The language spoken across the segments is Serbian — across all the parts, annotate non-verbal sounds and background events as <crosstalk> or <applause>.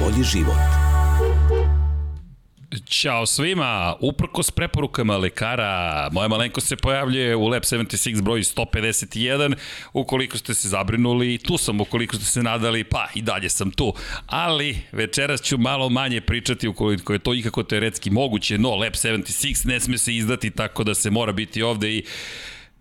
bolji život. Ćao svima, uprko s preporukama lekara, moja malenko se pojavljuje u Lab 76 broj 151, ukoliko ste se zabrinuli, tu sam, ukoliko ste se nadali, pa i dalje sam tu, ali večeras ću malo manje pričati ukoliko je to ikako teoretski moguće, no Lab 76 ne sme se izdati tako da se mora biti ovde i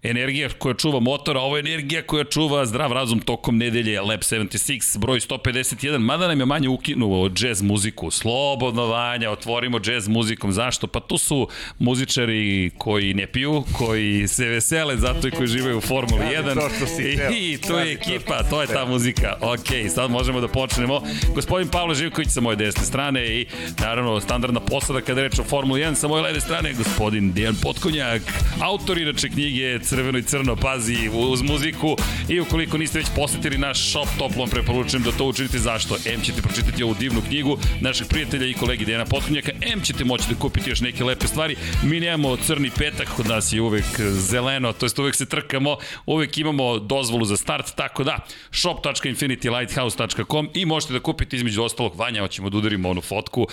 energija koja čuva motora, ovo je energija koja čuva zdrav razum tokom nedelje Lab 76, broj 151, mada nam je manje ukinuo jazz muziku, slobodno vanja, otvorimo jazz muzikom, zašto? Pa tu su muzičari koji ne piju, koji se vesele zato i koji živaju u Formuli 1 to što si hteo. i to je ekipa, to je ta muzika. Ok, sad možemo da počnemo. Gospodin Pavle Živković sa moje desne strane i naravno standardna posada kada reč o Formuli 1 sa moje leve strane, gospodin Dejan Potkonjak, autor inače knjige crveno i crno, pazi, uz muziku i ukoliko niste već posetili naš shop, toplom preporučujem da to učinite zašto. M ćete pročitati ovu divnu knjigu našeg prijatelja i kolegi Dejana Potkonjaka, M ćete moći da kupite još neke lepe stvari. Mi nemamo crni petak, kod nas je uvek zeleno, to jest uvek se trkamo, uvek imamo dozvolu za start, tako da shop.infinitylighthouse.com i možete da kupite između ostalog, Vanja, hoćemo da udarimo onu fotku,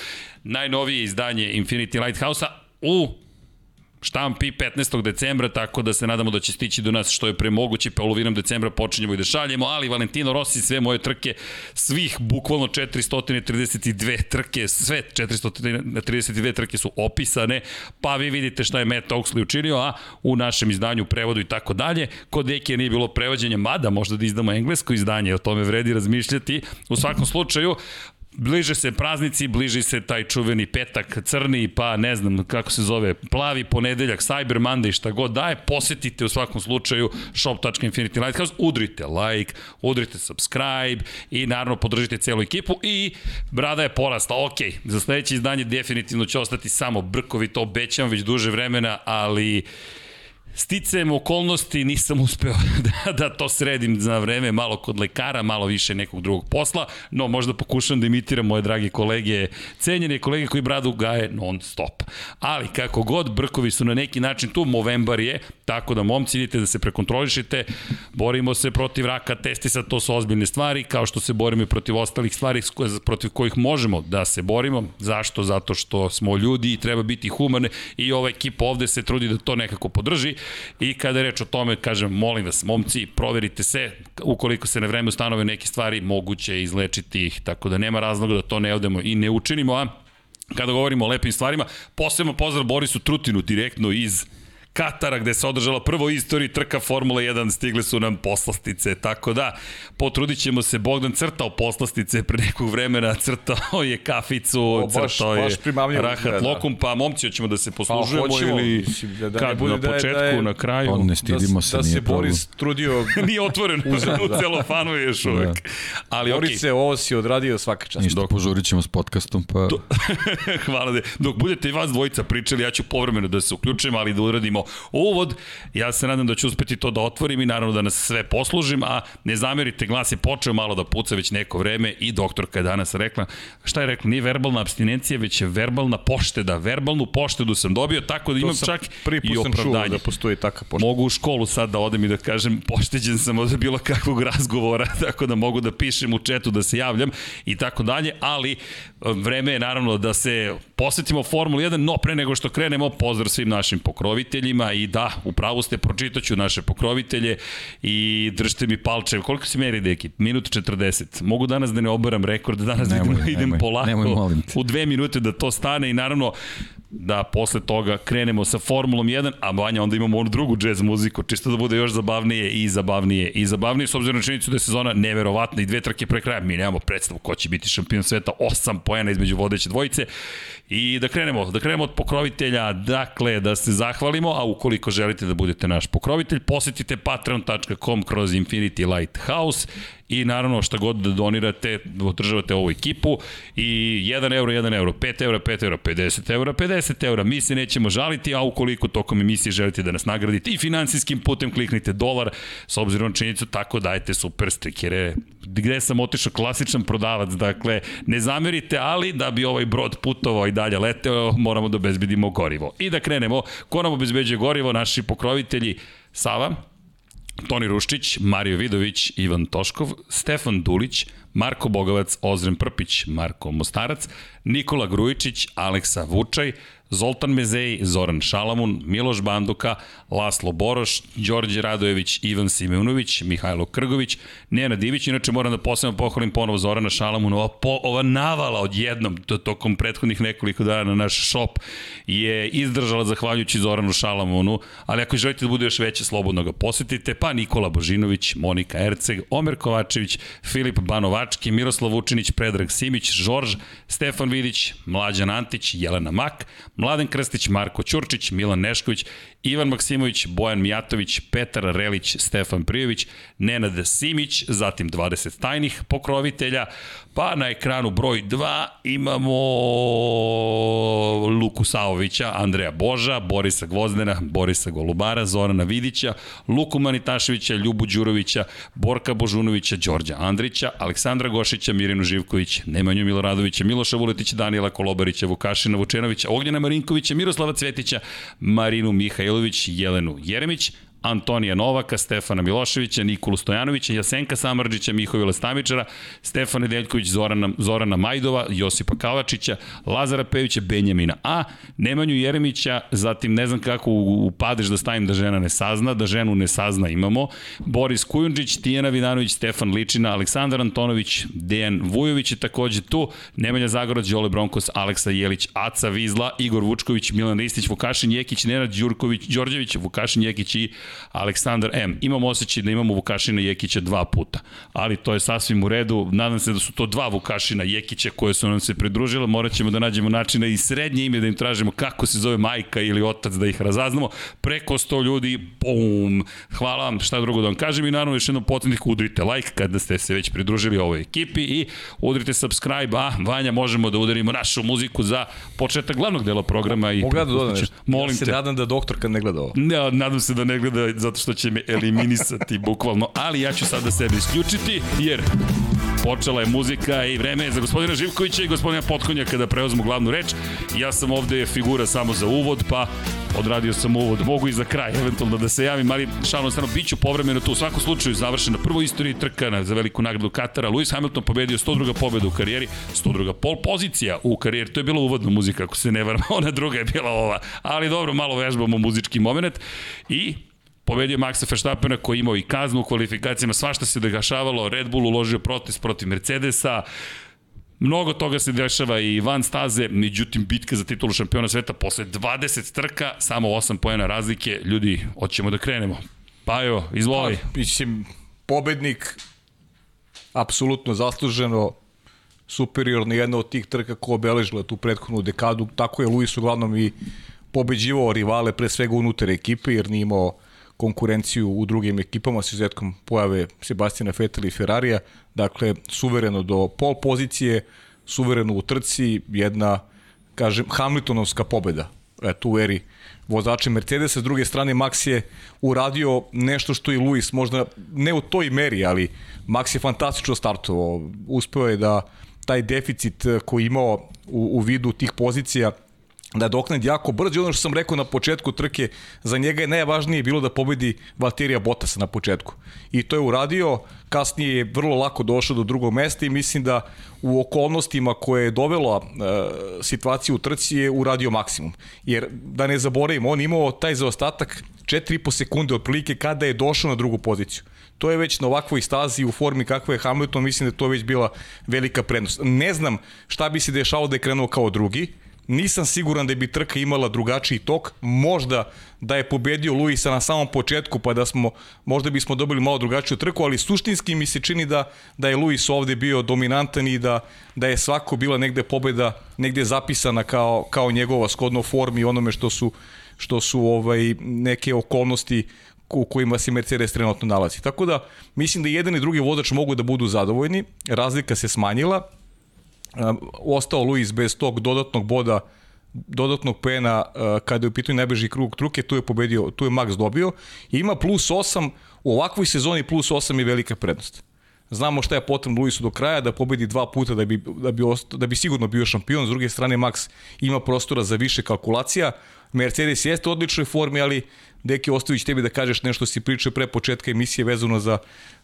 najnovije izdanje Infinity Lighthouse-a u štampi 15. decembra, tako da se nadamo da će stići do nas što je pre moguće, polovinom decembra počinjemo i da šaljemo, ali Valentino Rossi sve moje trke, svih bukvalno 432 trke, sve 432 trke su opisane, pa vi vidite šta je Matt Oxley učinio, a u našem izdanju, prevodu i tako dalje, kod Dekija nije bilo prevođenja, mada možda da izdamo englesko izdanje, o tome vredi razmišljati. U svakom slučaju, bliže se praznici, bliži se taj čuveni petak crni, pa ne znam kako se zove, plavi ponedeljak, Cyber Monday, šta god daje, posetite u svakom slučaju shop.infinity lighthouse, udrite like, udrite subscribe i naravno podržite celu ekipu i brada je porasta, ok, za sledeće izdanje definitivno će ostati samo brkovi, to obećam već duže vremena, ali sticajem okolnosti nisam uspeo <laughs> da, da to sredim za vreme, malo kod lekara, malo više nekog drugog posla, no možda pokušam da imitiram moje drage kolege, cenjene kolege koji bradu gaje non stop. Ali kako god, brkovi su na neki način tu, Movembar je, tako da momci idite da se prekontrolišite, borimo se protiv raka, testisa, to su ozbiljne stvari, kao što se borimo i protiv ostalih stvari protiv kojih možemo da se borimo. Zašto? Zato što smo ljudi i treba biti humane i ova ekipa ovde se trudi da to nekako podrži I kada je reč o tome, kažem, molim vas, momci, proverite se, ukoliko se na vreme ustanove neke stvari, moguće je izlečiti ih, tako da nema razloga da to ne odemo i ne učinimo, a? Kada govorimo o lepim stvarima, posebno pozdrav Borisu Trutinu direktno iz Katara gde se održala prvo istoriji trka Formula 1, stigle su nam poslastice, tako da potrudit ćemo se, Bogdan crtao poslastice pre nekog vremena, crtao je kaficu, O, baš- crtao je baš primamljivo rahat izgleda. lokum, pa momci hoćemo da se poslužujemo Pa, hoćemo, ili da- da kad, bude na da je- početku, da je- na kraju. Pa ne stidimo se, da, da nije se. Boris trudio <laughs> Nije otvoren Uzeo, <laughs> u da. celofanu je još uvek. Ali okej, Boris se ovo si odradio svaka čast. Ništa, požurit ćemo s podcastom, pa... <laughs> Hvala da. Dok budete i vas dvojica pričali, ja ću povremeno da se uključim, ali da uradimo uvod. Ja se nadam da ću uspeti to da otvorim i naravno da nas sve poslužim, a ne zamerite, glas je počeo malo da puca već neko vreme i doktorka je danas rekla, šta je rekla, nije verbalna abstinencija, već je verbalna pošteda. Verbalnu poštedu sam dobio, tako da imam čak i čuo opravdanje. da postoji takav pošta. Mogu u školu sad da odem i da kažem pošteđen sam od bilo kakvog <laughs> razgovora, tako da mogu da pišem u četu, da se javljam i tako dalje, ali vreme je naravno da se posvetimo Formuli 1, no pre nego što krenemo, pozdrav svim našim pokroviteljima i da, upravo ste, pročitaću naše pokrovitelje i držite mi palče. Koliko si meri, deki? Minut 40. Mogu danas da ne obaram rekord, danas Nemoj, idem, idem nemoj, polako nemoj, u dve minute da to stane i naravno da posle toga krenemo sa Formulom 1, a Vanja onda imamo onu drugu jazz muziku, čisto da bude još zabavnije i zabavnije i zabavnije s obzirom na činjenicu da je sezona neverovatna i dve trke pre kraja. Mi nemamo predstavu ko će biti šampion sveta, osam pojena između vodeće dvojice i da krenemo, da krenemo od pokrovitelja, dakle da se zahvalimo, a ukoliko želite da budete naš pokrovitelj, posetite patreon.com kroz Infinity Lighthouse i naravno šta god da donirate, održavate ovu ekipu. I 1 euro, 1 euro, 5 euro, 5 euro, 50 euro, 50 euro, mi se nećemo žaliti, a ukoliko tokom emisije želite da nas nagradite i finansijskim putem kliknite dolar, s obzirom na činjenicu, tako dajte super stikere. Gde sam otišao? Klasičan prodavac, dakle, ne zamerite, ali da bi ovaj brod putovao i dalje leteo, moramo da obezbedimo gorivo. I da krenemo, ko nam obezbeđuje gorivo, naši pokrovitelji, Sava, Toni Ruščić, Mario Vidović, Ivan Toškov, Stefan Dulić, Marko Bogovac, Ozren Prpić, Marko Mostarac, Nikola Grujičić, Aleksa Vučaj, Zoltan Mezej, Zoran Šalamun, Miloš Banduka, Laslo Boroš, Đorđe Radojević, Ivan Simeunović, Mihajlo Krgović, Nena Divić, inače moram da posebno pohvalim ponovo Zorana Šalamuna, ova, po, ova navala odjednom, to, tokom prethodnih nekoliko dana na naš shop, je izdržala zahvaljujući Zoranu Šalamunu, ali ako želite da bude još veće, slobodno ga posetite, pa Nikola Božinović, Monika Erceg, Omer Kovačević, Filip Banovački, Miroslav Vučinić, Predrag Simić, Žorž, Stefan Vidić, Mlađan Antić, Jelena Mak, Mladen Krstić, Marko Ćurčić, Milan Nešković, Ivan Maksimović, Bojan Mijatović, Petar Relić, Stefan Prijović, Nenad Simić, zatim 20 tajnih pokrovitelja, pa na ekranu broj 2 imamo Luku Saovića, Andreja Boža, Borisa Gvozdena, Borisa Golubara, Zorana Vidića, Luku Manitaševića, Ljubu Đurovića, Borka Božunovića, Đorđa Andrića, Aleksandra Gošića, Mirinu Živković, Nemanju Miloradovića, Miloša Vuletića, Danijela Kolobarića, Vukašina Vučenovića, Ognjena Marinkovića, Miroslava Cvetića, Marinu Mihajlović, Jelenu Jeremić, Antonija Novaka, Stefana Miloševića, Nikolu Stojanovića, Jasenka Samarđića, Mihovila Stamičara, Stefana Deljković, Zorana, Zorana Majdova, Josipa Kavačića, Lazara Pevića, Benjamina A, Nemanju Jeremića, zatim ne znam kako u, u padež da stavim da žena ne sazna, da ženu ne sazna imamo, Boris Kujundžić, Tijana Vidanović, Stefan Ličina, Aleksandar Antonović, Dejan Vujović je takođe tu, Nemanja Zagorać, Đole Bronkos, Aleksa Jelić, Aca Vizla, Igor Vučković, Milan Ristić, Vukašin Jekić, Nenad Đurković, Đorđević, Vukašin Jekić i Aleksandar M. Imam osjećaj da imamo Vukašina Jekića dva puta, ali to je sasvim u redu. Nadam se da su to dva Vukašina Jekića koje su nam se pridružile. Morat ćemo da nađemo načina i srednje ime da im tražimo kako se zove majka ili otac da ih razaznamo. Preko 100 ljudi, bum, hvala vam, šta drugo da vam kažem i naravno još jednom potrebnik udrite like kada ste se već pridružili ovoj ekipi i udrite subscribe, a Vanja možemo da udarimo našu muziku za početak glavnog dela programa. I Mogu da dodam nešto? Molim ja se te. nadam da doktor kad ne gleda ovo. Ja, nadam se da ne gleda zato što će me eliminisati bukvalno, ali ja ću sada sebe isključiti jer počela je muzika i vreme je za gospodina Živkovića i gospodina Potkonjaka da preuzmu glavnu reč. Ja sam ovde figura samo za uvod, pa odradio sam uvod. Mogu i za kraj, eventualno da se javim, ali šalno stvarno, bit ću povremeno tu. U svakom slučaju završena prvo istoriji trka na, za veliku nagradu Katara. Lewis Hamilton pobedio 102. pobedu u karijeri, 102. pol pozicija u karijeri. To je bila uvodna muzika, ako se ne varam, <laughs> ona druga je bila ova. Ali dobro, malo vežbamo muzički moment. I pobedio Maxa Verstappena koji je imao i kaznu u kvalifikacijama, svašta se dešavalo, Red Bull uložio protest protiv Mercedesa, Mnogo toga se dešava i van staze, međutim bitka za titulu šampiona sveta posle 20 trka, samo 8 pojena razlike, ljudi, hoćemo da krenemo. Pa evo, izvoli. Pa, mislim, pobednik, apsolutno zasluženo, superiorno jedna od tih trka ko obeležila tu prethodnu dekadu, tako je Luis uglavnom i pobeđivao rivale pre svega unutar ekipe jer nije imao konkurenciju u drugim ekipama s izuzetkom pojave Sebastina Vettel i Ferrarija, dakle suvereno do pol pozicije, suvereno u trci, jedna kažem Hamiltonovska pobeda eto u eri vozača Mercedesa, s druge strane Max je uradio nešto što i Luis, možda ne u toj meri, ali Max je fantastično startovao, uspeo je da taj deficit koji je imao u, u vidu tih pozicija da doknad jako brzo i ono što sam rekao na početku trke, za njega je najvažnije bilo da pobedi Valterija Bottasa na početku. I to je uradio, kasnije je vrlo lako došao do drugog mesta i mislim da u okolnostima koje je dovela e, situaciju u trci je uradio maksimum. Jer da ne zaboravimo, on imao taj zaostatak 4,5 sekunde otprilike kada je došao na drugu poziciju. To je već na ovakvoj stazi u formi kakva je Hamilton, mislim da to već bila velika prednost. Ne znam šta bi se dešalo da je krenuo kao drugi, Nisam siguran da bi trka imala drugačiji tok, možda da je pobedio Luisa na samom početku pa da smo, možda bismo dobili malo drugačiju trku, ali suštinski mi se čini da, da je Luis ovde bio dominantan i da, da je svako bila negde pobeda, negde zapisana kao, kao njegova skodno formi onome što su, što su ovaj neke okolnosti u kojima se Mercedes trenutno nalazi. Tako da mislim da jedan i drugi vozač mogu da budu zadovoljni, razlika se smanjila, ostao Luis bez tog dodatnog boda dodatnog pena kada je u pitanju najbrži krug truke, tu je pobedio, tu je Max dobio. I ima plus 8, u ovakvoj sezoni plus 8 je velika prednost. znamo šta je potrebno Luisu do kraja, da pobedi dva puta da bi, da bi, osta, da bi sigurno bio šampion, s druge strane Max ima prostora za više kalkulacija, Mercedes jeste u odličnoj formi, ali Deki Ostović tebi da kažeš nešto si pričao pre početka emisije vezano za,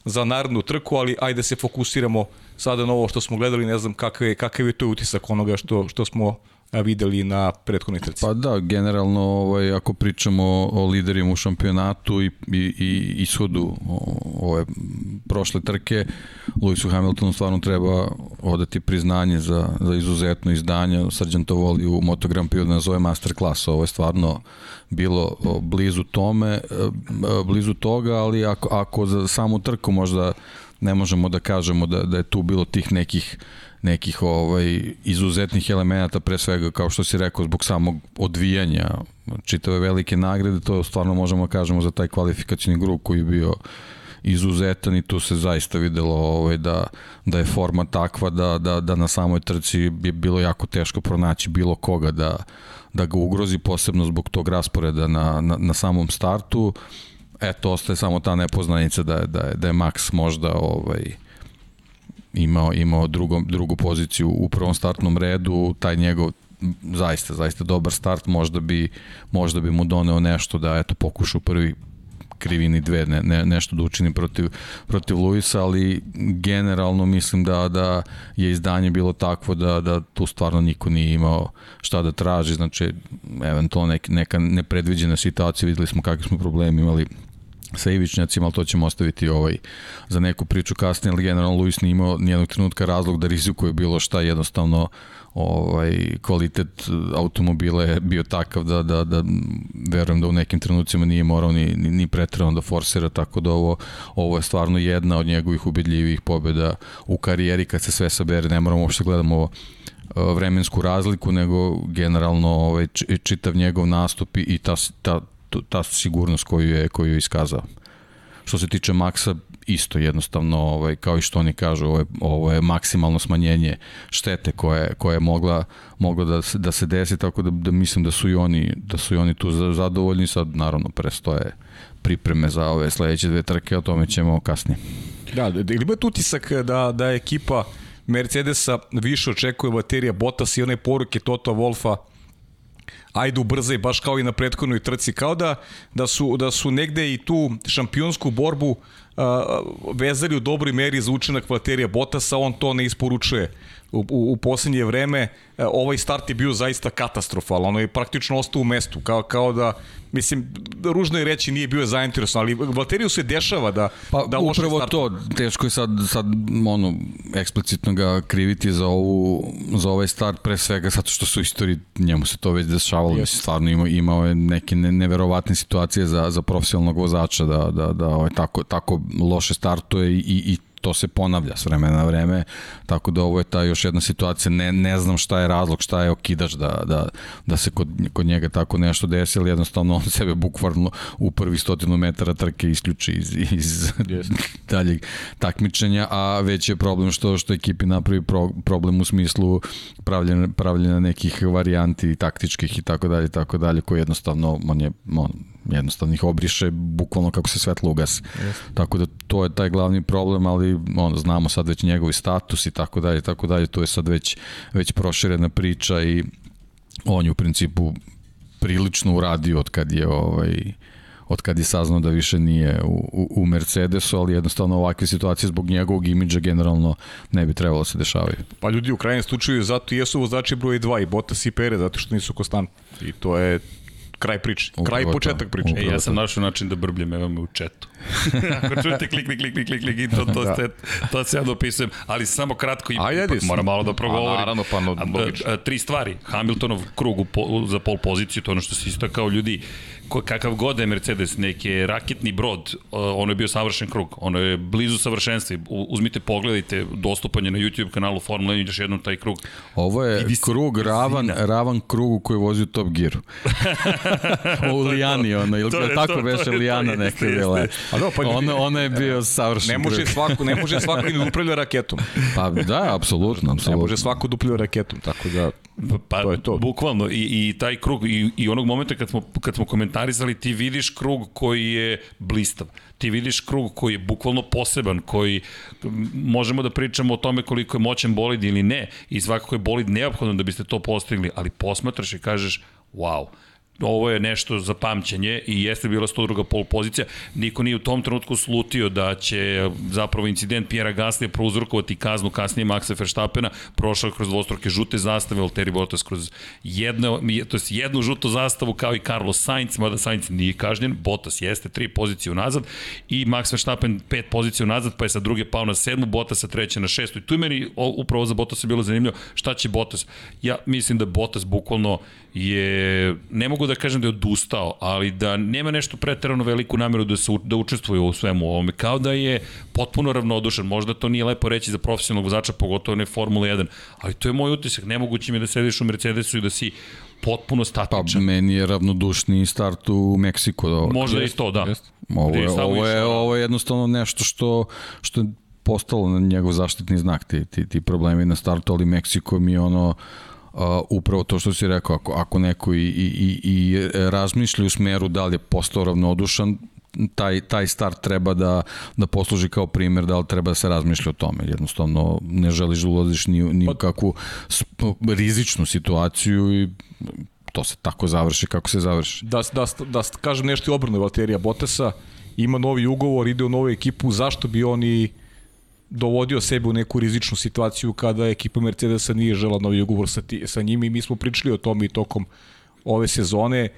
za narodnu trku, ali ajde se fokusiramo sada na ovo što smo gledali, ne znam kakav je, kakav je to utisak onoga što, što smo videli na prethodnoj trci. Pa da, generalno ovaj, ako pričamo o liderima u šampionatu i, i, i ishodu ove prošle trke, Lewisu Hamiltonu stvarno treba odati priznanje za, za izuzetno izdanje. Srđan to voli u Moto Grand Prix da nazove masterclass. Ovo je stvarno bilo blizu tome, e, blizu toga, ali ako, ako za samu trku možda ne možemo da kažemo da, da je tu bilo tih nekih nekih ovaj izuzetnih elemenata pre svega kao što si rekao zbog samog odvijanja čitave velike nagrade to stvarno možemo da kažemo za taj kvalifikacioni grup koji je bio izuzetan i tu se zaista videlo ovaj, da, da je forma takva da, da, da na samoj trci je bilo jako teško pronaći bilo koga da, da ga ugrozi posebno zbog tog rasporeda na, na, na samom startu. Eto ostaje samo ta nepoznanica da, da, da je Max možda ovaj, imao, imao drugo, drugu poziciju u prvom startnom redu, taj njegov zaista, zaista dobar start, možda bi, možda bi mu doneo nešto da eto pokušao prvi krivini dve, ne, ne, nešto da učini protiv, protiv Luisa, ali generalno mislim da, da je izdanje bilo takvo da, da tu stvarno niko nije imao šta da traži, znači eventualno neka, neka nepredviđena situacija, videli smo kakvi smo problemi imali sa ivičnjacima, ali to ćemo ostaviti ovaj za neku priču kasnije, ali generalno Luis nije imao nijednog trenutka razlog da rizikuje bilo šta, jednostavno ovaj kvalitet automobila je bio takav da, da, da verujem da u nekim trenucima nije morao ni, ni, ni pretrano da forsira, tako da ovo, ovo je stvarno jedna od njegovih ubedljivih pobjeda u karijeri. Kad se sve sabere, ne moramo uopšte gledamo ovo vremensku razliku, nego generalno ovaj, čitav njegov nastup i ta, ta, ta sigurnost koju je, koju je iskazao. Što se tiče Maksa, isto jednostavno, ovaj, kao i što oni kažu, ovo je, ovo je maksimalno smanjenje štete koje, koje je mogla, mogla da, se, da se desi, tako da, da mislim da su i oni, da su i oni tu zadovoljni, sad naravno prestoje pripreme za ove sledeće dve trke, o tome ćemo kasnije. Da, ili imate utisak da, da ekipa Mercedesa više očekuje baterija Bottas i one poruke Toto Wolfa ajde ubrzaj baš kao i na prethodnoj trci kao da da su da su negde i tu šampionsku borbu uh, vezali u dobroj meri za učinak Valterija Bottasa, on to ne isporučuje u, u, u poslednje vreme. Uh, ovaj start je bio zaista katastrofalan, ono je praktično ostao u mestu, kao, kao da mislim, ružno je reći nije bio zainteresovan, ali Valteriju se dešava da, pa, da upravo start. to, teško je sad, sad ono, eksplicitno ga kriviti za, ovu, za ovaj start, pre svega zato što su istoriji, njemu se to već dešavalo, yes. stvarno imao, imao je neke ne, neverovatne situacije za, za profesionalnog vozača da, da, da ovaj, tako, tako loše startuje i, i to se ponavlja s vremena na vreme, tako da ovo je ta još jedna situacija, ne, ne znam šta je razlog, šta je okidač da, da, da se kod, kod njega tako nešto desi, ali jednostavno on sebe bukvalno u prvi stotinu metara trke isključi iz, iz yes. <laughs> daljeg takmičenja, a već je problem što što ekipi napravi pro, problem u smislu pravljena, pravljena nekih varijanti taktičkih i tako dalje, tako dalje, koji jednostavno on je on, jednostavno ih obriše bukvalno kako se svetlo ugas. Yes. Tako da to je taj glavni problem, ali on, znamo sad već njegovi status i tako dalje, tako dalje, to je sad već, već proširena priča i on je u principu prilično uradio od kad je ovaj, od kad je saznao da više nije u, u, u Mercedesu, ali jednostavno ovakve situacije zbog njegovog imidža generalno ne bi trebalo da se dešavaju. Pa ljudi u krajnjem slučaju zato jesu vozači broj 2 i Bottas i Pere, zato što nisu konstantni. I to je kraj priče. Kraj i početak priče. E, ja sam našao način da brbljem, evo me u četu. Ako čujete klik, klik, klik, klik, klik, i to, to, da. to se ja dopisujem, ali samo kratko i Ajde, moram malo da progovorim. A, naravno, pa no, Tri stvari. Hamiltonov krug u po, za pol poziciju, to ono što se istakao ljudi, ko, kakav god je Mercedes, neki raketni brod, ono je bio savršen krug, ono je blizu savršenstva. Uzmite, pogledajte, dostupanje na YouTube kanalu Formula 1, još jednom taj krug. Ovo je krug ravan, ravan krugu koji vozi u Top Gearu. <laughs> o Lijani, ono, ili To je tako to, to beše je Lijana neka bila. A da, pa <laughs> ona, ona je bio savršen. Ne može svako, ne može svako da upravlja raketom. Pa da, apsolutno, Ne apsolutno. može svako da upravlja raketom, tako da Pa, To je to. Bukvalno, i, i taj krug, i, i onog momenta kad smo, kad smo komentarisali, ti vidiš krug koji je blistav. Ti vidiš krug koji je bukvalno poseban, koji možemo da pričamo o tome koliko je moćan bolid ili ne, i svakako je bolid neophodno da biste to postigli, ali posmatraš i kažeš, wow, ovo je nešto za pamćenje i jeste bila 102. pol pozicija. Niko nije u tom trenutku slutio da će zapravo incident Pjera Gaslija prouzrokovati kaznu kasnije Maxa Verstappena, prošao kroz dvostruke žute zastave, Valtteri Bottas kroz jedno, to jest jednu žutu zastavu kao i Carlos Sainz, mada Sainz nije kažnjen, Bottas jeste tri pozicije unazad i Max Verstappen pet pozicija unazad, pa je sa druge pao na sedmu, Bottas sa treće na šestu. I tu je meni upravo za Bottas je bilo zanimljivo šta će Bottas. Ja mislim da Bottas bukvalno je, ne mogu da kažem da je odustao, ali da nema nešto preterano veliku nameru da se da učestvuje u svemu ovome, kao da je potpuno ravnodušan. Možda to nije lepo reći za profesionalnog vozača, pogotovo ne Formula 1, ali to je moj utisak. Nemoguće mi je da sediš u Mercedesu i da si potpuno Pa statičan. meni je ravnodušni start u Meksiku. Da, Možda i to, da. Ovo Gde je, ovo je, da. ovo je jednostavno nešto što, što je postalo na njegov zaštitni znak, ti, ti, ti problemi na startu, ali Meksiko mi je ono, Uh, upravo to što si rekao, ako, ako neko i, i, i, i razmišlja u smeru da li je postao ravnodušan, taj, taj start treba da, da posluži kao primer da li treba da se razmišlja o tome. Jednostavno ne želiš da ulaziš ni, ni u kakvu sp- rizičnu situaciju i to se tako završi kako se završi. da, da, da kažem nešto i obrnu Valterija Botasa, ima novi ugovor, ide u novu ekipu, zašto bi oni dovodio sebe u neku rizičnu situaciju kada ekipa Mercedesa nije žela novi ugovor sa, ti, sa njim i mi smo pričali o tome i tokom ove sezone e,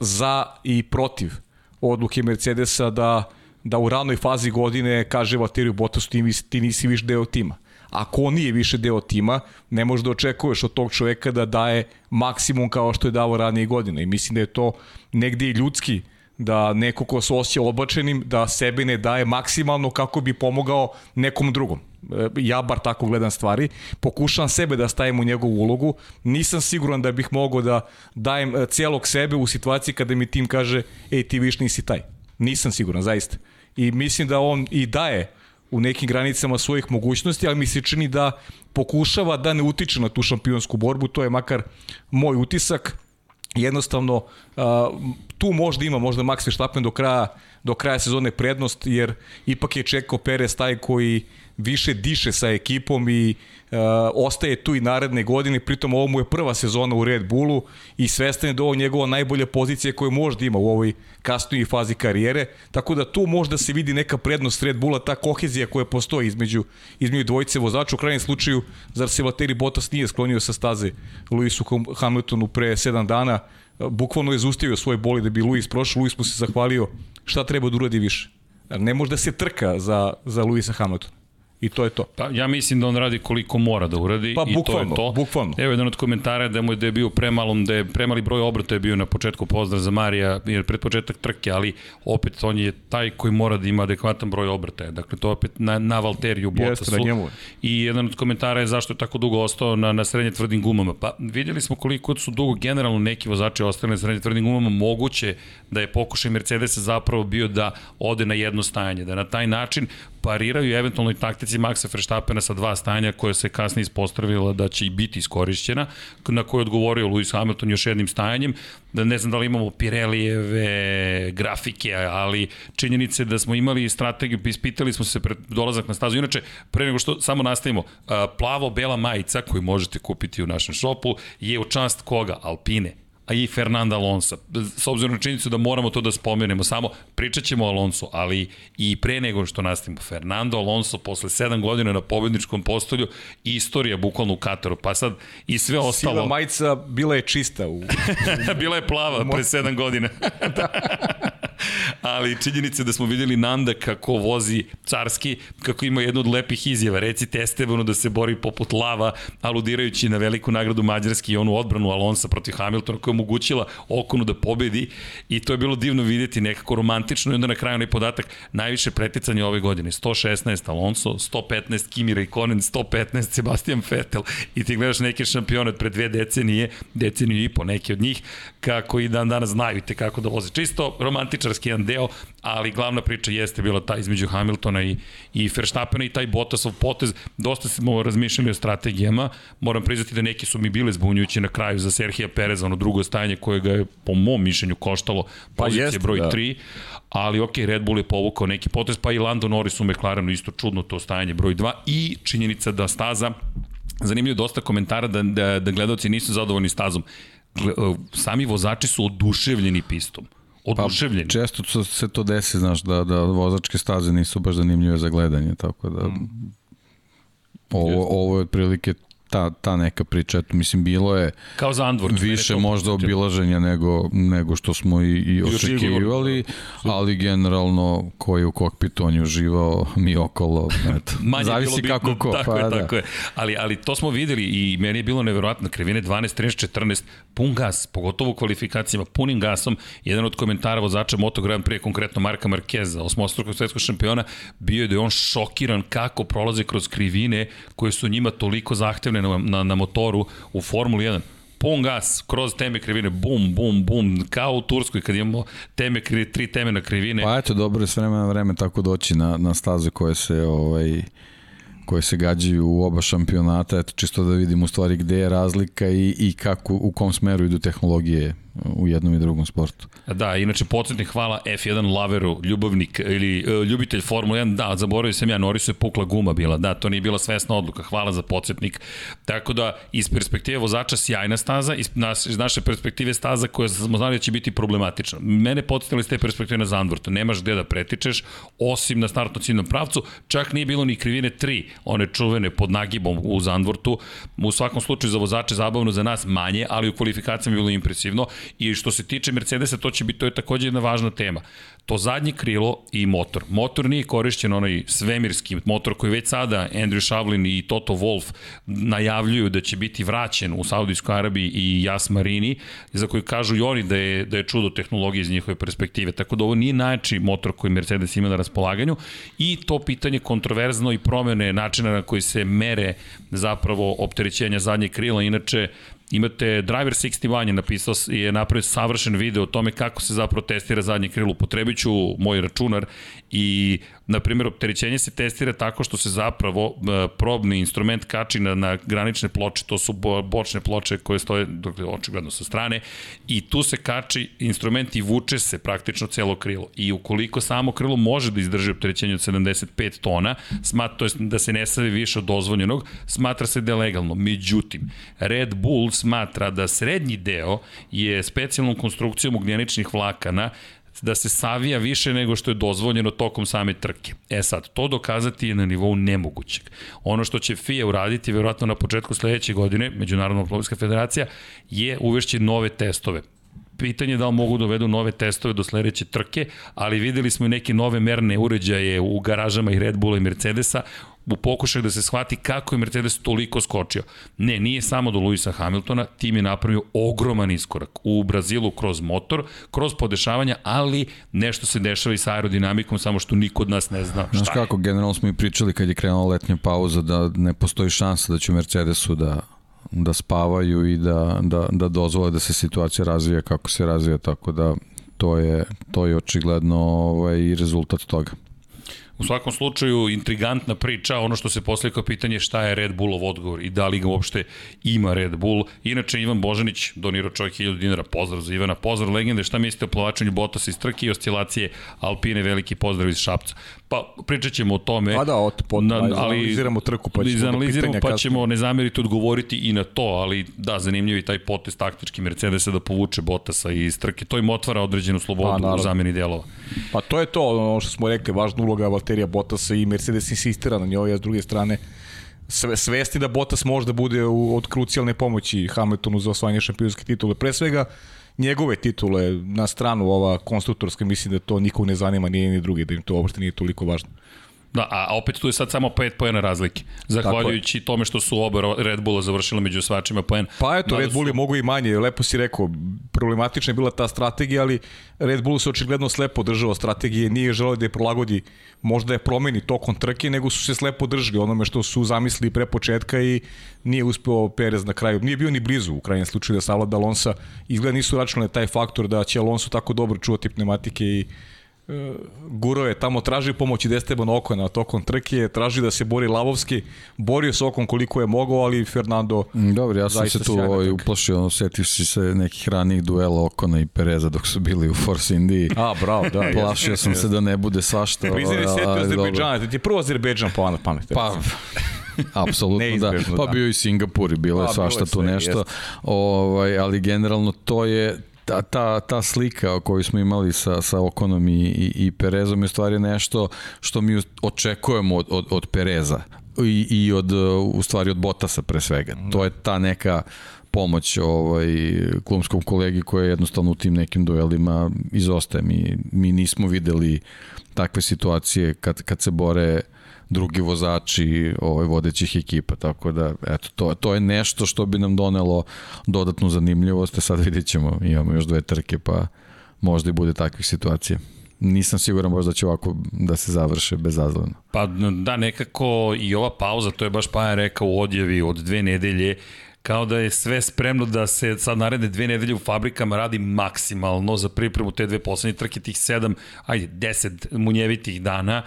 za i protiv odluke Mercedesa da, da u ranoj fazi godine kaže Valteriju Bottasu ti, ti nisi više deo tima. Ako on nije više deo tima, ne možeš da očekuješ od tog čoveka da daje maksimum kao što je davo ranije godine. I mislim da je to negde i ljudski da neko ko se osjeća obačenim, da sebe ne daje maksimalno kako bi pomogao nekom drugom. E, Ja bar tako gledam stvari. Pokušavam sebe da stavim u njegovu ulogu. Nisam siguran da bih mogao da dajem e, cijelog sebe u situaciji kada mi tim kaže ej ti viš nisi taj. Nisam siguran, zaista. I mislim da on i daje u nekim granicama svojih mogućnosti, ali mi se čini da pokušava da ne utiče na tu šampionsku borbu, to je makar moj utisak jednostavno uh, tu možda ima možda Max Verstappen do kraja do kraja sezone prednost jer ipak je Čeko Perez taj koji više diše sa ekipom i uh, ostaje tu i naredne godine, pritom ovo mu je prva sezona u Red Bullu i svestan je da ovo njegova najbolja pozicija koju možda ima u ovoj kasnijoj fazi karijere, tako da tu možda se vidi neka prednost Red Bulla, ta kohezija koja postoji između, između dvojice vozača, u krajnjem slučaju zar se Valtteri Bottas nije sklonio sa staze Lewisu Hamiltonu pre 7 dana, bukvalno je zustavio svoj boli da bi Lewis prošao, Lewis mu se zahvalio šta treba da uradi više. Ne može da se trka za, za Lewisa Hamiltona. I to je to. Pa ja mislim da on radi koliko mora da uradi Pa, i to je to. bukvalno. Evo jedan od komentara da mu je da je bio premalom, da je premali broj obrata je bio na početku pozdrav za Marija, jer pred početak trke, ali opet on je taj koji mora da ima adekvatan broj obrata. Dakle, to opet na, na Valteriju Bottasu. na njemu je. I jedan od komentara je zašto je tako dugo ostao na, na srednje tvrdim gumama. Pa vidjeli smo koliko su dugo generalno neki vozači ostali na srednje tvrdim gumama. Moguće da je pokušaj Mercedesa zapravo bio da ode na jedno stajanje, da na taj način pariraju eventualnoj taktici Maxa Verstappena sa dva stajanja koje se kasnije ispostavila da će i biti iskorišćena, na koje je odgovorio Lewis Hamilton još jednim stajanjem. Da ne znam da li imamo Pirelijeve grafike, ali činjenice da smo imali strategiju, ispitali smo se pred dolazak na stazu. Inače, pre nego što samo nastavimo, plavo-bela majica koju možete kupiti u našem šopu je u čast koga? Alpine i Fernanda Alonso. S obzirom na činjenicu da moramo to da spomenemo, samo pričat ćemo o Alonso, ali i pre nego što nastavimo, Fernando Alonso posle 7 godina na pobedničkom postolju, istorija bukvalno u Kataru, pa sad i sve ostalo. Siva majica bila je čista u, <laughs> Bila je plava pre 7 godina. <laughs> ali činjenica da smo videli Nanda kako vozi carski, kako ima jednu od lepih izjava. Recite Estebanu da se bori poput lava, aludirajući na veliku nagradu Mađarski i onu odbranu Alonsa protiv Hamiltona koja omogućila Okonu da pobedi i to je bilo divno videti nekako romantično i onda na kraju onaj podatak najviše preticanja ove godine. 116 Alonso, 115 Kimi Raikkonen, 115 Sebastian Vettel i ti gledaš neke šampione pre dve decenije, deceniju i po neki od njih, kako i dan danas znaju te kako da voze. Čisto romantičarski jedan deo, ali glavna priča jeste bila ta između Hamiltona i, i Verstappena i taj Bottasov potez. Dosta smo razmišljali o strategijama, moram priznati da neki su mi bile zbunjujući na kraju za Serhija Pereza, ono drugo stajanje koje ga je po mom mišljenju koštalo pa pozicije pa jest, broj da. 3, ali ok, Red Bull je povukao neki potez, pa i Lando Norris u McLarenu isto čudno to stajanje broj 2 i činjenica da staza Zanimljivo dosta komentara da, da, da gledalci nisu zadovoljni stazom. E, sami vozači su oduševljeni pistom. Oduševljeni. Pa, često se to desi, znaš, da, da vozačke staze nisu baš zanimljive za gledanje, tako da... Mm. Ovo, ovo je otprilike ta, ta neka priča, eto, mislim, bilo je Kao za Andvort, više možda obilaženja nego, nego što smo i, i očekivali, ali generalno ko je u kokpitu, on je uživao, mi okolo, eto. <laughs> Manje Zavisi bitno, kako ko. Tako pa, je, da. tako je. Ali, ali to smo videli i meni je bilo neverovatno, krivine 12, 13, 14, pun gas, pogotovo u kvalifikacijama, punim gasom, jedan od komentara vozača Moto Grand Prix, konkretno Marka Markeza, osmostrukog svetskog šampiona, bio je da je on šokiran kako prolaze kroz krivine koje su njima toliko zahtevne na, na, na motoru u Formuli 1 pun gas, kroz teme krivine, bum, bum, bum, kao u Turskoj kad imamo teme, tri teme na krivine. Pa eto, dobro je s vremena na vreme tako doći na, na staze koje se ovaj, koje se gađaju u oba šampionata, eto čisto da vidimo u stvari gde je razlika i, i kako, u kom smeru idu tehnologije u jednom i drugom sportu. Da, inače podsjetnik hvala F1 Laveru, ljubavnik ili uh, ljubitelj Formule 1, da, zaboravio sam ja, Norisu je pukla guma bila, da, to nije bila svesna odluka, hvala za podsjetnik. Tako da, iz perspektive vozača sjajna staza, iz, iz naše perspektive staza koja smo znali da će biti problematična. Mene podsjetili s te perspektive na Zandvortu, nemaš gde da pretičeš, osim na startno ciljnom pravcu, čak nije bilo ni krivine 3, one čuvene pod nagibom u Zandvortu, u svakom slučaju za vozače zabavno, za nas manje, ali u kvalifikacijama bilo impresivno I što se tiče Mercedesa, to će biti, to je takođe jedna važna tema to zadnje krilo i motor. Motor nije korišćen onaj svemirski motor koji već sada Andrew Shavlin i Toto Wolff najavljuju da će biti vraćen u Saudijskoj Arabiji i Jas Marini, za koji kažu i oni da je, da je čudo tehnologije iz njihove perspektive. Tako da ovo nije najjači motor koji Mercedes ima na raspolaganju i to pitanje kontroverzno i promene načina na koji se mere zapravo opterećenja zadnje krila. Inače, Imate Driver 61 je napisao, je napravio savršen video o tome kako se zapravo testira zadnje krilo. Upotrebit ću moj računar i, na primjer, opterećenje se testira tako što se zapravo e, probni instrument kači na, na granične ploče, to su bočne ploče koje stoje dakle, očigledno sa strane i tu se kači instrument i vuče se praktično celo krilo. I ukoliko samo krilo može da izdrži opterećenje od 75 tona, smatra, to je da se ne savi više od dozvoljenog, smatra se da je legalno. Međutim, Red Bull smatra da srednji deo je specijalnom konstrukcijom ugljeničnih vlakana da se savija više nego što je dozvoljeno tokom same trke. E sad, to dokazati je na nivou nemogućeg. Ono što će FIA uraditi, verovatno na početku sledeće godine, Međunarodna automobilska federacija, je uvešći nove testove pitanje je da li mogu da uvedu nove testove do sledeće trke, ali videli smo i neke nove merne uređaje u garažama i Red Bulla i Mercedesa u pokušaju da se shvati kako je Mercedes toliko skočio. Ne, nije samo do Luisa Hamiltona, tim je napravio ogroman iskorak u Brazilu kroz motor, kroz podešavanja, ali nešto se dešava i sa aerodinamikom, samo što niko od nas ne zna šta Znaš kako, generalno smo i pričali kad je krenula letnja pauza da ne postoji šansa da će Mercedesu da da spavaju i da, da, da dozvole da se situacija razvija kako se razvija, tako da to je, to je očigledno ovaj, rezultat toga. U svakom slučaju, intrigantna priča, ono što se poslije kao pitanje šta je Red Bullov odgovor i da li ga uopšte ima Red Bull. Inače, Ivan Božanić donirao čovjek 1000 dinara, pozdrav za Ivana, pozdrav legende, šta mislite o plovačanju Bottas iz trke i oscilacije Alpine, veliki pozdrav iz Šapca. Pa pričat ćemo o tome. Pa da, od, pod, na, ali, analiziramo trku, pa ćemo analiziramo, pa ćemo ne zameriti odgovoriti i na to, ali da, zanimljiv je taj potest taktički Mercedesa da povuče Bottasa iz trke. To im otvara određenu slobodu pa, u zameni delova. Pa to je to, ono što smo rekli, važna uloga Valterija Bottasa i Mercedes insistira na njoj, a s druge strane sve, svesti da Bottas može da bude u, od krucijalne pomoći Hamiltonu za osvajanje šampionske titule. Pre svega, njegove titule na stranu ova konstruktorska, mislim da to nikog ne zanima, nije ni drugi, da im to uopšte nije toliko važno. Da, a opet tu je sad samo 5 poena razlike. Zahvaljujući tome što su oba Red Bulla završila među svačima poen. Pa eto, Red Bull je mogu i manje, lepo si rekao, problematična je bila ta strategija, ali Red Bull se očigledno slepo držao strategije, nije želeo da je prolagodi, možda je promeni tokom trke, nego su se slepo držali onome što su zamislili pre početka i nije uspeo Perez na kraju. Nije bio ni blizu u krajnjem slučaju da savlada Alonsa. Izgleda nisu računali taj faktor da će Alonso tako dobro čuvati pneumatike i guro je tamo, traži pomoć i Esteban Okona tokom trke, traži da se bori Lavovski, borio se Okon koliko je mogao, ali Fernando Dobro, ja sam se tu ovaj, uplašio, setivši se nekih ranih duela Okona i Pereza dok su bili u Force Indy. A, bravo, da. <laughs> Plašio sam se da ne bude svašta. Priznaj, ovaj, setio Azerbejdžana, ti je prvo Azerbejdžan po na pamet. Pa, Apsolutno da. Pa da. bio i Singapur i bilo je pa, svašta tu nešto. Ovaj, ali generalno to je ta, ta, ta slika koju smo imali sa, sa Okonom i, i, i Perezom je stvari nešto što mi očekujemo od, od, od Pereza i, i od, u stvari od Botasa pre svega. Da. To je ta neka pomoć ovaj, klumskom kolegi koji je jednostavno u tim nekim duelima izostaje. Mi, mi nismo videli takve situacije kad, kad se bore drugi vozači ovaj, vodećih ekipa, tako da eto, to, to je nešto što bi nam donelo dodatnu zanimljivost, sad vidjet ćemo, imamo još dve trke, pa možda i bude takvih situacija nisam siguran možda će ovako da se završe bezazleno. Pa da, nekako i ova pauza, to je baš Paja rekao u odjevi od dve nedelje, kao da je sve spremno da se sad naredne dve nedelje u fabrikama radi maksimalno za pripremu te dve poslednje trke, tih sedam, ajde, deset munjevitih dana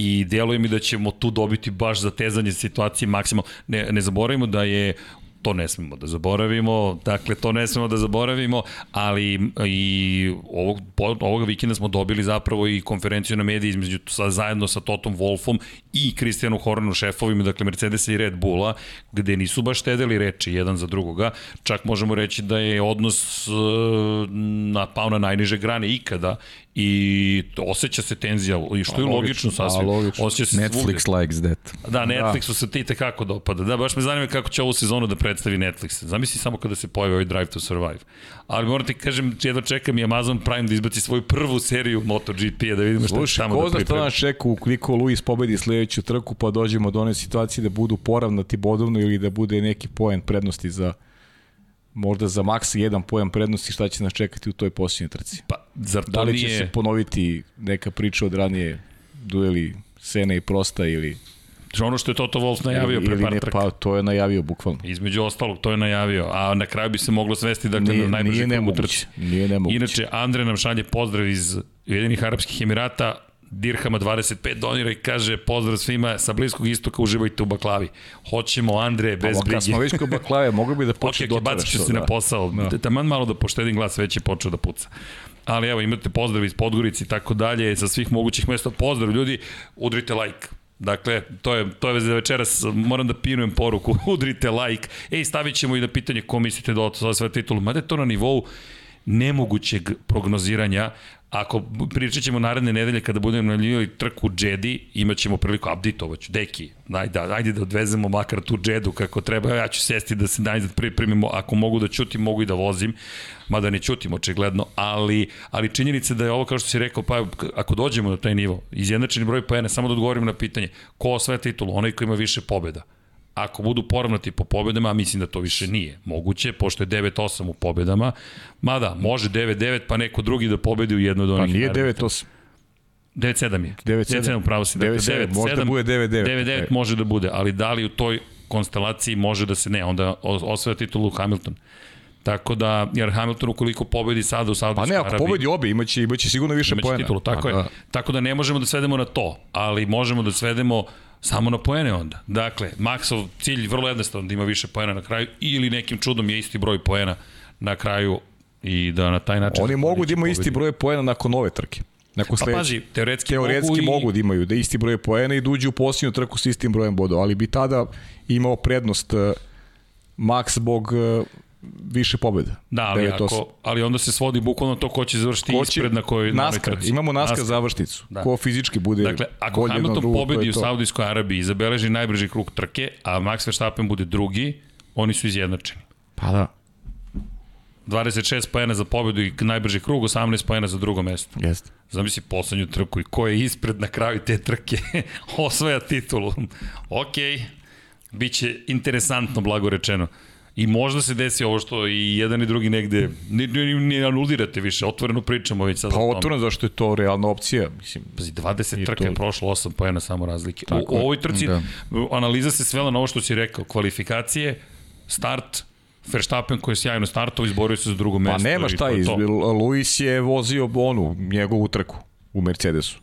i deluje mi da ćemo tu dobiti baš za tezanje situacije maksimalno. Ne, ne zaboravimo da je to ne smemo da zaboravimo, dakle to ne smemo da zaboravimo, ali i ovog, ovog vikenda smo dobili zapravo i konferenciju na mediji između sa, zajedno sa Totom Wolfom i Kristijanu Horanu šefovima, dakle Mercedesa i Red Bulla, gde nisu baš štedeli reči jedan za drugoga, čak možemo reći da je odnos uh, na, pao na najniže grane ikada i osjeća se tenzija, i što je logično, logično sasvim. Logično. Osjeća se Netflix svugde. likes that. Da, Netflixu da. se ti tekako dopada. Da, baš me zanima kako će ovu sezonu da predstavi Netflix. Zamisli samo kada se pojavi ovaj Drive to Survive. Ali moram ti kažem, jedno čekam i Amazon Prime da izbaci svoju prvu seriju MotoGP-a da vidimo šta će tamo da pripremi. Slušaj, ko zna nas čeka ukoliko Luis pobedi sledeću trku pa dođemo do one situacije da budu poravnati bodovno ili da bude neki poen prednosti za možda za maks jedan pojam prednosti šta će nas čekati u toj posljednjoj trci. Pa, zar to da li nije... će se ponoviti neka priča od ranije dueli Sene i Prosta ili ono što je Toto Wolff najavio pre par trka. Pa to je najavio bukvalno. Između ostalog, to je najavio. A na kraju bi se moglo svesti dakle, nije, na najbrži nije nemoguće. Nije nemoguće. Inače, Andre nam šalje pozdrav iz Ujedinih Arabskih Emirata. Dirhama 25 donira i kaže pozdrav svima sa Bliskog istoka, uživajte u baklavi. Hoćemo Andre bez brige. Kad smo već kod baklave, mogli bi da počne okay, okay, bacit ću se da. na posao. Da. Taman malo da poštedim glas, već je počeo da puca. Ali evo, imate pozdrav iz Podgorici i tako dalje, sa svih mogućih mesta. Pozdrav ljudi, udrite like. Dakle, to je, to je za večeras, moram da pinujem poruku, <laughs> udrite like. Ej, stavit ćemo i na pitanje ko mislite da osvoje sve titulu. Mada je to na nivou nemogućeg prognoziranja. Ako pričat ćemo naredne nedelje kada budemo naljivali trku Jedi, imat ćemo priliku update-ovaću. Deki, ajde, ajde da odvezemo makar tu Jedu kako treba. Ja ću sesti da se najzad pripremimo. Ako mogu da ćutim, mogu i da vozim. Mada ne ćutim očigledno. Ali, ali činjenica da je ovo, kao što si rekao, pa ako dođemo na taj nivo, izjednačeni broj pojene, samo da odgovorimo na pitanje, ko osvaja titulu? Onaj ko ima više pobjeda ako budu poravnati po pobedama, a mislim da to više nije moguće, pošto je 9-8 u pobedama, mada može 9-9 pa neko drugi da pobedi u jednoj od onih. Pa nije 9-8. 9-7 je. 9-7 pravo si. 9-7, može da bude 9-9. 9-9 može da bude, ali da li u toj konstelaciji može da se ne, onda osvaja titulu Hamilton. Tako da, jer Hamilton ukoliko pobedi sada u Saudijskoj Arabiji... Pa ne, ako pobedi obe, imaće, imaće sigurno više imaće pojena. Titulu, tako, A, je. Da. tako da ne možemo da svedemo na to, ali možemo da svedemo Samo na poene onda. Dakle, Maxov cilj vrlo jednostavno da ima više poena na kraju ili nekim čudom je isti broj poena na kraju i da na taj način... Oni mogu da imaju isti broj poena nakon nove trke. Nakon pa pazi, teoretski, teoretski mogu, i... mogu da imaju da isti broj poena i da uđu u posljednju trku s istim brojem bodova, ali bi tada imao prednost uh, Max zbog uh, više pobjeda. Da, ali, ako, ali onda se svodi bukvalno to ko će završiti ko će, ispred na kojoj naskar, trci. Imamo naskar, naskar završnicu. Da. Ko fizički bude Dakle, ako Hamilton drugo, pobedi u Saudijskoj Arabiji i zabeleži najbrži krug trke, a Max Verstappen bude drugi, oni su izjednačeni. Pa da. 26 poena za pobedu i najbrži krug, 18 poena za drugo mesto. Jeste. Zamisli poslednju trku i ko je ispred na kraju te trke <laughs> osvaja titulu. Ok, bit će interesantno, blago rečeno. I možda se desi ovo što i jedan i drugi negde, ne, ne, ne anulirate više, otvoreno pričamo već sad. Pa otvoreno zašto je to realna opcija. Mislim, Pazi, 20 I trka je prošlo, 8 pojena samo razlike. U, Tako u je. ovoj trci Da. analiza se svela na ovo što si rekao, kvalifikacije, start, Verstappen koji je sjajno startovao, izborio se za drugo mesto. pa nema šta, iz. Luis je vozio onu, njegovu trku u Mercedesu.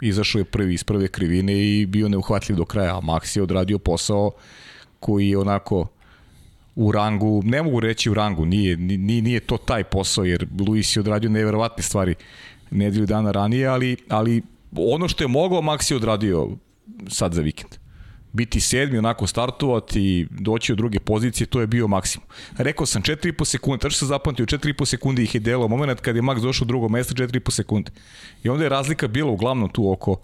Izašao je prvi iz prve krivine i bio neuhvatljiv do kraja, a Max je odradio posao koji je onako u rangu, ne mogu reći u rangu, nije, nije, nije to taj posao, jer Luis je odradio neverovatne stvari nedelju dana ranije, ali, ali ono što je mogao, Max je odradio sad za vikend. Biti sedmi, onako startovati doći u druge pozicije, to je bio maksimum. Rekao sam 4,5 sekunde, tačno sam zapamtio, 4,5 sekunde ih je delo moment kad je Max došao u drugo mesto, 4,5 sekunde. I onda je razlika bila uglavnom tu oko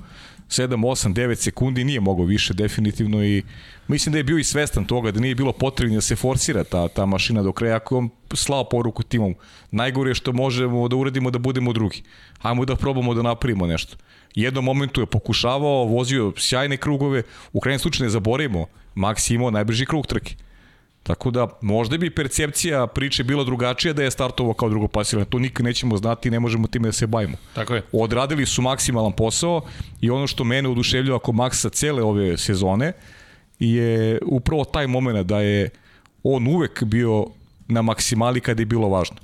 7, 8, 9 sekundi, nije mogao više definitivno i mislim da je bio i svestan toga da nije bilo potrebno da se forsira ta, ta mašina do kraja ako je on slao poruku timom. Najgore je što možemo da uradimo da budemo drugi. Hajmo da probamo da napravimo nešto. Jednom momentu je pokušavao, vozio sjajne krugove, u krajnjem slučaju ne zaboravimo, Max je imao najbrži krug trke. Tako da možda bi percepcija priče bila drugačija da je startovao kao drugo pasirano. To nikad nećemo znati i ne možemo time da se bavimo. Tako je. Odradili su maksimalan posao i ono što mene oduševljava ako Max sa cele ove sezone je upravo taj moment da je on uvek bio na maksimali kada je bilo važno.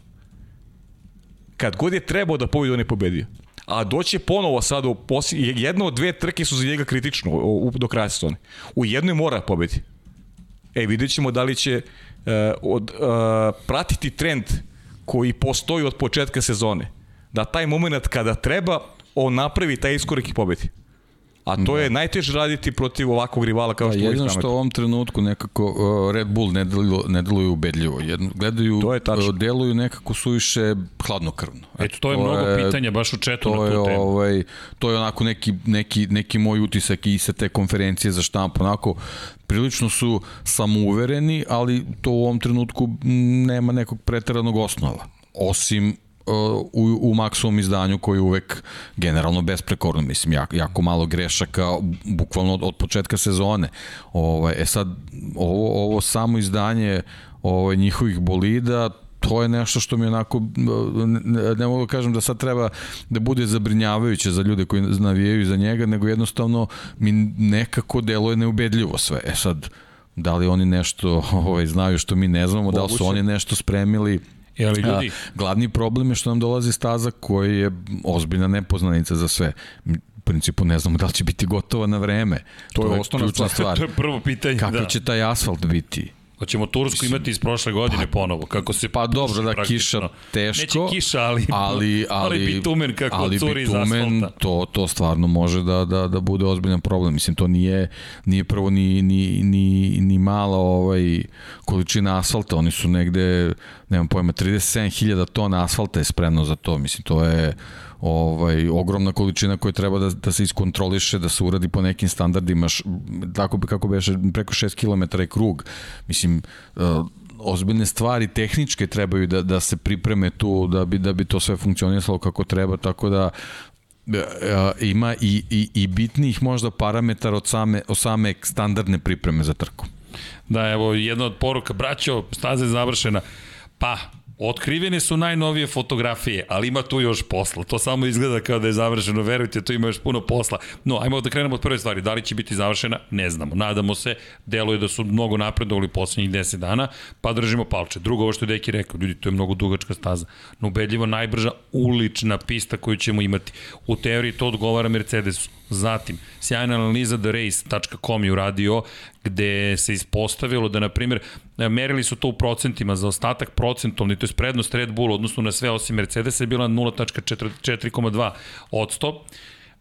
Kad god je trebao da pobedi, on je pobedio. A doće ponovo sad, u poslije, jedno od dve trke su za njega kritično do kraja sezone. U jednoj mora da pobedi. E, vidjet ćemo da li će uh, od, uh, pratiti trend koji postoji od početka sezone. Da taj moment kada treba, on napravi taj iskorak i pobedi. A to je najteže raditi protiv ovakvog rivala kao Pa što je jedino što u ovom trenutku nekako uh, Red Bull ne deluju, ne deluju ubedljivo. Jedno, gledaju, To je tačno. uh, deluju nekako suviše hladnokrvno. Eto, to je mnogo pitanja baš u četu na tu je, temu. ovaj, to je onako neki, neki, neki moj utisak i sa te konferencije za štampu. Onako, prilično su samouvereni, ali to u ovom trenutku nema nekog preteranog osnova. Osim uh, u, u maksimum izdanju koji je uvek generalno besprekorno, mislim, jako, jako malo grešaka, bukvalno od, od početka sezone. Ovaj, e sad, ovo, ovo samo izdanje ovaj, njihovih bolida, to je nešto što mi onako, ne, ne mogu da kažem da sad treba da bude zabrinjavajuće za ljude koji navijaju za njega, nego jednostavno mi nekako deluje neubedljivo sve. E sad, da li oni nešto ovaj, znaju što mi ne znamo, da li su Moguće. oni nešto spremili, ali ljudi, A, glavni problem je što nam dolazi staza koji je ozbiljna nepoznanica za sve. Principu ne znamo da li će biti gotova na vreme. To je osnovna ključna <laughs> stvar. to je prvo pitanje. Kakav da. će taj asfalt biti? Hoćemo Tursku imati iz prošle godine ponovo, kako se Pa dobro, da kiša teško. Neće kiša, ali, ali, <laughs> ali, ali bitumen kako ali curi iz bitumen, asfalta. to, to stvarno može da, da, da bude ozbiljan problem. Mislim, to nije, nije prvo ni, ni, ni, ni mala ovaj, količina asfalta. Oni su negde, nemam pojma, 37.000 tona asfalta je spremno za to. Mislim, to je ovaj ogromna količina koja treba da, da se iskontroliše, da se uradi po nekim standardima, š, tako kako beše preko 6 km je krug. Mislim, uh, ozbiljne stvari tehničke trebaju da, da se pripreme tu da bi da bi to sve funkcionisalo kako treba tako da e, e, ima i, i, i bitnijih možda parametara od same, od same standardne pripreme za trku. Da, evo, jedna od poruka, braćo, staza je završena. Pa, Otkrivene su najnovije fotografije, ali ima tu još posla. To samo izgleda kao da je završeno, verujte, tu ima još puno posla. No, ajmo da krenemo od prve stvari. Da li će biti završena? Ne znamo. Nadamo se, deluje da su mnogo napredovali poslednjih 10 dana, pa držimo palče. Drugo, ovo što je Deki rekao, ljudi, to je mnogo dugačka staza. No, ubedljivo najbrža ulična pista koju ćemo imati. U teoriji to odgovara Mercedesu. Zatim, sjajna analiza TheRace.com je uradio gde se ispostavilo da, na primjer, merili su to u procentima za ostatak procentovni, to je prednost Red Bull, odnosno na sve osim Mercedesa je bila 0.4,2 od 100,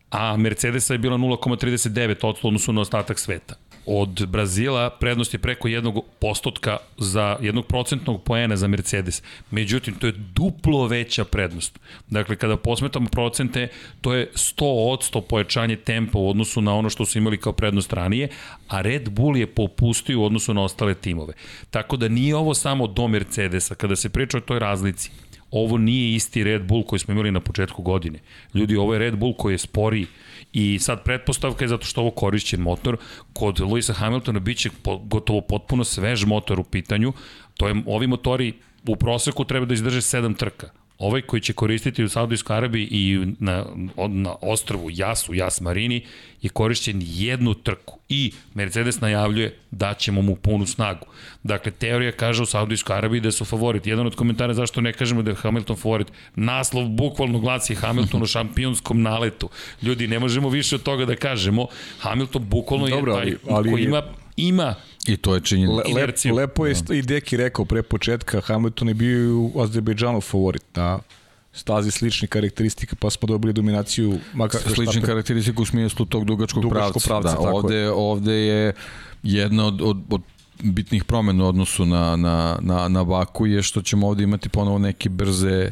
a Mercedesa je bila 0,39 od 100 odnosno na ostatak sveta. Od Brazila prednost je preko jednog postotka za jednog procentnog poena za Mercedes. Međutim, to je duplo veća prednost. Dakle, kada posmetamo procente, to je 100 od 100 pojačanje tempa u odnosu na ono što su imali kao prednost ranije, a Red Bull je popustio u odnosu na ostale timove. Tako da nije ovo samo do Mercedesa. Kada se priča o toj razlici, ovo nije isti Red Bull koji smo imali na početku godine. Ljudi, ovo je Red Bull koji je sporiji i sad pretpostavka je zato što ovo korišćen motor. Kod Luisa Hamiltona biće gotovo potpuno svež motor u pitanju. To je, ovi motori u proseku treba da izdrže 7 trka ovaj koji će koristiti u Saudijskoj Arabiji i na, na ostrovu Jasu, Jas Marini, je korišćen jednu trku i Mercedes najavljuje da ćemo mu punu snagu. Dakle, teorija kaže u Saudijskoj Arabiji da su favorit. Jedan od komentara zašto ne kažemo da je Hamilton favorit. Naslov bukvalno glasi Hamilton u šampionskom naletu. Ljudi, ne možemo više od toga da kažemo. Hamilton bukvalno Dobro, je taj ali, ali, koji ima ima I to je činjenica. Le, lep, lepo je i Deki rekao pre početka, Hamilton je bio u Azerbejdžanu favorit na stazi sličnih karakteristika, pa smo dobili dominaciju Maxa Slični karakteristika u smislu tog dugačkog, dugačkog pravca. pravca da, ovde, je. ovde je jedna od, od, od bitnih promena u odnosu na, na, na, na Baku je što ćemo ovde imati ponovo neke brze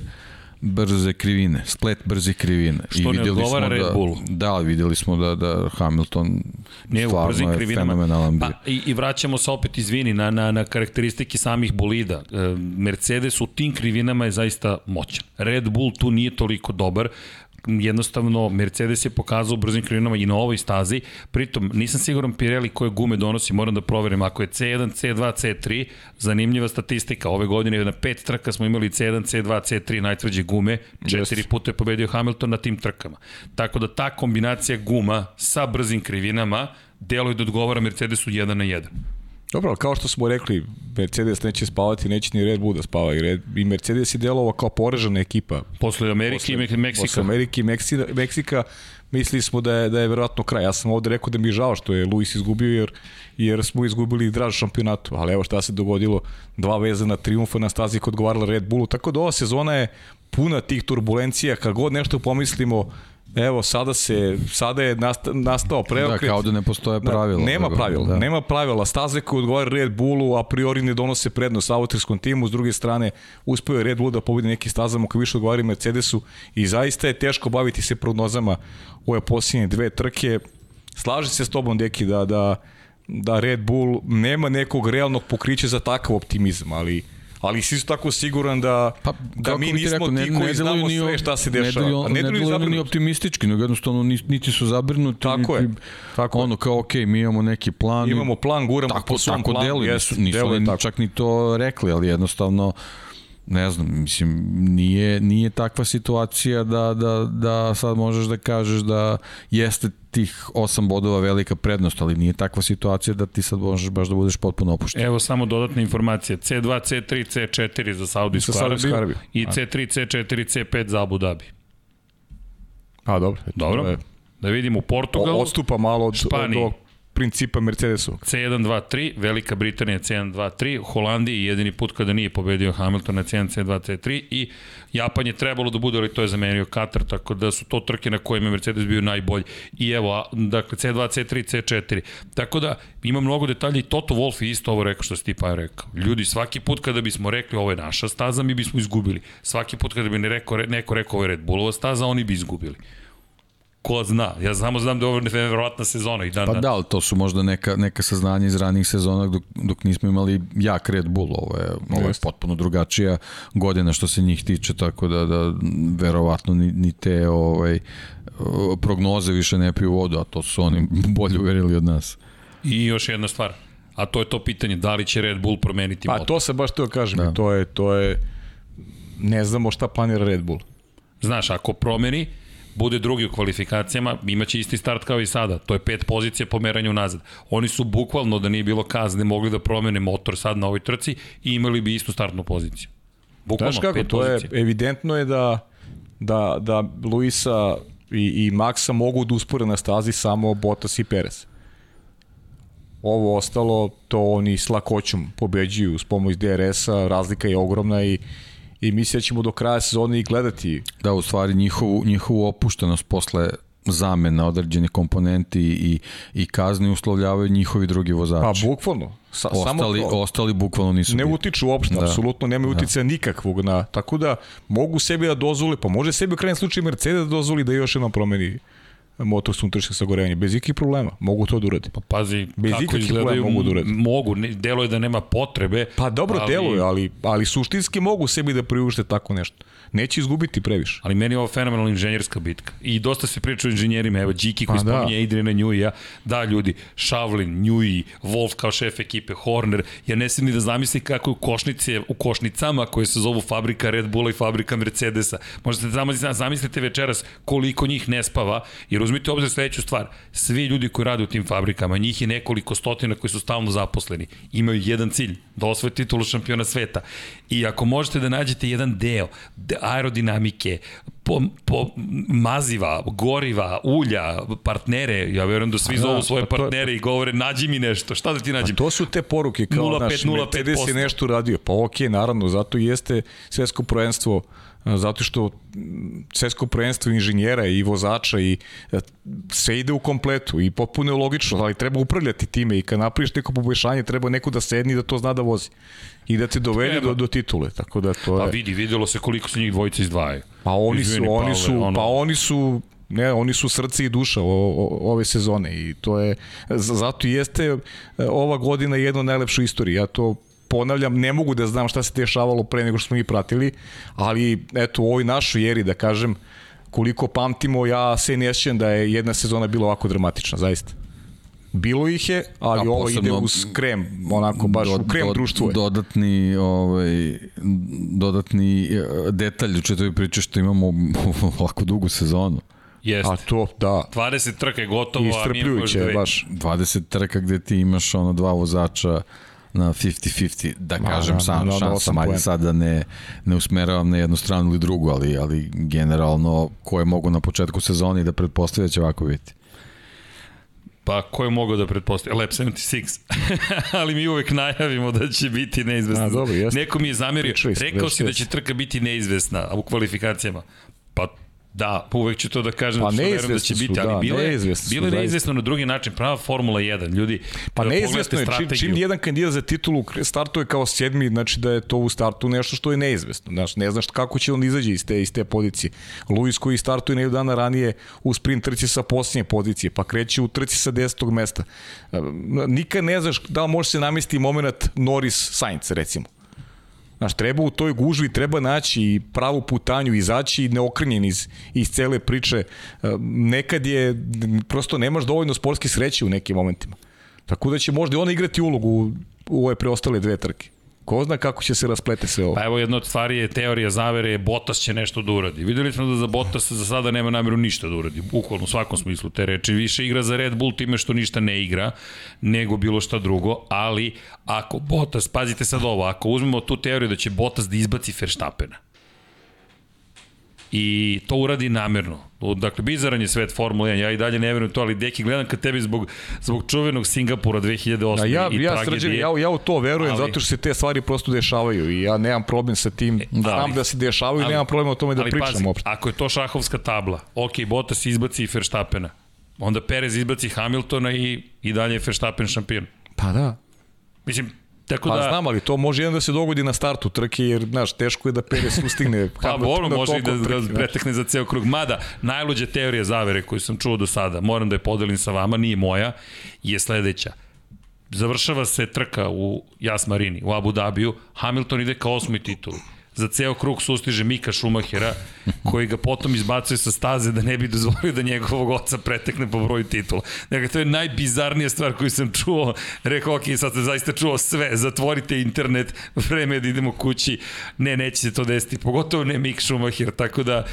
brze krivine, splet brze krivine. Što I ne odgovara Red da, Bullu. Da, videli smo da, da Hamilton ne, stvarno je krivinama. fenomenalan bio. Pa, i, I vraćamo se opet, izvini, na, na, na karakteristike samih bolida. E, Mercedes u tim krivinama je zaista moćan. Red Bull tu nije toliko dobar jednostavno Mercedes je pokazao brzim krivinama i na ovoj stazi, pritom nisam siguran Pirelli koje gume donosi, moram da proverim, ako je C1, C2, C3, zanimljiva statistika, ove godine na pet trka smo imali C1, C2, C3 najtvrđe gume, četiri puta je pobedio Hamilton na tim trkama. Tako da ta kombinacija guma sa brzim krivinama deluje da odgovara Mercedesu 1 na 1. Dobro, ali kao što smo rekli, Mercedes neće spavati, neće ni Red Bull da spava. I, Red, i Mercedes je delovao kao poražena ekipa. Posle Amerike posle, i Meksika. Posle Amerike i Meksika, Meksika mislili smo da je, da je verovatno kraj. Ja sam ovde rekao da mi je žao što je Luis izgubio, jer, jer smo izgubili draž šampionatu. Ali evo šta se dogodilo, dva vezana triumfa na stazi kod govarala Red Bullu. Tako da ova sezona je puna tih turbulencija. Kad god nešto pomislimo, Evo, sada se, sada je nastao preokret. Da, kao da ne postoje pravila. Da, nema pravila, da. nema pravila. Staze koje odgovara Red Bullu, a priori ne donose prednost autrijskom timu, s druge strane, uspeo je Red Bull da pobedi neki stazama koji više odgovara Mercedesu i zaista je teško baviti se prognozama ove posljednje dve trke. Slaže se s tobom, Deki, da, da, da Red Bull nema nekog realnog pokrića za takav optimizam, ali ali si isto tako siguran da, pa, da mi nismo rekao, ne, ti koji ne znamo ni, sve šta se dešava. Ne, ne, ne deluju ni optimistički, nego jednostavno niti su zabrinuti. Tako niti, je. Tako ono kao, ok, mi imamo neki plan. Imamo plan, guramo tako, po svom tako planu. Deluju, nisu, nisu deluju, tako. čak ni to rekli, ali jednostavno ne znam, mislim, nije, nije takva situacija da, da, da sad možeš da kažeš da jeste tih 8 bodova velika prednost, ali nije takva situacija da ti sad možeš baš da budeš potpuno opušten. Evo samo dodatna informacija. C2, C3, C4 za Saudijsku Arabiju, Arabiju i C3, C4, C5 za Abu Dhabi. A, dobro. Dobro. Da vidimo Portugal. Odstupa malo od, Španiji. od principa Mercedesu. C1, 2, 3, Velika Britanija C1, 2, 3, Holandiji jedini put kada nije pobedio Hamilton na C1, C2, C3 i Japan je trebalo da bude, ali to je zamenio Katar, tako da su to trke na kojima je Mercedes bio najbolji. I evo, dakle, C2, C3, C4. Tako da ima mnogo detalja i Toto Wolff je isto ovo rekao što si ti pa rekao. Ljudi, svaki put kada bismo rekli ovo je naša staza, mi bismo izgubili. Svaki put kada bi ne rekao, neko rekao ovo je Red Bullova staza, oni bi izgubili ko zna. Ja samo znam da je ovo nevjerojatna sezona i dan Pa da, ali to su možda neka, neka saznanja iz ranijih sezona dok, dok nismo imali jak Red Bull. Ovo je, ovo je potpuno drugačija godina što se njih tiče, tako da, da verovatno ni, ni te ovaj, prognoze više ne piju vodu, a to su oni <laughs> bolje uverili od nas. I još jedna stvar, a to je to pitanje, da li će Red Bull promeniti pa, motor? Pa to se baš to kažem, da. to je, to je, ne znamo šta planira Red Bull. Znaš, ako promeni, bude drugi u kvalifikacijama, imaće isti start kao i sada. To je pet pozicija po meranju nazad. Oni su bukvalno, da nije bilo kazne, mogli da promene motor sad na ovoj trci i imali bi istu startnu poziciju. Bukvalno, Znaš kako, to pozicija. je, evidentno je da, da, da Luisa i, i Maxa mogu da uspore na stazi samo Bottas i Perez. Ovo ostalo, to oni s lakoćom pobeđuju s pomoć DRS-a, razlika je ogromna i i mislim da ćemo do kraja sezone i gledati. Da, u stvari njihovu, njihovu opuštenost posle zamena određene komponenti i, i kazni uslovljavaju njihovi drugi vozači. Pa bukvalno. Sa, samo ostali, to. ostali bukvalno nisu ne bili. utiču uopšte, da. apsolutno nema uticaja nikakvog na, tako da mogu sebi da dozvole, pa može sebi u krajnjem slučaju Mercedes da dozvoli da još jednom promeni motor s unutrašnjeg sagorevanja, bez ikakvih problema, mogu to da urade. Pa pazi, Bez kako izgledaju, mogu da urade. mogu, ne, deluje da nema potrebe. Pa dobro ali, deluje, ali, ali suštinski mogu sebi da priušte tako nešto. Neće izgubiti previše. Ali meni je ovo fenomenalna inženjerska bitka. I dosta se priča o inženjerima, evo Điki koji Pa da. spominje Adriana Njuija, da ljudi, Šavlin, Njuji, Wolf kao šef ekipe, Horner, ja ne sam ni da zamislim kako je u košnice, u košnicama koje se zovu fabrika Red Bulla i fabrika Mercedesa. Možete da zamislite večeras koliko njih ne spava, jer uzmite obzir sledeću stvar, svi ljudi koji rade u tim fabrikama, njih je nekoliko stotina koji su stalno zaposleni, imaju jedan cilj, da osvoje titulu šampiona sveta. I ako možete da nađete jedan deo de- aerodinamike, po, po maziva, goriva, ulja, partnere, ja verujem da svi da, zovu svoje pa to je- partnere i govore nađi mi nešto, šta da ti nađem? To su te poruke kao 0,5, naš 0,5%. Mercedes je nešto radio. Pa okej, naravno, zato jeste svetsko prvenstvo zato što svetsko prvenstvo inženjera i vozača i e, sve ide u kompletu i potpuno je logično, ali treba upravljati time i kad napraviš neko poboljšanje treba neko da sedni da to zna da vozi i da te dovede do, do titule, tako da to Pa je... vidi, videlo se koliko se njih dvojica izdvajaju. Pa oni su, Izvini, oni Pavle, su, ono- pa oni su ne, oni su srce i duša o, o, ove sezone i to je zato jeste e, ova godina jedna najlepša istorija. Ja to ponavljam, ne mogu da znam šta se dešavalo pre nego što smo ih pratili, ali eto u ovoj našoj eri da kažem koliko pamtimo, ja se ne sjećam da je jedna sezona bila ovako dramatična, zaista. Bilo ih je, ali A ovo ide uz krem, onako baš u krem društvo je. Dodatni, ovaj, dodatni e, detalj u četvroj priči što imamo <laughs> ovako dugu sezonu. Jeste. A to, da, 20 trka je gotovo, a mi dve. baš. 20 trka gde ti imaš ono dva vozača na 50-50, da Ma, kažem na- sam na- na šansa, manje sad da ne, ne usmeravam na jednu stranu ili drugu, ali, ali generalno koje mogu na početku sezoni da pretpostavlja će ovako biti. Pa ko je mogao da pretpostavi? Lab <laughs> 76. Ali mi uvek najavimo da će biti neizvesna. A, dobro, jeste. Neko mi je zamerio, Pričali rekao si da će trka biti neizvesna a u kvalifikacijama. Pa Da, pa uvek ću to da kažem, Pa što verujem da će biti, ali da, bilo je, neizvesni su, bilo je neizvesno na drugi način, prava Formula 1, ljudi. Pa kada neizvesno je, pogledate čim, čim strategiju- jedan kandidat za titulu startuje kao sedmi, znači da je to u startu nešto što je neizvesno. Znaš, ne znaš kako će on izađe iz te, iz te pozicije. Luis koji startuje nedelju dana ranije u sprint trci sa posljednje pozicije, pa kreće u trci sa desetog mesta. E, Nikad ne znaš da li može se namesti moment Norris Sainz, recimo. Znaš, treba u toj gužvi, treba naći pravu putanju, izaći neokrnjen iz, iz cele priče. E, Nekad je, prosto nemaš dovoljno sportske sreće u nekim momentima. Tako da će možda i ona igrati ulogu u ove preostale dve trke. Ko zna kako će se rasplete sve ovo. Pa evo jedna od stvari je teorija zavere je Bottas će nešto da uradi. Videli smo da za Bottas za sada nema nameru ništa da uradi. Bukvalno u svakom smislu te reči. Više igra za Red Bull time što ništa ne igra nego bilo šta drugo, ali ako Bottas, pazite sad ovo, ako uzmemo tu teoriju da će Bottas da izbaci Verstappena, i to uradi namerno. Dakle, bizaran je svet Formula 1, ja i dalje ne verujem to, ali deki, gledam kad tebi zbog, zbog čuvenog Singapura 2008. A ja, i ja, tragedije. srđan, ja, ja u to verujem Ali- zato što se te stvari prosto dešavaju i ja nemam problem sa tim, da, da, znam ali- da se dešavaju i ali- nemam problem o tome da ali pričam pazi, uopšte. ako je to šahovska tabla, ok, Bottas izbaci Verstappena, onda Perez izbaci Hamiltona i, i dalje je Verstappen šampion. Pa da. Mislim, tako Pa da... znam, ali to može jedan da se dogodi na startu trke, jer, znaš, teško je da Perez ustigne <laughs> Pa dobro, može i da, da pretekne za ceo krug. Mada, najluđa teorija zavere koju sam čuo do sada, moram da je podelim sa vama, nije moja, je sledeća. Završava se trka u Jas Marini, u Abu Dhabiju, Hamilton ide ka osmoj tituli. Za ceo krug sustiže Mika Šumahera, koji ga potom izbacuje sa staze da ne bi dozvolio da njegovog oca pretekne po broju titula. Dakle, to je najbizarnija stvar koju sam čuo. Rekao, ok, sad sam zaista čuo sve, zatvorite internet, vreme je da idemo kući. Ne, neće se to desiti, pogotovo ne Mik Schumacher, tako da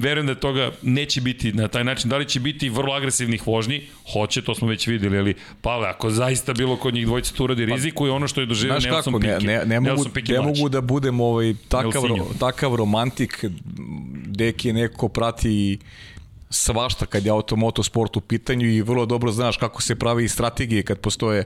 verujem da toga neće biti na taj način. Da li će biti vrlo agresivnih vožnji? Hoće, to smo već videli, ali Pavle, ako zaista bilo kod njih dvojica tu uradi riziku je ono što je doživio Nelson kako, ne, Piquet. ne, ne, mogu, Piquet ne mogu da budem ovaj, takav, ro, takav romantik, deki neko prati i svašta kad je automoto sport u pitanju i vrlo dobro znaš kako se pravi i strategije kad postoje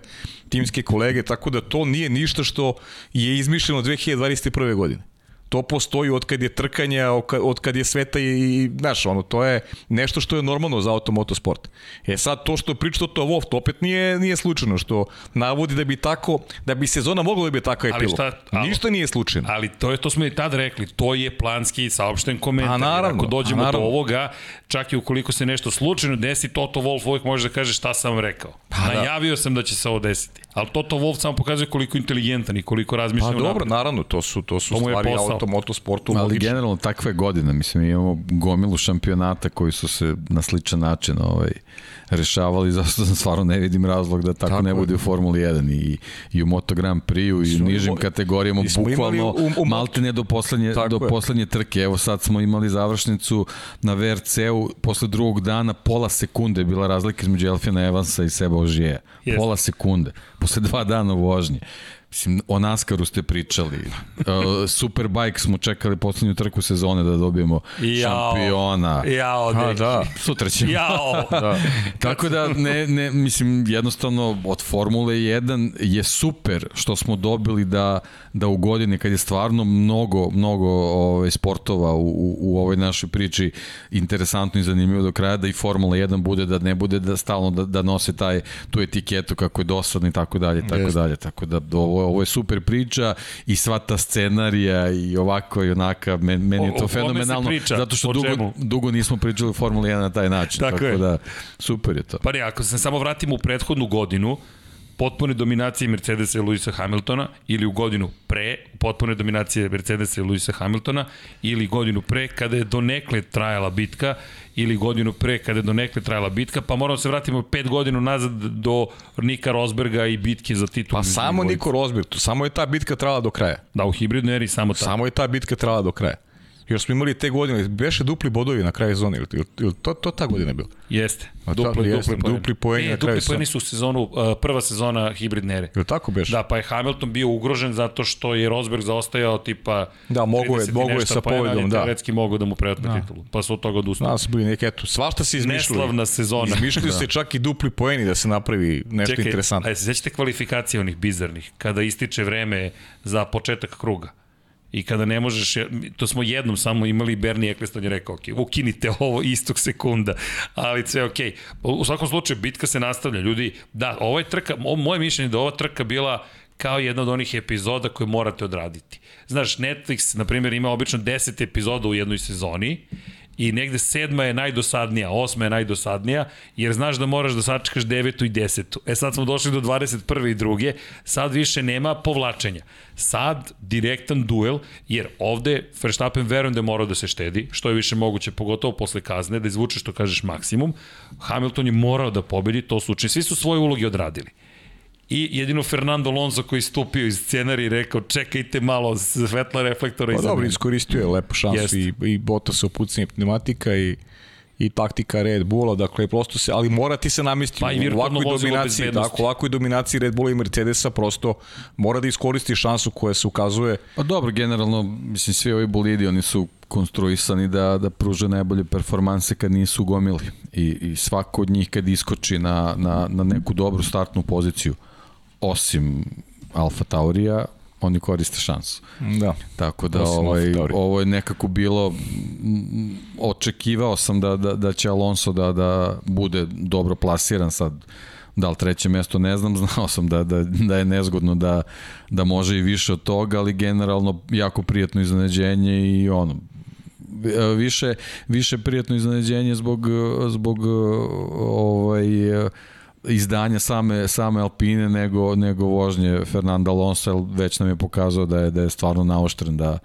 timske kolege, tako da to nije ništa što je izmišljeno 2021. godine. To postoji od kad je trkanja, od kad je sveta i, znaš, ono, to je nešto što je normalno za automotosport. E sad, to što priča to Wolf, to opet nije, nije slučajno, što navodi da bi tako, da bi sezona mogla da bi tako epilog. Šta, ali, Ništa nije slučajno. Ali to je, to smo i tad rekli, to je planski saopšten komentar. A naravno. Ako dođemo a, do ovoga, čak i ukoliko se nešto slučajno desi, Toto Wolf uvijek može da kaže šta sam vam rekao. Pa, da. Najavio da. sam da će se ovo desiti. Ali Toto Wolf samo pokazuje koliko inteligentan i koliko razmišlja Pa dobro, naravno, to su, to su to stvari automotosportu. Ali logično. generalno takve godine, mislim, imamo gomilu šampionata koji su se na sličan način ovaj, rešavali, <laughs> zašto sam stvarno ne vidim razlog da tako, tako ne bude u Formuli 1 i, i u Moto Grand Prix i u nižim kategorijama, bukvalno u, u, maltene do poslednje, do poslednje trke. Evo sad smo imali završnicu na VRC-u, posle drugog dana pola sekunde je bila razlika između Elfina Evansa i Seba Ožije. Pola sekunde, posle dva dana vožnje. Mislim, o Naskaru ste pričali. Uh, Superbike smo čekali poslednju trku sezone da dobijemo Jao. šampiona. Jao, A, da. Sutra ćemo. Jao. <laughs> da. Tako da, ne, ne, mislim, jednostavno od Formule 1 je super što smo dobili da, da u godini kad je stvarno mnogo, mnogo ovaj, sportova u, u, u ovoj našoj priči interesantno i zanimljivo do kraja, da i Formula 1 bude, da ne bude da stalno da, da nose taj, tu etiketu kako je dosadno i tako dalje, tako dalje. Tako da ovo ovo je super priča i sva ta scenarija i ovako i onaka, meni je to o, fenomenalno, priča, zato što dugo, dugo nismo pričali o Formuli 1 na taj način, tako, tako da super je to. Pa ne, ako se samo vratimo u prethodnu godinu, potpune dominacije Mercedesa i Luisa Hamiltona ili u godinu pre potpune dominacije Mercedesa i Luisa Hamiltona ili godinu pre kada je donekle trajala bitka ili godinu pre kada je donekle trajala bitka, pa moramo se vratimo pet godina nazad do Nika Rosberga i bitke za titul. Pa samo Niko Rosberg, samo je ta bitka trajala do kraja. Da, u hibridnoj eri samo ta. Samo je ta bitka trajala do kraja. Još smo imali te godine, beše dupli bodovi na kraju sezone, ili, ili to, to ta godina bilo? Jeste. A dupli, jeste, dupli, dupli poeni na kraju Dupli poeni su u sezonu, uh, prva sezona hibridne ere. Ili tako beše? Da, pa je Hamilton bio ugrožen zato što je Rosberg zaostajao tipa Da, mogo je, mogo je sa povedom, da. Teoretski mogu da mu preotme da. titulu, pa su od toga odustali. Da, su bili neke, eto, svašta se izmišljali. Neslavna sezona. Izmišljali <laughs> da. se čak i dupli poeni da se napravi nešto Čekaj, interesantno. Čekaj, se sećate kvalifikacije onih bizarnih, kada ističe vreme za početak kruga? I kada ne možeš, to smo jednom samo imali, Bernie Eccleston je rekao, ok, ukinite ovo istog sekunda, ali sve ok. U svakom slučaju, bitka se nastavlja, ljudi, da, ovo je trka, moje mišljenje da ova trka bila kao jedna od onih epizoda koje morate odraditi. Znaš, Netflix, na primjer, ima obično 10 epizoda u jednoj sezoni i negde sedma je najdosadnija, osma je najdosadnija, jer znaš da moraš da sačekaš devetu i desetu. E sad smo došli do 21. i druge, sad više nema povlačenja. Sad direktan duel, jer ovde Verstappen verujem da je morao da se štedi, što je više moguće, pogotovo posle kazne, da izvuče što kažeš maksimum. Hamilton je morao da pobedi, to slučaj. Svi su svoje uloge odradili. I jedino Fernando Alonso koji stupio iz scenarija i rekao čekajte malo svetla reflektora pa dobro, iskoristio je lepo šansu i, i Bottas opucanje pneumatika i i taktika Red Bulla, dakle prosto se, ali mora ti se namestiti pa u ovakvoj dominaciji, tako, ovakvoj dominaciji Red Bulla i Mercedesa prosto mora da iskoristi šansu koja se ukazuje. Pa dobro, generalno, mislim, svi ovi bolidi, oni su konstruisani da, da pruže najbolje performanse kad nisu gomili. I, i svako od njih kad iskoči na, na, na neku dobru startnu poziciju, osim Alfa Taurija, oni koriste šansu. Da. Tako da ovaj, ovo je nekako bilo očekivao sam da, da, da će Alonso da, da bude dobro plasiran sad da li treće mesto ne znam, <laughs> znao sam da, da, da je nezgodno da, da može i više od toga, ali generalno jako prijatno iznenađenje i ono, više, više prijatno iznenađenje zbog, zbog ovaj, izdanja same, same Alpine nego, nego vožnje Fernanda Alonso, već nam je pokazao da je, da je stvarno naoštren da,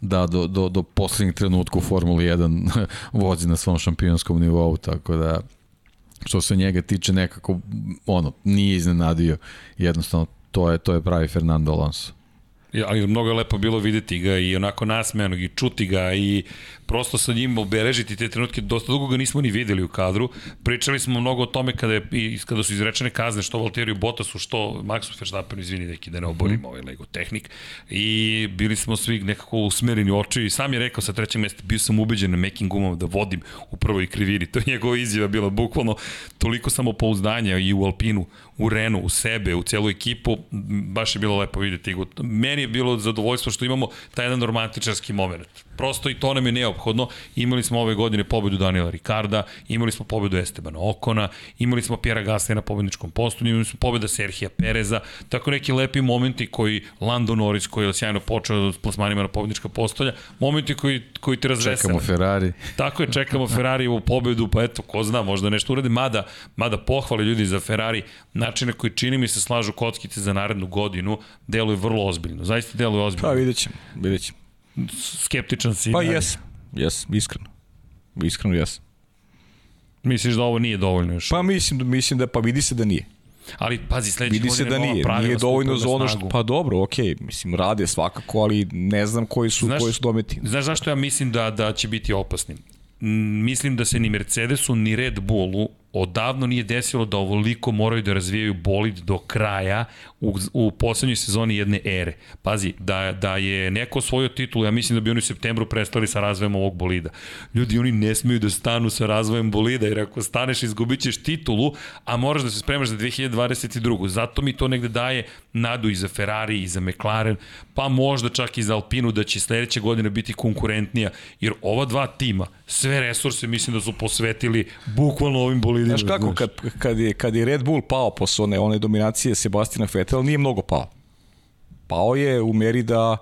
da do, do, do poslednjeg trenutka u Formuli 1 <laughs> vozi na svom šampionskom nivou, tako da što se njega tiče nekako ono nije iznenadio jednostavno to je to je pravi Fernando Alonso. Ali mnogo je lepo bilo videti ga i onako nasmejanog i čuti ga i prosto sa njim obeležiti te trenutke, dosta dugo ga nismo ni videli u kadru. Pričali smo mnogo o tome kada, je, i, kada su izrečene kazne, što Valteriju Bottasu, što Maxu Verstappenu, izvini neki da ne oborim mm. ovaj Lego tehnik, i bili smo svi nekako usmereni u oči i sam je rekao sa trećeg mesta, bio sam ubeđen na making gumom da vodim u prvoj krivini, <laughs> to je njegova izjava bila bukvalno toliko samopouzdanja i u Alpinu, u Renu, u sebe, u celu ekipu, baš je bilo lepo videti. Meni je bilo zadovoljstvo što imamo taj jedan romantičarski moment. Prosto i to nam je neophodno. Imali smo ove godine pobedu Daniela Ricarda, imali smo pobedu Estebana Okona, imali smo Pjera Gasly na pobedničkom postu, imali smo pobeda Serhija Pereza, tako neki lepi momenti koji Lando Norris koji je sjajno počeo s plasmanima na pobednička postolja, momenti koji, koji te razvesele. Čekamo Ferrari. Tako je, čekamo Ferrari u pobedu, pa eto, ko zna, možda nešto urade, mada, mada pohvale ljudi za Ferrari, načine koji čini mi se slažu kockice za narednu godinu, deluje vrlo ozbiljno, zaista deluje ozbiljno. Pa vidjet ćemo, vidjet ćemo. Skeptičan si. Pa jes, jes, iskreno. Iskreno jes. Misliš da ovo nije dovoljno još? Pa mislim, mislim da, pa vidi se da nije. Ali pazi, sledeće Vidi se da nije, nije dovoljno za ono što, pa dobro, okej, okay, mislim, rade svakako, ali ne znam koji su, Znaš- koji su dometi. Znaš zašto ja mislim da, da će biti opasni? Mislim da se ni Mercedesu ni Red Bullu odavno nije desilo da ovoliko moraju da razvijaju bolid do kraja u, u poslednjoj sezoni jedne ere. Pazi, da, da je neko osvojio titulu, ja mislim da bi oni u septembru prestali sa razvojem ovog bolida. Ljudi, oni ne smeju da stanu sa razvojem bolida, jer ako staneš izgubit ćeš titulu, a moraš da se spremaš za 2022. Zato mi to negde daje nadu i za Ferrari i za McLaren, pa možda čak i za Alpinu da će sledeće godine biti konkurentnija, jer ova dva tima sve resurse mislim da su posvetili bukvalno ovim bolidima. Znaš kako, kad, kad, je, kad je Red Bull pao posle one, one dominacije Sebastina Vettel, nije mnogo pao. Pao je u meri da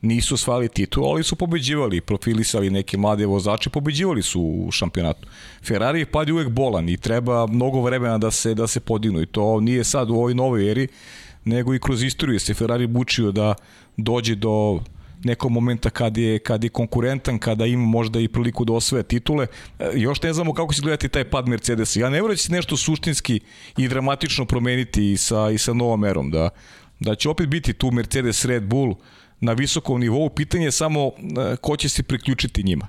nisu osvajali titul, ali su pobeđivali, profilisali neke mlade vozače, pobeđivali su u šampionatu. Ferrari je pad uvek bolan i treba mnogo vremena da se da se podignu i to nije sad u ovoj novoj eri, nego i kroz istoriju se Ferrari bučio da dođe do nekog momenta kad je, kad je konkurentan, kada ima možda i priliku da osvoje titule. E, Još ne znamo kako će gledati taj pad Mercedesa. Ja ne vjerujem da će se nešto suštinski i dramatično promeniti i sa, i sa novom erom. Da, da će opet biti tu Mercedes Red Bull na visokom nivou. Pitanje je samo e, ko će se priključiti njima.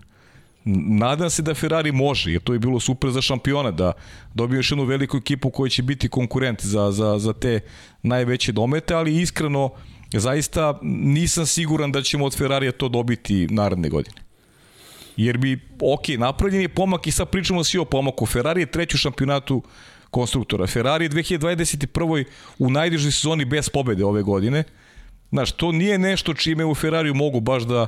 Nadam se da Ferrari može, jer to je bilo super za šampiona, da dobije još jednu veliku ekipu koja će biti konkurent za, za, za te najveće domete, ali iskreno, zaista nisam siguran da ćemo od Ferrarija to dobiti naredne godine. Jer bi, ok, napravljen je pomak i sad pričamo svi o pomaku. Ferrari je treći u šampionatu konstruktora. Ferrari je 2021. u najdižoj sezoni bez pobede ove godine. Znaš, to nije nešto čime u Ferrariju mogu baš da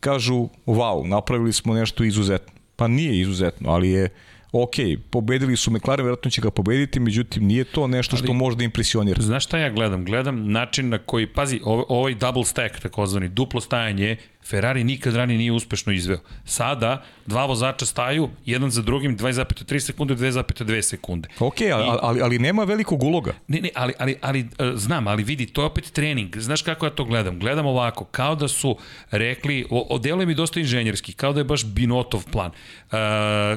kažu, wow, napravili smo nešto izuzetno. Pa nije izuzetno, ali je ok, pobedili su McLaren, vjerojatno će ga pobediti, međutim nije to nešto što Ali- može da impresionira. Znaš šta ja gledam? Gledam način na koji, pazi, ovaj double stack, takozvani, duplo stajanje, Ferrari nikad ranije nije uspešno izveo. Sada, dva vozača staju, jedan za drugim, 2,3 sekunde, 2,2 sekunde. Ok, ali, ali, ali nema velikog uloga. Ne, ne, ali, ali, ali e, znam, ali vidi, to je opet trening. Znaš kako ja to gledam? Gledam ovako, kao da su rekli, o, o deluje mi dosta inženjerski, kao da je baš Binotov plan. E,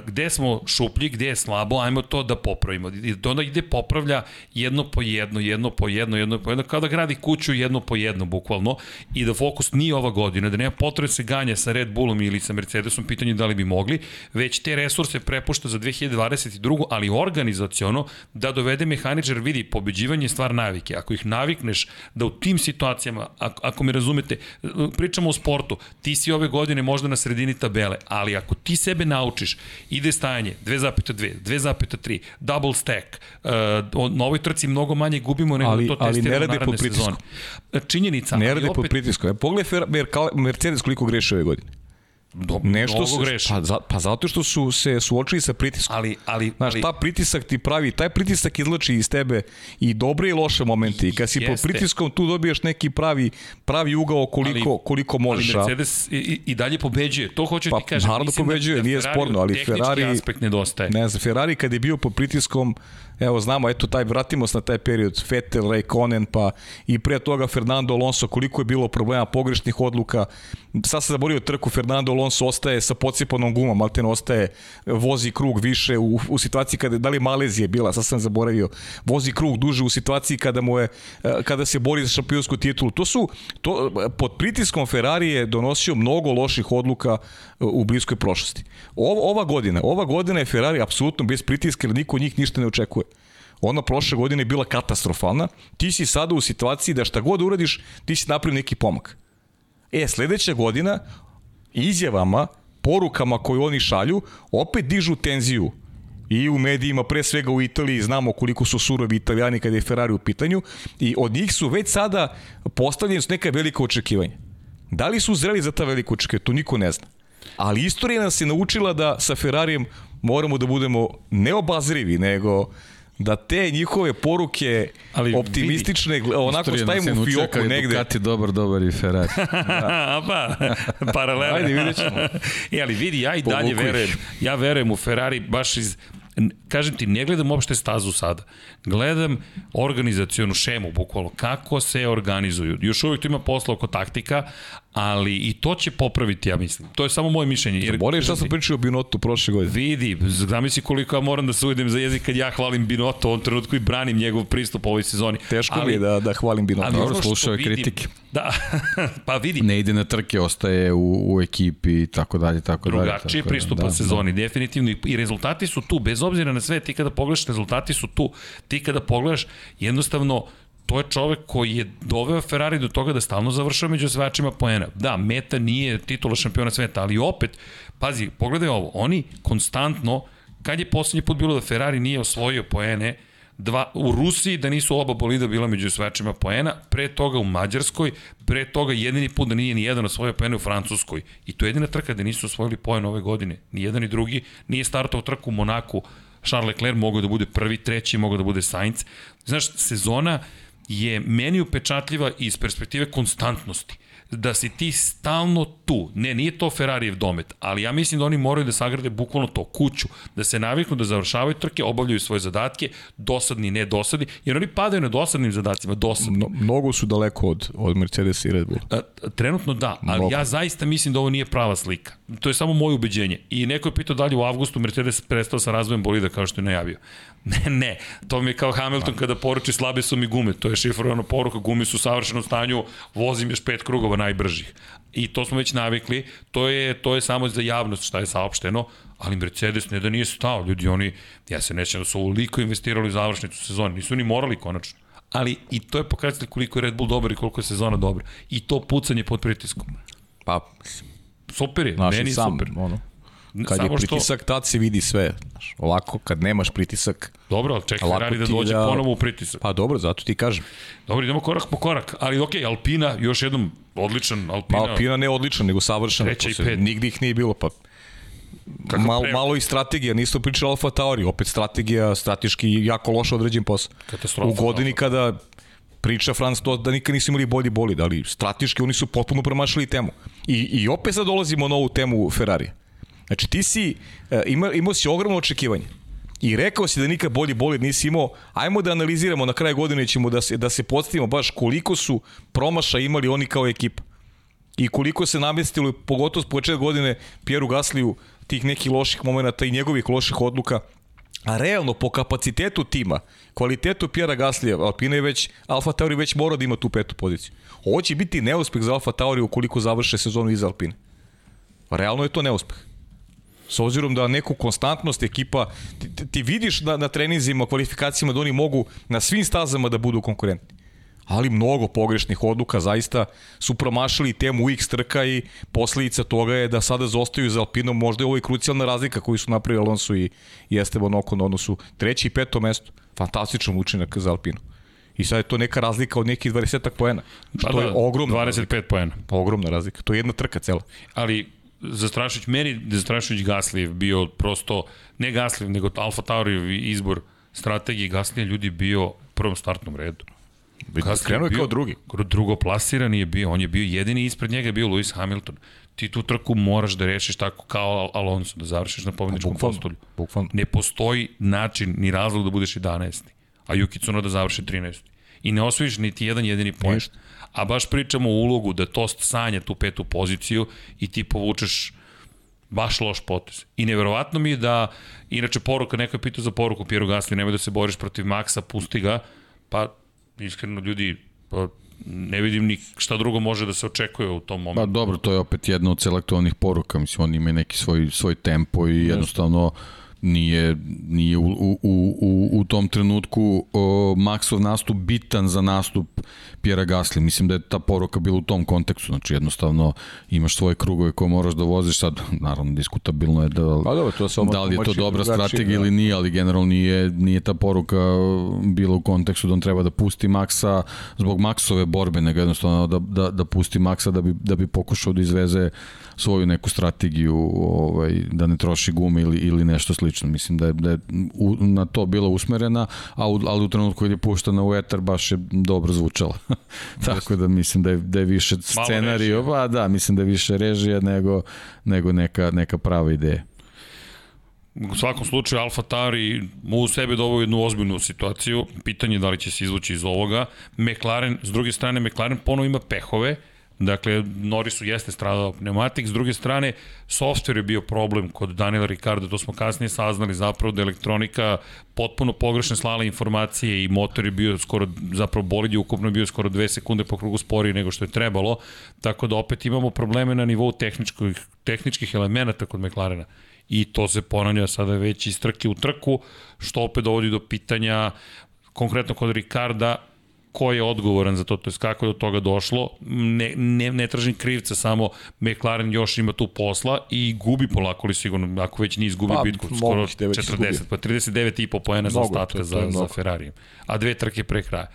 gde smo šuplji, gde je slabo, ajmo to da popravimo. I to onda ide popravlja jedno po jedno, jedno po jedno, jedno po jedno, kao da gradi kuću jedno po jedno, bukvalno, i da fokus nije ova godina, da nema potrebe da se ganja sa Red Bullom ili sa Mercedesom, pitanje je da li bi mogli, već te resurse prepušta za 2022. ali organizaciono da dovede mehaničar, vidi, pobeđivanje je stvar navike. Ako ih navikneš da u tim situacijama, ako, ako me razumete, pričamo o sportu, ti si ove godine možda na sredini tabele, ali ako ti sebe naučiš, ide stajanje 2,2, 2,3, double stack, uh, na ovoj trci mnogo manje gubimo nego Ali- to ali testiramo ne rade naredne pod pritiskom. sezone. Činjenica, Ne radi pod opet, pritiskom. E, Pogledaj Mercedes koliko greše ove godine. do, Nešto se, greši. pa, za, pa zato što su se suočili sa pritiskom. Ali, ali, Znaš, ali, ta pritisak ti pravi, taj pritisak izlači iz tebe i dobre i loše momente. I kad si pod Jeste. pritiskom, tu dobiješ neki pravi, pravi ugao koliko, Ali- koliko možeš. ali Mercedes i, i, dalje pobeđuje. To hoću Pa, ti kažem. naravno Mislim pobeđuje, da, nije da sporno, ali tehnički Ferrari- aspekt nedostaje. Ne znam, Ferrari kad je bio pod pritiskom, evo znamo, eto taj, vratimo se na taj period, Vettel, Raikkonen, pa i pre toga Fernando Alonso, koliko je bilo problema, pogrešnih odluka, sad se zaborio trku, Fernando Alonso ostaje sa pocipanom gumom, ali ten ostaje, vozi krug više u, u situaciji kada, da li Malezija bila, sad sam zaboravio, vozi krug duže u situaciji kada mu je, eh, kada se bori za šampionsku titulu. To su, to, pod pritiskom Ferrari je donosio mnogo loših odluka eh, u bliskoj prošlosti. Ova, ova godina, ova godina je Ferrari apsolutno bez pritiska, jer niko od njih ništa ne očekuje. Ona prošle godine je bila katastrofalna. Ti si sada u situaciji da šta god uradiš, ti si napravio neki pomak. E, sledeća godina, izjavama, porukama koje oni šalju, opet dižu tenziju i u medijima, pre svega u Italiji, znamo koliko su surovi italijani kada je Ferrari u pitanju i od njih su već sada postavljeni su neka velika očekivanja. Da li su zreli za ta velika očekivanja, to niko ne zna. Ali istorija nas je naučila da sa Ferrarijem moramo da budemo neobazrivi, nego da te njihove poruke Ali optimistične, vidi, onako stavimo u fioku negde. Ducati dobar, dobar i Ferrari. <laughs> da. pa, paralelno. Ajde, vidjet ćemo. e, ali vidi, ja i dalje verujem. Ja verujem u Ferrari baš iz kažem ti, ne gledam uopšte stazu sada. Gledam organizacionu šemu, bukvalno, kako se organizuju. Još uvijek tu ima posla oko taktika, ali i to će popraviti, ja mislim. To je samo moje mišljenje. Jer, Bolje šta sam pričao o Binotu prošle godine. Vidi, zamisli koliko ja moram da se uvedem za jezik kad ja hvalim Binoto u ovom trenutku i branim njegov pristup ovoj sezoni. Teško ali, mi je da, da hvalim Binoto. Ali Dobro, slušao je kritike. Da, <laughs> pa vidi. Ne ide na trke, ostaje u, u ekipi i tako dalje, tako dalje. Drugačije pristupa da, sezoni, da. definitivno. I rezultati su tu, bez obzira na sve, ti kada pogledaš, rezultati su tu. Ti kada pogledaš, jednostavno, to je čovek koji je doveo Ferrari do toga da stalno završava među osvajačima poena. Da, meta nije titula šampiona sveta, ali opet, pazi, pogledaj ovo, oni konstantno, kad je poslednji put bilo da Ferrari nije osvojio poene, dva, u Rusiji da nisu oba bolida bila među osvajačima poena, pre toga u Mađarskoj, pre toga jedini put da nije ni jedan osvojio poena u Francuskoj. I to je jedina trka da nisu osvojili poen ove godine. Ni jedan ni drugi nije startao trku u Monaku. Charles Leclerc mogao da bude prvi, treći, mogao da bude Sainz. Znaš, sezona je meni upečatljiva iz perspektive konstantnosti da si ti stalno tu. Ne, nije to Ferrarijev domet, ali ja mislim da oni moraju da sagrade bukvalno to, kuću, da se naviknu da završavaju trke, obavljaju svoje zadatke, dosadni, ne dosadni, jer oni padaju na dosadnim zadacima, dosadni. No, mnogo su daleko od, od Mercedes i Red Bull. A, trenutno da, ali mnogo. ja zaista mislim da ovo nije prava slika. To je samo moje ubeđenje. I neko je pitao da li u avgustu Mercedes prestao sa razvojem bolida kao što je najavio. <laughs> Ne, ne, to mi je kao Hamilton kada poruči slabe su mi gume, to je šifrovano poruka, gume su u savršenom stanju, vozim još pet krugova najbržih. I to smo već navikli, to je, to je samo za javnost šta je saopšteno, ali Mercedes ne da nije stao, ljudi oni, ja se nećem da su ovoliko investirali u završnicu sezoni, nisu ni morali konačno. Ali i to je pokazatelj koliko je Red Bull dobar i koliko je sezona dobra. I to pucanje pod pritiskom. Pa, super je, meni sam, super. Ono Kad Samo je pritisak, što... tad se vidi sve. Znaš, ovako, kad nemaš pritisak... Dobro, ali čekaj Ferrari da dođe da... ponovo u pritisak. Pa dobro, zato ti kažem. Dobro, idemo korak po korak. Ali okej, okay, Alpina, još jednom odličan Alpina. Alpina ne odličan, nego savršen. Treća i pet. Nigde ih nije bilo, pa Kako malo, pre... malo i strategija, nisu pričali Alfa Tauri, opet strategija, strateški jako loše određen posao. Katastrofa. U godini kada priča Franc to da nikad nisu imali bolji bolid, ali strateški oni su potpuno promašili temu. I, i opet sad dolazimo na ovu temu Ferrari. Znači ti si, uh, ima, imao si ogromno očekivanje. I rekao si da nikad bolji bolid nisi imao. Ajmo da analiziramo na kraju godine ćemo da se, da se podstavimo baš koliko su promaša imali oni kao ekipa. I koliko se namestilo, pogotovo s početka godine, Pjeru Gasliju, tih nekih loših momenta i njegovih loših odluka. A realno, po kapacitetu tima, kvalitetu Pjera Gaslija, Alpina je već, Alfa Tauri već mora da ima tu petu poziciju. Ovo će biti neuspeh za Alfa Tauri ukoliko završe sezonu iz Alpine. Realno je to neuspeh. S obzirom da neku konstantnost ekipa, ti, ti vidiš na, na treninzima, kvalifikacijama da oni mogu na svim stazama da budu konkurentni. Ali mnogo pogrešnih odluka zaista su promašili temu X trka i posledica toga je da sada zostaju za Alpinom. Možda je ovo i krucijalna razlika koju su napravili Alonso i, i Esteban Ocon na odnosu treći i peto mesto. Fantastičan učinak za Alpinu. I sad je to neka razlika od nekih 20 poena. Što pa da, je ogromna 25 razlika. poena. Ogromna razlika. To je jedna trka cela. Ali Zastrašujuć, meni Zastrašujuć Gaslijev bio prosto, ne Gaslijev, nego Alfa Taurijev izbor strategije Gaslijev ljudi bio u prvom startnom redu. Krenuo je kao drugi. Drugo plasirani je bio, on je bio jedini ispred njega je bio Lewis Hamilton. Ti tu trku moraš da rešiš tako kao Alonso, da završiš na pobedničkom postolju. Bukvalno. Ne postoji način ni razlog da budeš 11. A Yuki Tsunoda završi 13. I ne osvojiš niti jedan jedini point. Ništa a baš pričamo o ulogu da Tost sanja tu petu poziciju i ti povučeš baš loš potez. I neverovatno mi je da, inače poruka, neko je pitao za poruku Pjeru Gasli, nemoj da se boriš protiv Maksa, pusti ga, pa iskreno ljudi, pa ne vidim ni šta drugo može da se očekuje u tom momentu. Pa dobro, to je opet jedna od selektovnih poruka, mislim, oni imaju neki svoj, svoj tempo i jednostavno nije, nije u, u, u, u tom trenutku o, Maksov nastup bitan za nastup Pjera Gasli. Mislim da je ta poruka bila u tom kontekstu. Znači jednostavno imaš svoje krugove koje moraš da voziš. Sad, naravno, diskutabilno je da, Pa dobro, to da li je to dobra strategija da. ili nije, ali generalno nije, nije ta poruka bila u kontekstu da on treba da pusti Maksa zbog Maksove borbe, nego jednostavno da, da, da pusti Maksa da bi, da bi pokušao da izveze svoju neku strategiju ovaj, da ne troši gume ili, ili nešto slično. Mislim da je, da je u, na to bila usmerena, a u, ali u trenutku kad je puštena u etar baš je dobro zvučala. <laughs> Tako da mislim da je, da je više scenario, režija. pa da, mislim da je više režija nego, nego neka, neka prava ideja. U svakom slučaju Alfa Tauri mu u sebe doveo jednu ozbiljnu situaciju. Pitanje je da li će se izvući iz ovoga. McLaren, s druge strane, McLaren ponovo ima pehove. Dakle, Norrisu jeste stradao pneumatik, s druge strane, software je bio problem kod Daniela Ricardo, to smo kasnije saznali. Zapravo da elektronika potpuno pogrešno slala informacije i motor je bio skoro, zapravo bolid je ukupno bio skoro 2 sekunde po krugu sporiji nego što je trebalo, tako da opet imamo probleme na nivou tehničkih, tehničkih elemenata kod McLarena. I to se ponavlja sada već iz trke u trku, što opet dovodi do pitanja konkretno kod Ricarda ko je odgovoran za to, to je kako je do toga došlo, ne, ne, ne tražim krivca, samo McLaren još ima tu posla i gubi polako li sigurno, ako već nije izgubio Pa, bitku, skoro moguće da je već 40, izgubio. pa 39,5 poena za ostatka to je- to za, za. Ferrari. A dve trke pre kraja.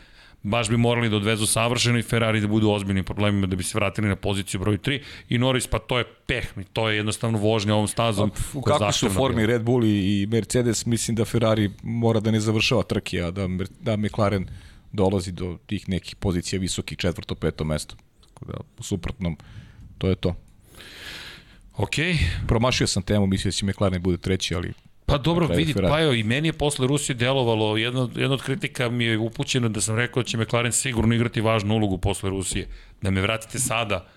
Baš bi morali da odvezu savršeno i Ferrari da budu ozbiljnim problemima da bi se vratili na poziciju broj 3 i Norris pa to je peh, to je jednostavno vožnja ovom stazom. U koja je kakvoj su formi. Red Bull i Mercedes, mislim da Ferrari mora da ne završava trke, a da, da McLaren dolazi do tih nekih pozicija visokih četvrto, peto mesto. Tako da, u suprotnom, to je to. Okej, Promašio sam temu, mislio da će McLaren bude treći, ali Pa dobro, vidi, pa evo, i meni je posle Rusije delovalo, jedna, jedna od kritika mi je upućena da sam rekao da će McLaren sigurno igrati važnu ulogu posle Rusije. Da me vratite sada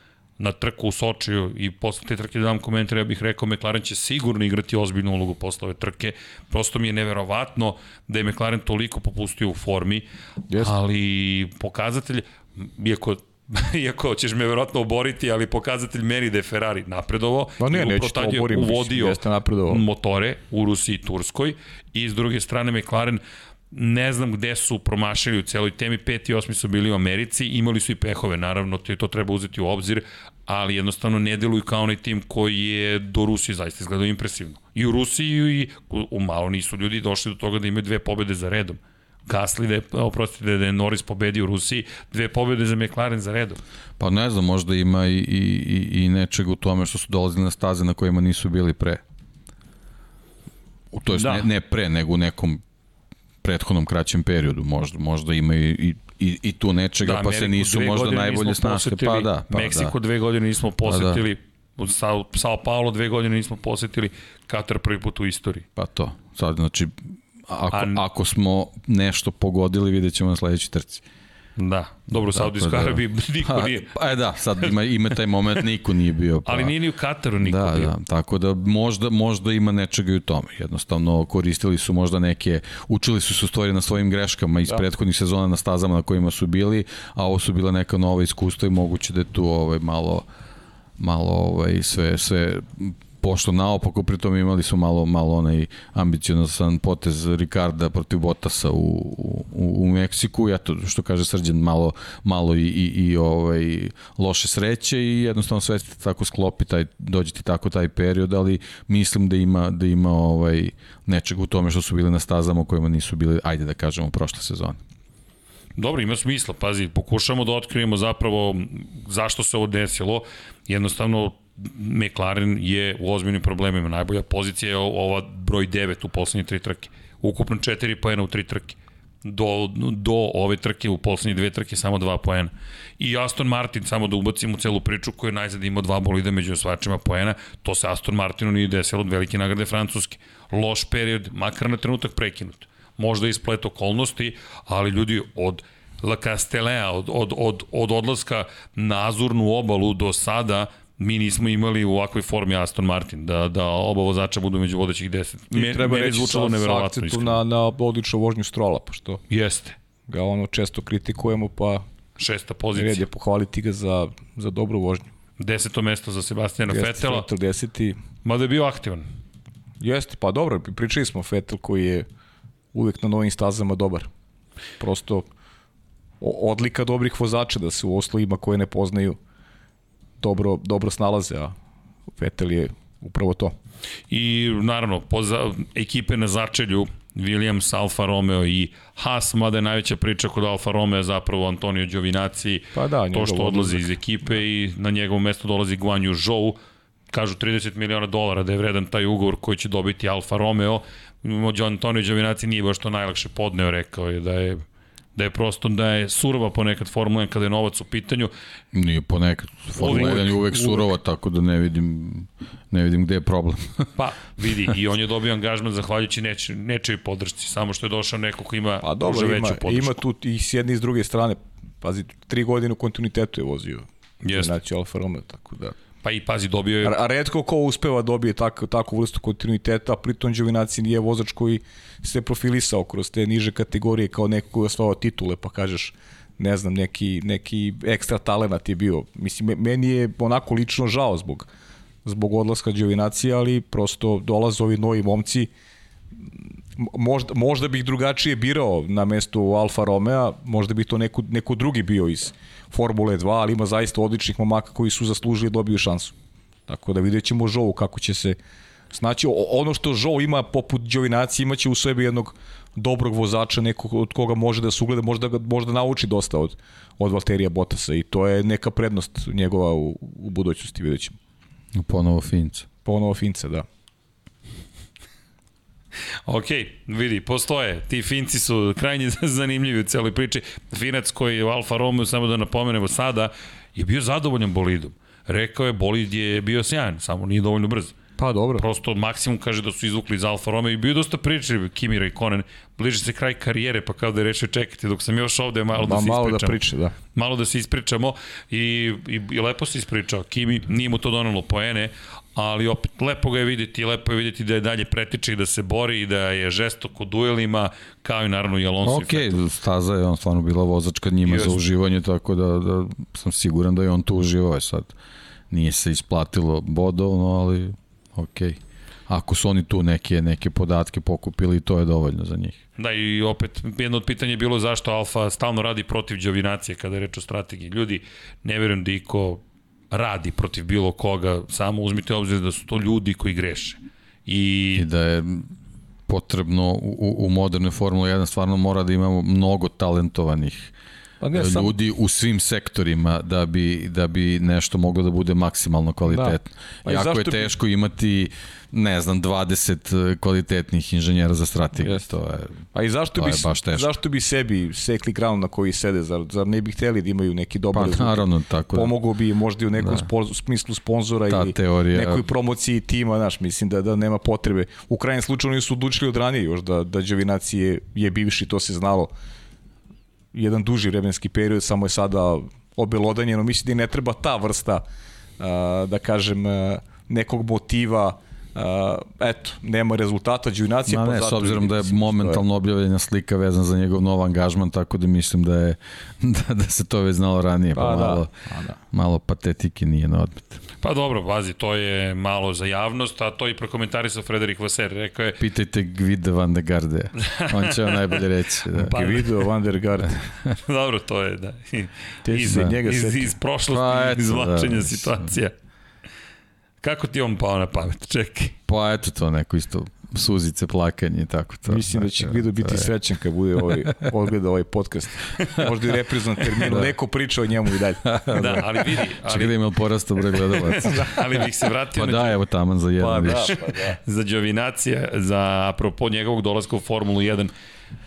na trku u Sočiju i posle te trke da dam komentar, ja bih rekao McLaren će sigurno igrati ozbiljnu ulogu posle ove trke. Prosto mi je neverovatno da je McLaren toliko popustio u formi, Jeste. ali pokazatelj, iako <laughs> iako ćeš me verovatno oboriti, ali pokazatelj meni da je Ferrari napredovao Pa ne, i upravo tad je uvodio jeste napredovao. motore u Rusiji i Turskoj i s druge strane McLaren ne znam gde su promašili u celoj temi, peti i osmi su bili u Americi, imali su i pehove, naravno, to, to treba uzeti u obzir, ali jednostavno ne deluju kao onaj tim koji je do Rusije zaista izgledao impresivno. I u Rusiji i u, u malo nisu ljudi došli do toga da imaju dve pobede za redom. Gasli da je, oprostite, da je Norris pobedio u Rusiji, dve pobede za McLaren za redom. Pa ne znam, možda ima i, i, i, i nečeg u tome što su dolazili na staze na kojima nisu bili pre. U- To jest Da. ne, ne pre, nego u nekom prethodnom kraćem periodu. Možda, možda ima i, i, i, i tu nečega, pa se Ameriku nisu možda najbolje snašli. Pa da, pa Meksiko da. dve godine nismo posetili, u Sao, Sao Paulo dve godine nismo posetili, Katar prvi put u istoriji. Pa to. Sad, znači, ako, A- ako smo nešto pogodili, vidjet ćemo na sledećoj trci. Da, dobro, u Saudijskoj da. Arabiji <laughs> niko Pa, nije. pa e da, sad ima, ima taj moment, niko nije bio. Pa, Ali nije ni u Kataru niko da, bio. Da, tako da možda, možda ima nečega i u tome. Jednostavno koristili su možda neke, učili su se stvari na svojim greškama iz da. prethodnih sezona na stazama na kojima su bili, a ovo su bila neka nova iskustva i moguće da je tu ovaj, malo, malo ovaj, sve, sve pošto naopako, pritom imali su malo, malo onaj ambiciozan potez Ricarda protiv Bottasa u, u, u Meksiku, ja to što kaže Srđan, malo, malo i, i, i ovaj, loše sreće i jednostavno sve se tako sklopi, taj, dođe ti tako taj period, ali mislim da ima, da ima ovaj, nečeg u tome što su bili na stazama kojima nisu bili, ajde da kažemo, prošle sezone. Dobro, ima smisla, pazi, pokušamo da otkrijemo zapravo zašto se ovo desilo. Jednostavno, McLaren je u ozbiljnim problemima. Najbolja pozicija je ova broj 9 u poslednje tri trke. Ukupno 4 poena u tri trke. Do, do ove trke, u poslednje dve trke, samo dva poena. I Aston Martin, samo da ubacimo u celu priču, koji je najzad imao dva bolida među osvačima poena, to se Aston Martinu nije desilo od velike nagrade Francuske. Loš period, makar na trenutak prekinut možda i splet okolnosti, ali ljudi od La Castelea, od, od, od, od odlaska na Azurnu obalu do sada, mi nismo imali u ovakvoj formi Aston Martin, da, da oba vozača budu među vodećih deset. I Me, treba meni reći sa, sa neverovatno. akcentu na, na odličnu vožnju strola, pošto Jeste. ga ono često kritikujemo, pa Šesta red pozicija. je pohvaliti ga za, za dobru vožnju. Deseto mesto za Sebastijana Fetela, Vettel 10. mada je bio aktivan. Jeste, pa dobro, pričali smo Vettel koji je uvek na novim stazama dobar. Prosto odlika dobrih vozača da se u oslovima koje ne poznaju dobro, dobro snalaze, a Vettel je upravo to. I naravno, poza, ekipe na začelju Williams, Alfa Romeo i Haas, mada je najveća priča kod Alfa Romeo zapravo Antonio Giovinazzi, Pa da, to što odlazi iz ekipe i na njegovo mesto dolazi Guan Yu Zhou, kažu 30 miliona dolara da je vredan taj ugovor koji će dobiti Alfa Romeo. Antonio Giovinazzi nije baš to najlakše podneo, rekao je da je da je prosto da je surova ponekad Formula 1 kada je novac u pitanju. Nije ponekad. Formula Uvek, 1 je uvek surova, tako da ne vidim, ne vidim gde je problem. <laughs> Pa, vidi, i on je dobio angažman zahvaljujući neč, nečoj podršci, samo što je došao neko ko ima Pa dobro, ima, veću podršku. ima tu i s jedne i s druge strane. Pazi, tri godine u kontinuitetu je vozio. Jeste. Znači Alfa Romeo, tako da. Pa i pazi, dobio je... A, redko ko uspeva dobije tak, takvu vrstu kontinuiteta, pritom Đovinaci nije vozač koji se profilisao kroz te niže kategorije kao neko koji osvao titule, pa kažeš ne znam, neki, neki ekstra talenat je bio. Mislim, me- meni je onako lično žao zbog, zbog odlaska Đovinacija, ali prosto dolaze ovi novi momci, možda, možda bih drugačije birao na mestu Alfa Romeo, možda bi to neko, neko drugi bio iz Formule 2, ali ima zaista odličnih momaka koji su zaslužili da dobiju šansu. Tako da vidjet ćemo Žovu kako će se snaći. Ono što Žou ima poput Đovinaci imaće u sebi jednog dobrog vozača, nekog od koga može da se ugleda, možda možda nauči dosta od, od Valterija Bottasa i to je neka prednost njegova u, u budućnosti, vidjet ćemo. Ponovo Finca. Ponovo Finca, da. <laughs> Ok, vidi, postoje. Ti Finci su krajnje <laughs> zanimljivi u celoj priči. Finac koji je u Alfa Romeo, samo da napomenemo sada, je bio zadovoljan bolidom. Rekao je, bolid je bio sjajan, samo nije dovoljno brz. Pa dobro. Prosto maksimum kaže da su izvukli iz Alfa Romeo i bio dosta priče Kimi Raikkonen. Bliže se kraj karijere, pa kao da je rešio čekati dok sam još ovde malo da Ma, se malo da ispričam. priče, da. malo da se ispričamo i, i, i lepo se ispričao. Kimi nije mu to donalo poene, ali opet lepo ga je videti, lepo je videti da je dalje pretiče i da se bori i da je žestok u duelima, kao i naravno i Alonso i Ok, staza je on stvarno bila vozačka njima Jeste. za uživanje, tako da, da sam siguran da je on tu uživao je sad. Nije se isplatilo bodovno, ali ok. Ako su oni tu neke, neke podatke pokupili, to je dovoljno za njih. Da, i opet, jedno od pitanja je bilo zašto Alfa stalno radi protiv Đovinacije kada je reč o strategiji. Ljudi, ne verujem da iko radi protiv bilo koga, samo uzmite obzir da su to ljudi koji greše. I I da je potrebno u, u- modernoj Formula 1 stvarno mora da imamo mnogo talentovanih Pa ne, sam, ljudi u svim sektorima da bi, da bi nešto moglo da bude maksimalno kvalitetno. Pa i Jako je zašto bi- teško imati, ne znam, 20 kvalitetnih inženjera za strategiju. Jeste. To je, A i zašto To bi, baš teško. zašto bi sebi sekli ground na koji sede? Zar, zar ne bi hteli da imaju neki dobar pa naravno, tako da. Pomogao bi možda i u nekom Da. spo, smislu sponzora Ta ili teorija- nekoj promociji tima, znaš, mislim da, da nema potrebe. U krajnjem slučaju oni su odlučili od ranije još da, da Đovinaci je, je bivši, to se znalo jedan duži vremenski period, samo je sada obelodanjeno. Mislim da i ne treba ta vrsta, da kažem, nekog motiva, a, eto, nema rezultata Đovinacije, Ma pa ne, s obzirom da je mislim, momentalno objavljena slika vezana za njegov nov angažman, tako da mislim da je <laughs> da, da se to već znalo ranije, pa, Pa da, malo, pa da. malo patetike nije na odmet. Pa dobro, vazi, to je malo za javnost, a to i prokomentarisao Frederik Vaser. Rekao je, Pitajte Gvida van de Garde, on će vam <laughs> najbolje reći. Da. Pa- Pa, video Van der Garde. <laughs> dobro, to je, da. Iz, se njega iz, setio. iz prošlosti, Pa, eto, izvlačenja da. situacija. Kako ti on pao na pamet? Čekaj. Pa eto to neko isto suzice, plakanje i tako to. Mislim da će Gvido to biti srećan kad bude ovaj, odgleda ovaj podcast. Možda i reprizan terminu, Da. neko priča o njemu i dalje. <laughs> Da, ali vidi, Čekaj da ali, ima porasta broj gledalaca. <laughs> ali bih se vratio Pa na da, evo taman za jedan Pa više. da, pa da. za Đovinacija, za apropo njegovog dolaska u Formulu 1,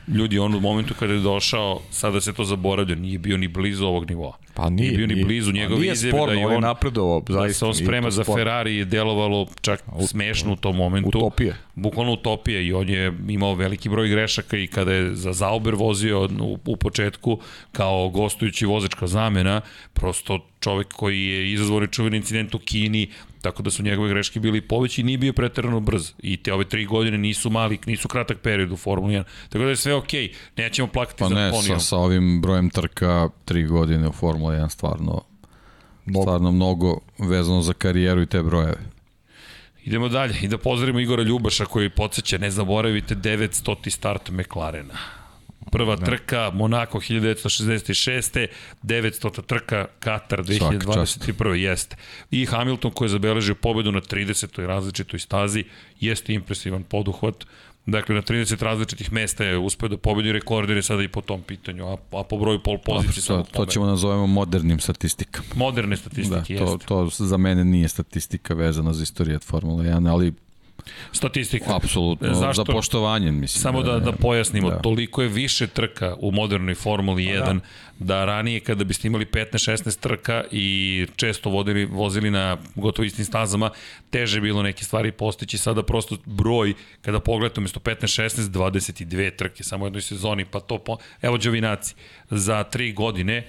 ljudi, on u momentu kada je došao, sada se to zaboravlja, nije bio ni blizu ovog nivoa. Pa nije, bio ni nije. blizu Pa njegove nije izjave sporno, da je on napredovao, Da zaista. se on nije sprema za sporno. Ferrari je delovalo čak smešno u tom momentu. Utopija. Bukvalno utopija i on je imao veliki broj grešaka i kada je za Zauber vozio u, u početku kao gostujući vozač kao zamena, prosto čovek koji je izazvao nečuveni incident u Kini, tako da su njegove greške bili poveći i nije bio preterano brz. I te ove tri godine nisu mali, nisu kratak period u Formuli 1. Tako da je sve okej, nećemo plakati Pa za ne, Antonijom. sa, sa ovim brojem trka tri godine u Formula 1 stvarno, Mnogo. stvarno mnogo vezano za karijeru i te brojeve. Idemo dalje i da pozdravimo Igora Ljubaša koji podsjeća, ne zaboravite, 900. start McLarena. Prva da. trka Monako 1966. 900. trka Katar 2021. jeste. I Hamilton koji je zabeležio pobedu na 30. različitoj stazi jeste impresivan poduhvat. Dakle, na 30 različitih mesta je uspeo da pobedi rekorder je sada i po tom pitanju, a, a po broju pol pozicije to, to ćemo nazovemo modernim statistikama. Moderne statistike, da, to, to za mene nije statistika vezana za istorijat Formula 1, ali statistika. Apsolutno, Zašto? za poštovanje, mislim. Samo da, da pojasnimo, da. toliko je više trka u modernoj Formuli 1 da. da ranije kada biste imali 15-16 trka i često vodili, vozili na gotovo istim stazama, teže bilo neke stvari postići. Sada prosto broj, kada pogledate umesto 15-16, 22 trke, samo u jednoj sezoni, pa to, po... evo Đovinaci, za 3 godine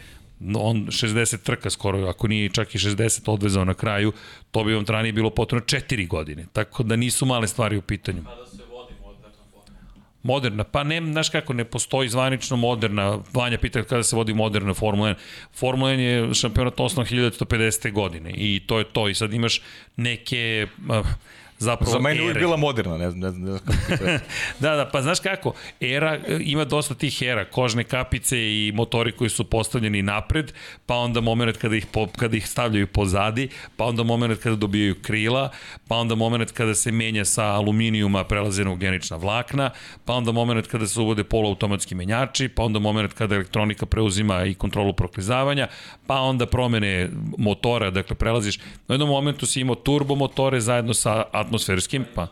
on 60 trka skoro, ako nije čak i 60 odvezao na kraju, to bi vam ranije bilo potrebno 4 godine. Tako da nisu male stvari u pitanju. Kada se vodi moderna formula? Moderna, pa ne, znaš kako, ne postoji zvanično moderna, Vanja pita kada se vodi moderna Formula 1. Formula 1 je šampionat osnovan 1950. godine i to je to. I sad imaš neke... Uh, zapravo Za mene uvijek bila moderna, ne znam, ne znam, ne znam kako <laughs> Da, da, pa znaš kako, era, ima dosta tih era, kožne kapice i motori koji su postavljeni napred, pa onda moment kada ih, po, kada ih stavljaju pozadi, pa onda moment kada dobijaju krila, pa onda moment kada se menja sa aluminijuma prelaze na ugljenična vlakna, pa onda moment kada se uvode poluautomatski menjači, pa onda moment kada elektronika preuzima i kontrolu proklizavanja, pa onda promene motora, dakle prelaziš, u jednom momentu si imao turbo motore zajedno sa atmosferskim, pa...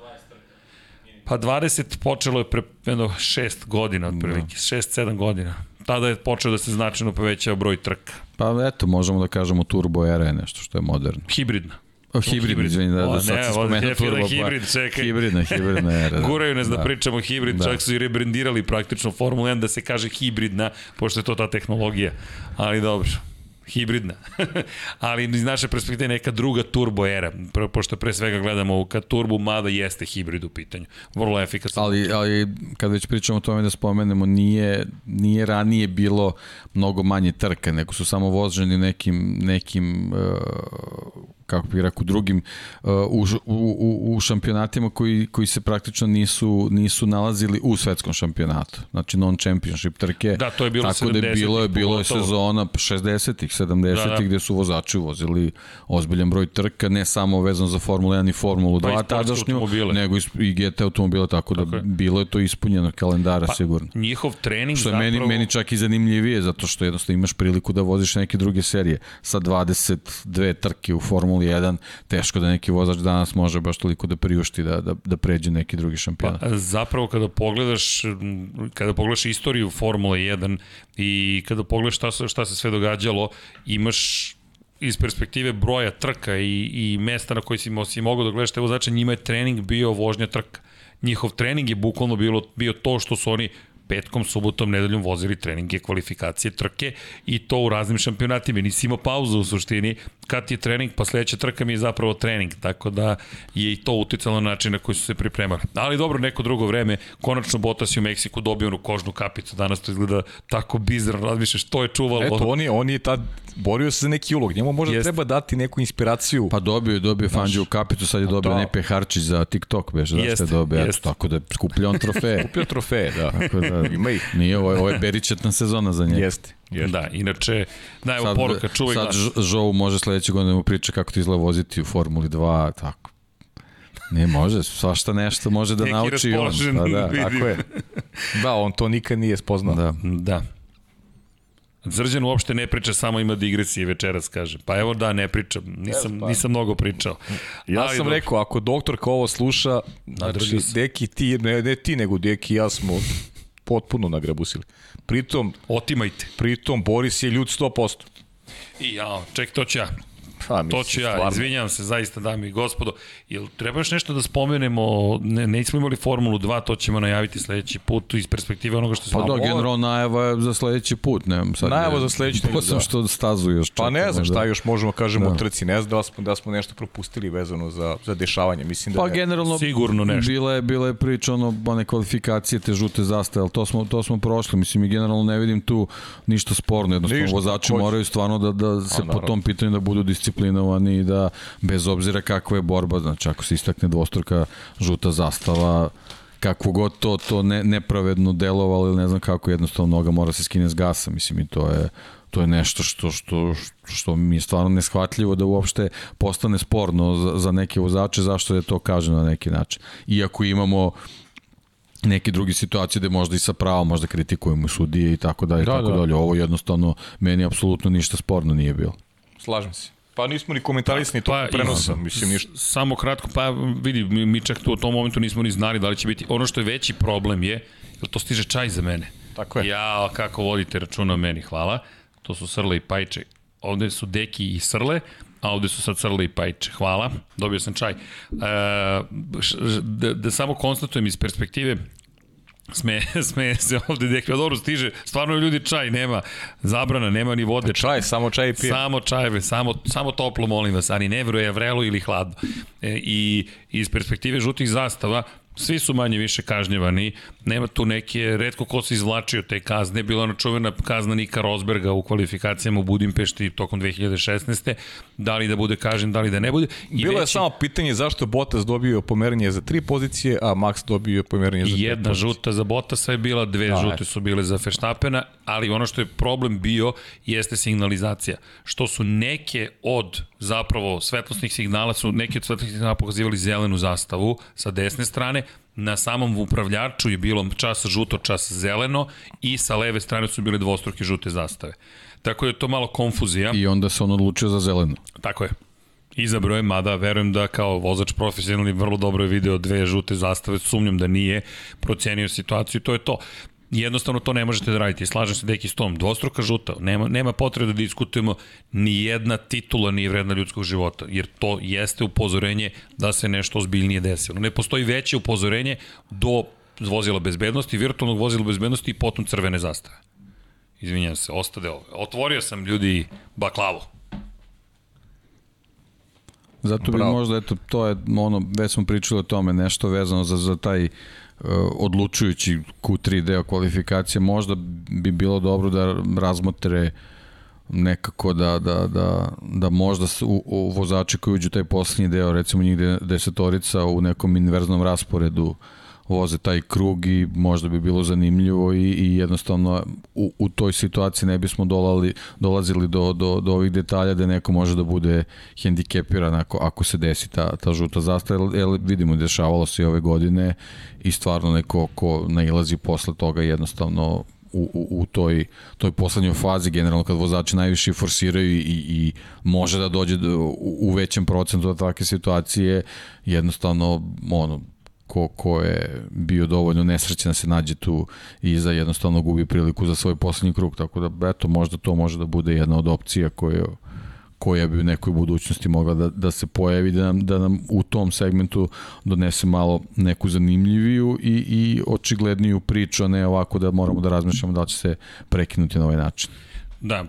Pa 20 počelo je pre jedno 6 godina otprilike, 6-7 godina. Tada je počeo da se značajno povećao broj trka. Pa eto, možemo da kažemo turbo era je nešto što je moderno. Hibridna. O, hibrid, hibrid. izvini, da, da, sad ne, sam spomenuo turbo. Pa, hibrid, čekaj. Hibridna, hibridna era. Da. Guraju nas da, da pričamo hibrid, da. čak su i rebrendirali praktično Formula 1 da se kaže hibridna, pošto je to ta tehnologija. Ali dobro hibridna. <laughs> ali iz naše perspektive neka druga turbo era, pošto pre svega gledamo ka turbu, mada jeste hibrid u pitanju. Vrlo efikasno. Ali, ali kad već pričamo o tome da spomenemo, nije, nije ranije bilo mnogo manje trka, nego su samo voženi nekim, nekim uh, kako bih rekao, drugim uh, u, u, u šampionatima koji, koji se praktično nisu, nisu nalazili u svetskom šampionatu. Znači non-championship trke. Da, to je bilo Tako 70 da je bilo, je, bilo je sezona 60-ih, 70-ih da, da. gde su vozači vozili ozbiljan broj trka, ne samo vezano za Formulu 1 i Formulu 2 pa tadašnju, nego i GT automobile, tako da tako bilo je to ispunjeno kalendara pa, sigurno. Njihov trening Što je zapravo... meni, meni čak i zanimljivije, zato što jednostavno imaš priliku da voziš neke druge serije sa 22 trke u Formuli Formuli 1, teško da neki vozač danas može baš toliko da priušti da, da, da pređe neki drugi šampionat. Pa, zapravo kada pogledaš, kada pogledaš istoriju Formule 1 i kada pogledaš šta se, šta se sve događalo, imaš iz perspektive broja trka i, i mesta na koji si, si mogao da gledaš te vozače, njima je trening bio vožnja trka. Njihov trening je bukvalno bilo, bio to što su oni petkom, subotom, nedeljom vozili treninge, kvalifikacije, trke i to u raznim šampionatima. Nisi imao pauzu u suštini, kad je trening, pa sledeća trka mi je zapravo trening, tako da je i to uticalo na način na koji su se pripremali. Ali dobro, neko drugo vreme, konačno Botas je u Meksiku dobio onu kožnu kapicu, danas to izgleda tako bizarno, razmišljaš što je čuvalo. Eto, on je, on je tad borio se za neki ulog, njemu možda Jest. treba dati neku inspiraciju. Pa dobio je, dobio Fangio kapicu, sad je dobio da. Nepe Harčić za TikTok, beže, da ste dobio, eto, tako da skuplja on trofeje. <laughs> skuplja trofeje, da. Tako da, Ima ih. Nije, ovo je, ovo je beričetna sezona za njega. Jeste. Jeste. Da, inače, da, evo sad, poruka, čuvaj sad glas. Sad Žou može sledeće godine da mu priča kako ti izgleda voziti u Formuli 2, tako. Ne može, svašta nešto može da Neki nauči on. Da, da, tako je. Da, on to nikad nije spoznao. Da. da. Zrđan uopšte ne priča, samo ima digresije večeras, kaže. Pa evo da, ne pričam, nisam, pa. nisam mnogo pričao. Ja Ali sam dobro. rekao, ako doktor kao ovo sluša, znači, deki ti, ne, ne ti, nego deki ja smo potpuno nagrabusili. Pritom... Otimajte. Pritom, Boris je ljud 100%. I ja, ček, to ću ja. Pa, to ću ja, stvarno. izvinjavam se zaista dami i gospodo. Jel treba još nešto da spomenemo, ne, nismo imali Formulu 2, to ćemo najaviti sledeći put iz perspektive onoga što se... Pa da, generalno najava je za sledeći put, ne sad. Najava za sledeći put, da. što stazu još čekamo. Pa ne znam šta da. još možemo kažemo da. trci, ne znam da smo, da smo nešto propustili vezano za, za dešavanje, mislim da Pa generalno, sigurno nešto. Bila je, bila je priča ono, one kvalifikacije, te žute zastave, ali to smo, to smo prošli, mislim i generalno ne vidim tu ništa sporno, jednostavno ništa, vozači moraju stvarno da, da se A, po tom pitanju da budu disciplinirani disciplinovani i da bez obzira kakva je borba, znači ako se istakne dvostruka žuta zastava, kako god to, to ne, nepravedno delovalo ili ne znam kako, jednostavno noga mora se skine s gasa, mislim i to je to je nešto što, što, što mi je stvarno neshvatljivo da uopšte postane sporno za, za neke vozače, zašto je to kaženo na neki način. Iako imamo neke druge situacije gde možda i sa pravom možda kritikujemo sudije i tako dalje, da, tako da. dalje. Ovo jednostavno meni apsolutno ništa sporno nije bilo. Slažem se. Pa nismo ni komentarisni to pa, prenosa, mislim ništa. Samo kratko, pa vidi, mi, mi čak tu u tom momentu nismo ni znali da li će biti. Ono što je veći problem je, jer to stiže čaj za mene. Tako je. Ja, kako vodite računa o meni, hvala. To su Srle i Pajče. Ovde su Deki i Srle, a ovde su sad Srle i Pajče. Hvala, dobio sam čaj. E, da, da samo konstatujem iz perspektive Sme, <laughs> sme se ovde dekla, dobro stiže, stvarno ljudi čaj, nema zabrana, nema ni vode. Čaj, samo čaj pije. Samo čajve, samo, samo toplo molim vas, ali ne vruje vrelo ili hladno. E, I iz perspektive žutih zastava, Svi su manje više kažnjevani, nema tu neke, redko ko se izvlačio te kazne, bila ona čuvena kazna Nika Rosberga u kvalifikacijama u Budimpešti tokom 2016. Da li da bude kažen, da li da ne bude. I bilo veći... je samo pitanje zašto Bottas dobio pomerenje za tri pozicije, a Max dobio pomerenje za Jedna pozicije. žuta za Bottasa je bila, dve da, žute su bile za Feštapena, ali ono što je problem bio jeste signalizacija. Što su neke od zapravo svetlosnih signala su neki od svetlosnih signala pokazivali zelenu zastavu sa desne strane, na samom upravljaču je bilo čas žuto, čas zeleno i sa leve strane su bile dvostruke žute zastave. Tako je to malo konfuzija. I onda se on odlučio za zeleno. Tako je. Izabrao je, mada verujem da kao vozač profesionalni vrlo dobro je video dve žute zastave, sumnjam da nije, procenio situaciju, to je to jednostavno to ne možete da radite. Slažem se deki s tom, dvostruka žuta, nema, nema potrebe da diskutujemo, ni jedna titula nije vredna ljudskog života, jer to jeste upozorenje da se nešto ozbiljnije desilo. Ne postoji veće upozorenje do vozila bezbednosti, virtualnog vozila bezbednosti i potom crvene zastave. Izvinjam se, ostade ovo. Otvorio sam ljudi baklavu. Zato bi Bravo. možda, eto, to je ono, već smo pričali o tome, nešto vezano za, za taj odlučujući Q3 deo kvalifikacije, možda bi bilo dobro da razmotre nekako da, da, da, da možda u, u vozači koji uđu taj poslednji deo, recimo njih desetorica u nekom inverznom rasporedu voze taj krug i možda bi bilo zanimljivo i, i jednostavno u, u toj situaciji ne bismo dolali, dolazili do, do, do ovih detalja da neko može da bude hendikepiran ako, ako se desi ta, ta žuta zastava, jer vidimo dešavalo se i ove godine i stvarno neko ko nailazi posle toga jednostavno u, u, u toj, toj poslednjoj fazi, generalno kad vozači najviše forsiraju i, i može da dođe do, u, u većem procentu do takve situacije, jednostavno ono, ko, ko je bio dovoljno nesrećen da se nađe tu i za jednostavno gubi priliku za svoj poslednji krug, tako da eto možda to može da bude jedna od opcija koje koja bi u nekoj budućnosti mogla da, da se pojavi, da nam, da nam u tom segmentu donese malo neku zanimljiviju i, i očigledniju priču, a ne ovako da moramo da razmišljamo da će se prekinuti na ovaj način. Da,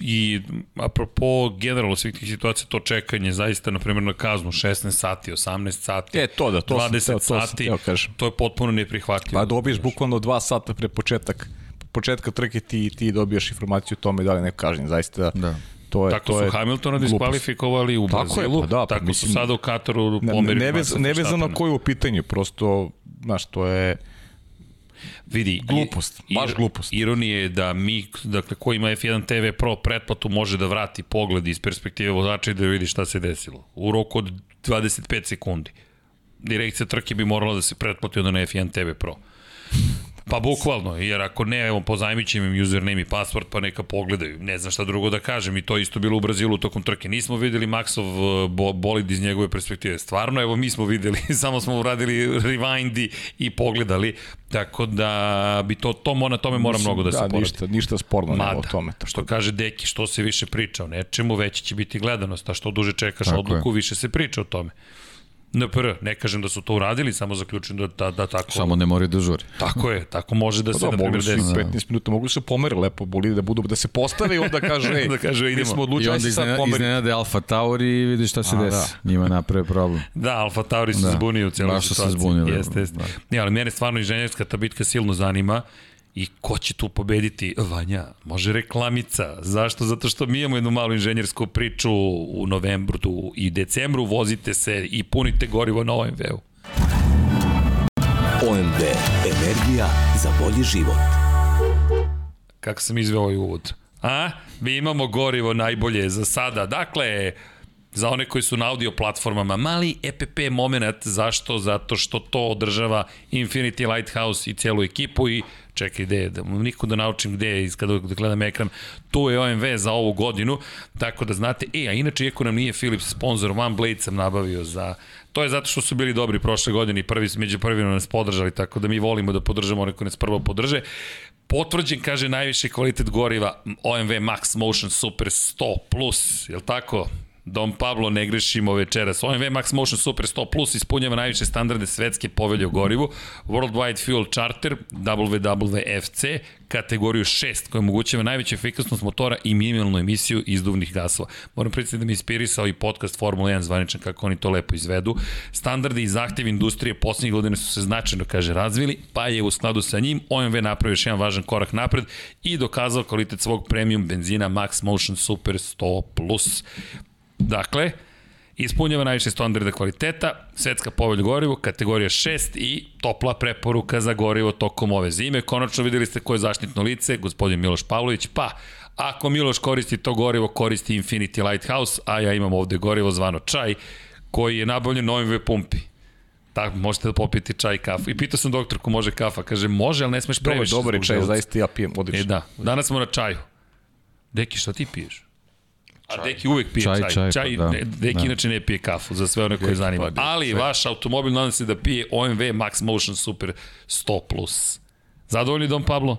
I apropo generalno svih tih situacija, to čekanje zaista, na primjer, na kaznu 16 sati, 18 sati, e, to da, to 20 sam, to, sati, to, kažem. to je potpuno neprihvatljivo. Pa dobiješ bukvalno 2 sata pre početak početka trke ti, ti dobijaš informaciju o tome da li neko kažnjen, zaista da. To je, tako to su je Hamiltona diskvalifikovali u tako Brazilu, je, pa da, pa tako mislim, su sada u Kataru pomeri ne, ne, nevezano koji u pitanju, prosto, znaš, to je Vidi, glupost, baš glupost. Ironije je da mi, dakle, ko ima F1 TV Pro pretplatu može da vrati pogled iz perspektive vozača i da vidi šta se desilo. U roku od 25 sekundi. Direkcija trke bi morala da se pretplati onda na F1 TV Pro. Pa bukvalno, jer ako ne, evo, pozajmit im username i password, pa neka pogledaju. Ne znam šta drugo da kažem i to isto bilo u Brazilu tokom trke. Nismo videli Maxov uh, bolid iz njegove perspektive. Stvarno, evo, mi smo videli, <laughs> samo smo uradili rewind i, i pogledali. Tako da bi to, to na tome mora mnogo da, da se poradi. Ništa, ništa sporno Mada, nema o tome. Tako što da. kaže Deki, što se više priča o nečemu, veći će biti gledanost, a što duže čekaš tako odluku, je. više se priča o tome. NPR, ne kažem da su to uradili, samo zaključujem da, da, da tako... Samo ne moraju da žuri. Tako je, tako može da pa se, da, na primjer, desi. 15 minuta, mogu da se pomeri lepo, boli da budu, da se postave i onda kaže, <laughs> ej, da kaže, idemo. mi smo odlučili, I onda iznena, iznenade Alfa Tauri i vidi šta se A, desi. Da. Njima naprave problem. <laughs> Da, Alfa Tauri se da. zbunio u cijeloj situaciji. Baš se zbunili. Jeste, jeste. Da. Ne, ali mene stvarno inženjerska ta bitka silno zanima I ko će tu pobediti? Vanja, može reklamica. Zašto? Zato što mi imamo jednu malu inženjersku priču u novembru tu i decembru, vozite se i punite gorivo na OMV-u. OMV. Energija za bolji život. Kako sam izveo ovaj uvod? A? Mi imamo gorivo najbolje za sada. Dakle, za one koji su na audio platformama, mali EPP moment, zašto? Zato što to održava Infinity Lighthouse i celu ekipu i čekaj gde je, da niko da naučim gde je kada da gledam ekran, tu je OMV za ovu godinu, tako da znate, e, a inače, iako nam nije Philips sponsor, One Blade sam nabavio za To je zato što su bili dobri prošle godine i prvi, među prvima nas podržali, tako da mi volimo da podržamo one koji nas prvo podrže. Potvrđen, kaže, najviši kvalitet goriva OMV Max Motion Super 100+, Plus, je li tako? Dom Pablo ne grešimo večeras. OMV Max Motion Super 100 Plus ispunjava najviše standarde svetske povelje o gorivu. Worldwide Fuel Charter WWFC kategoriju 6 koja omogućava najveću efikasnost motora i minimalnu emisiju izduvnih gasova. Moram predstaviti da mi inspirisao i podcast Formula 1 zvaničan kako oni to lepo izvedu. Standardi i zahtjevi industrije poslednjih godina su se značajno, kaže, razvili, pa je u skladu sa njim OMV napravio još jedan važan korak napred i dokazao kvalitet svog premium benzina Max Motion Super 100 Plus. Dakle, ispunjava najviše standarde kvaliteta, svetska povelj gorivo, kategorija 6 i topla preporuka za gorivo tokom ove zime. Konačno videli ste koje je zaštitno lice, gospodin Miloš Pavlović, pa ako Miloš koristi to gorivo, koristi Infinity Lighthouse, a ja imam ovde gorivo zvano čaj, koji je nabavljen na OMV pumpi. Tako, možete da popijete čaj i kafu. I pitao sam doktorku, može kafa? Kaže, može, ali ne smeš previše. Dobar, dobar je čaj, zaista ja pijem, odlično. E da, danas smo na čaju. Deki, šta ti piješ? A Deki uvek pije čaj. Čaj, čaj, čaj pa, da. ne, Deki da. inače ne pije kafu, za sve one koje zanima. Pa, Ali sve. vaš automobil nadam se da pije OMV Max Motion Super 100+. Zadovoljni Dom Pablo?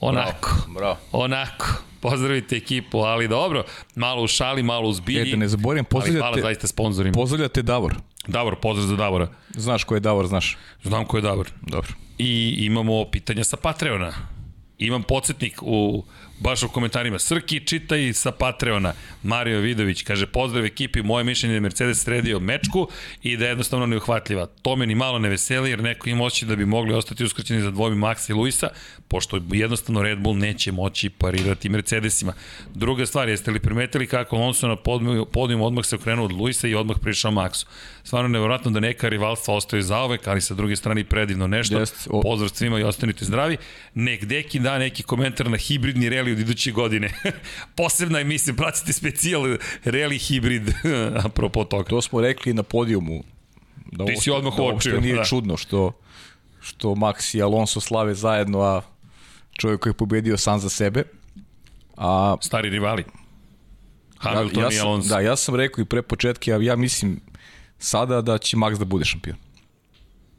Onako. Bravo, bravo. Onako. Pozdravite ekipu, ali dobro, malo u šali, malo u zbilji. Ete, ne zaboravim, pozdravljate, hvala zaista sponsorima. Pozdravljate Davor. Davor, pozdrav za Davora. Znaš ko je Davor, znaš? Znam ko je Davor. Dobro. I imamo pitanja sa Patreona. Imam podsjetnik u baš u komentarima. Srki, čitaj sa Patreona. Mario Vidović kaže, pozdrav ekipi, moje mišljenje je Mercedes sredio mečku i da je jednostavno neuhvatljiva. To me ni malo ne veseli jer neko im moći da bi mogli ostati uskraćeni za dvojmi Maxa i Luisa, pošto jednostavno Red Bull neće moći parirati Mercedesima. Druga stvar, jeste li primetili kako Alonso na podijum odmah se okrenuo od Luisa i odmah prišao Maxu? Stvarno nevjerojatno da neka rivalstva ostaju zaovek, ali sa druge strane predivno nešto. O... Pozdrav svima i ostanite zdravi. Nek Deki da neki komentar na hibridni reli od iduće godine. <laughs> Posebna emisija, pratite specijal reli hibrid, <laughs> apropo toga. To smo rekli na podijumu. Da Ti si odmah da uočio. nije da. čudno što, što Max i Alonso slave zajedno, a čovjek koji je pobedio sam za sebe. A, Stari rivali. Hamilton ja, ja i Alonso. Da, ja sam rekao i pre početka, ja, ja mislim sada da će Max da bude šampion.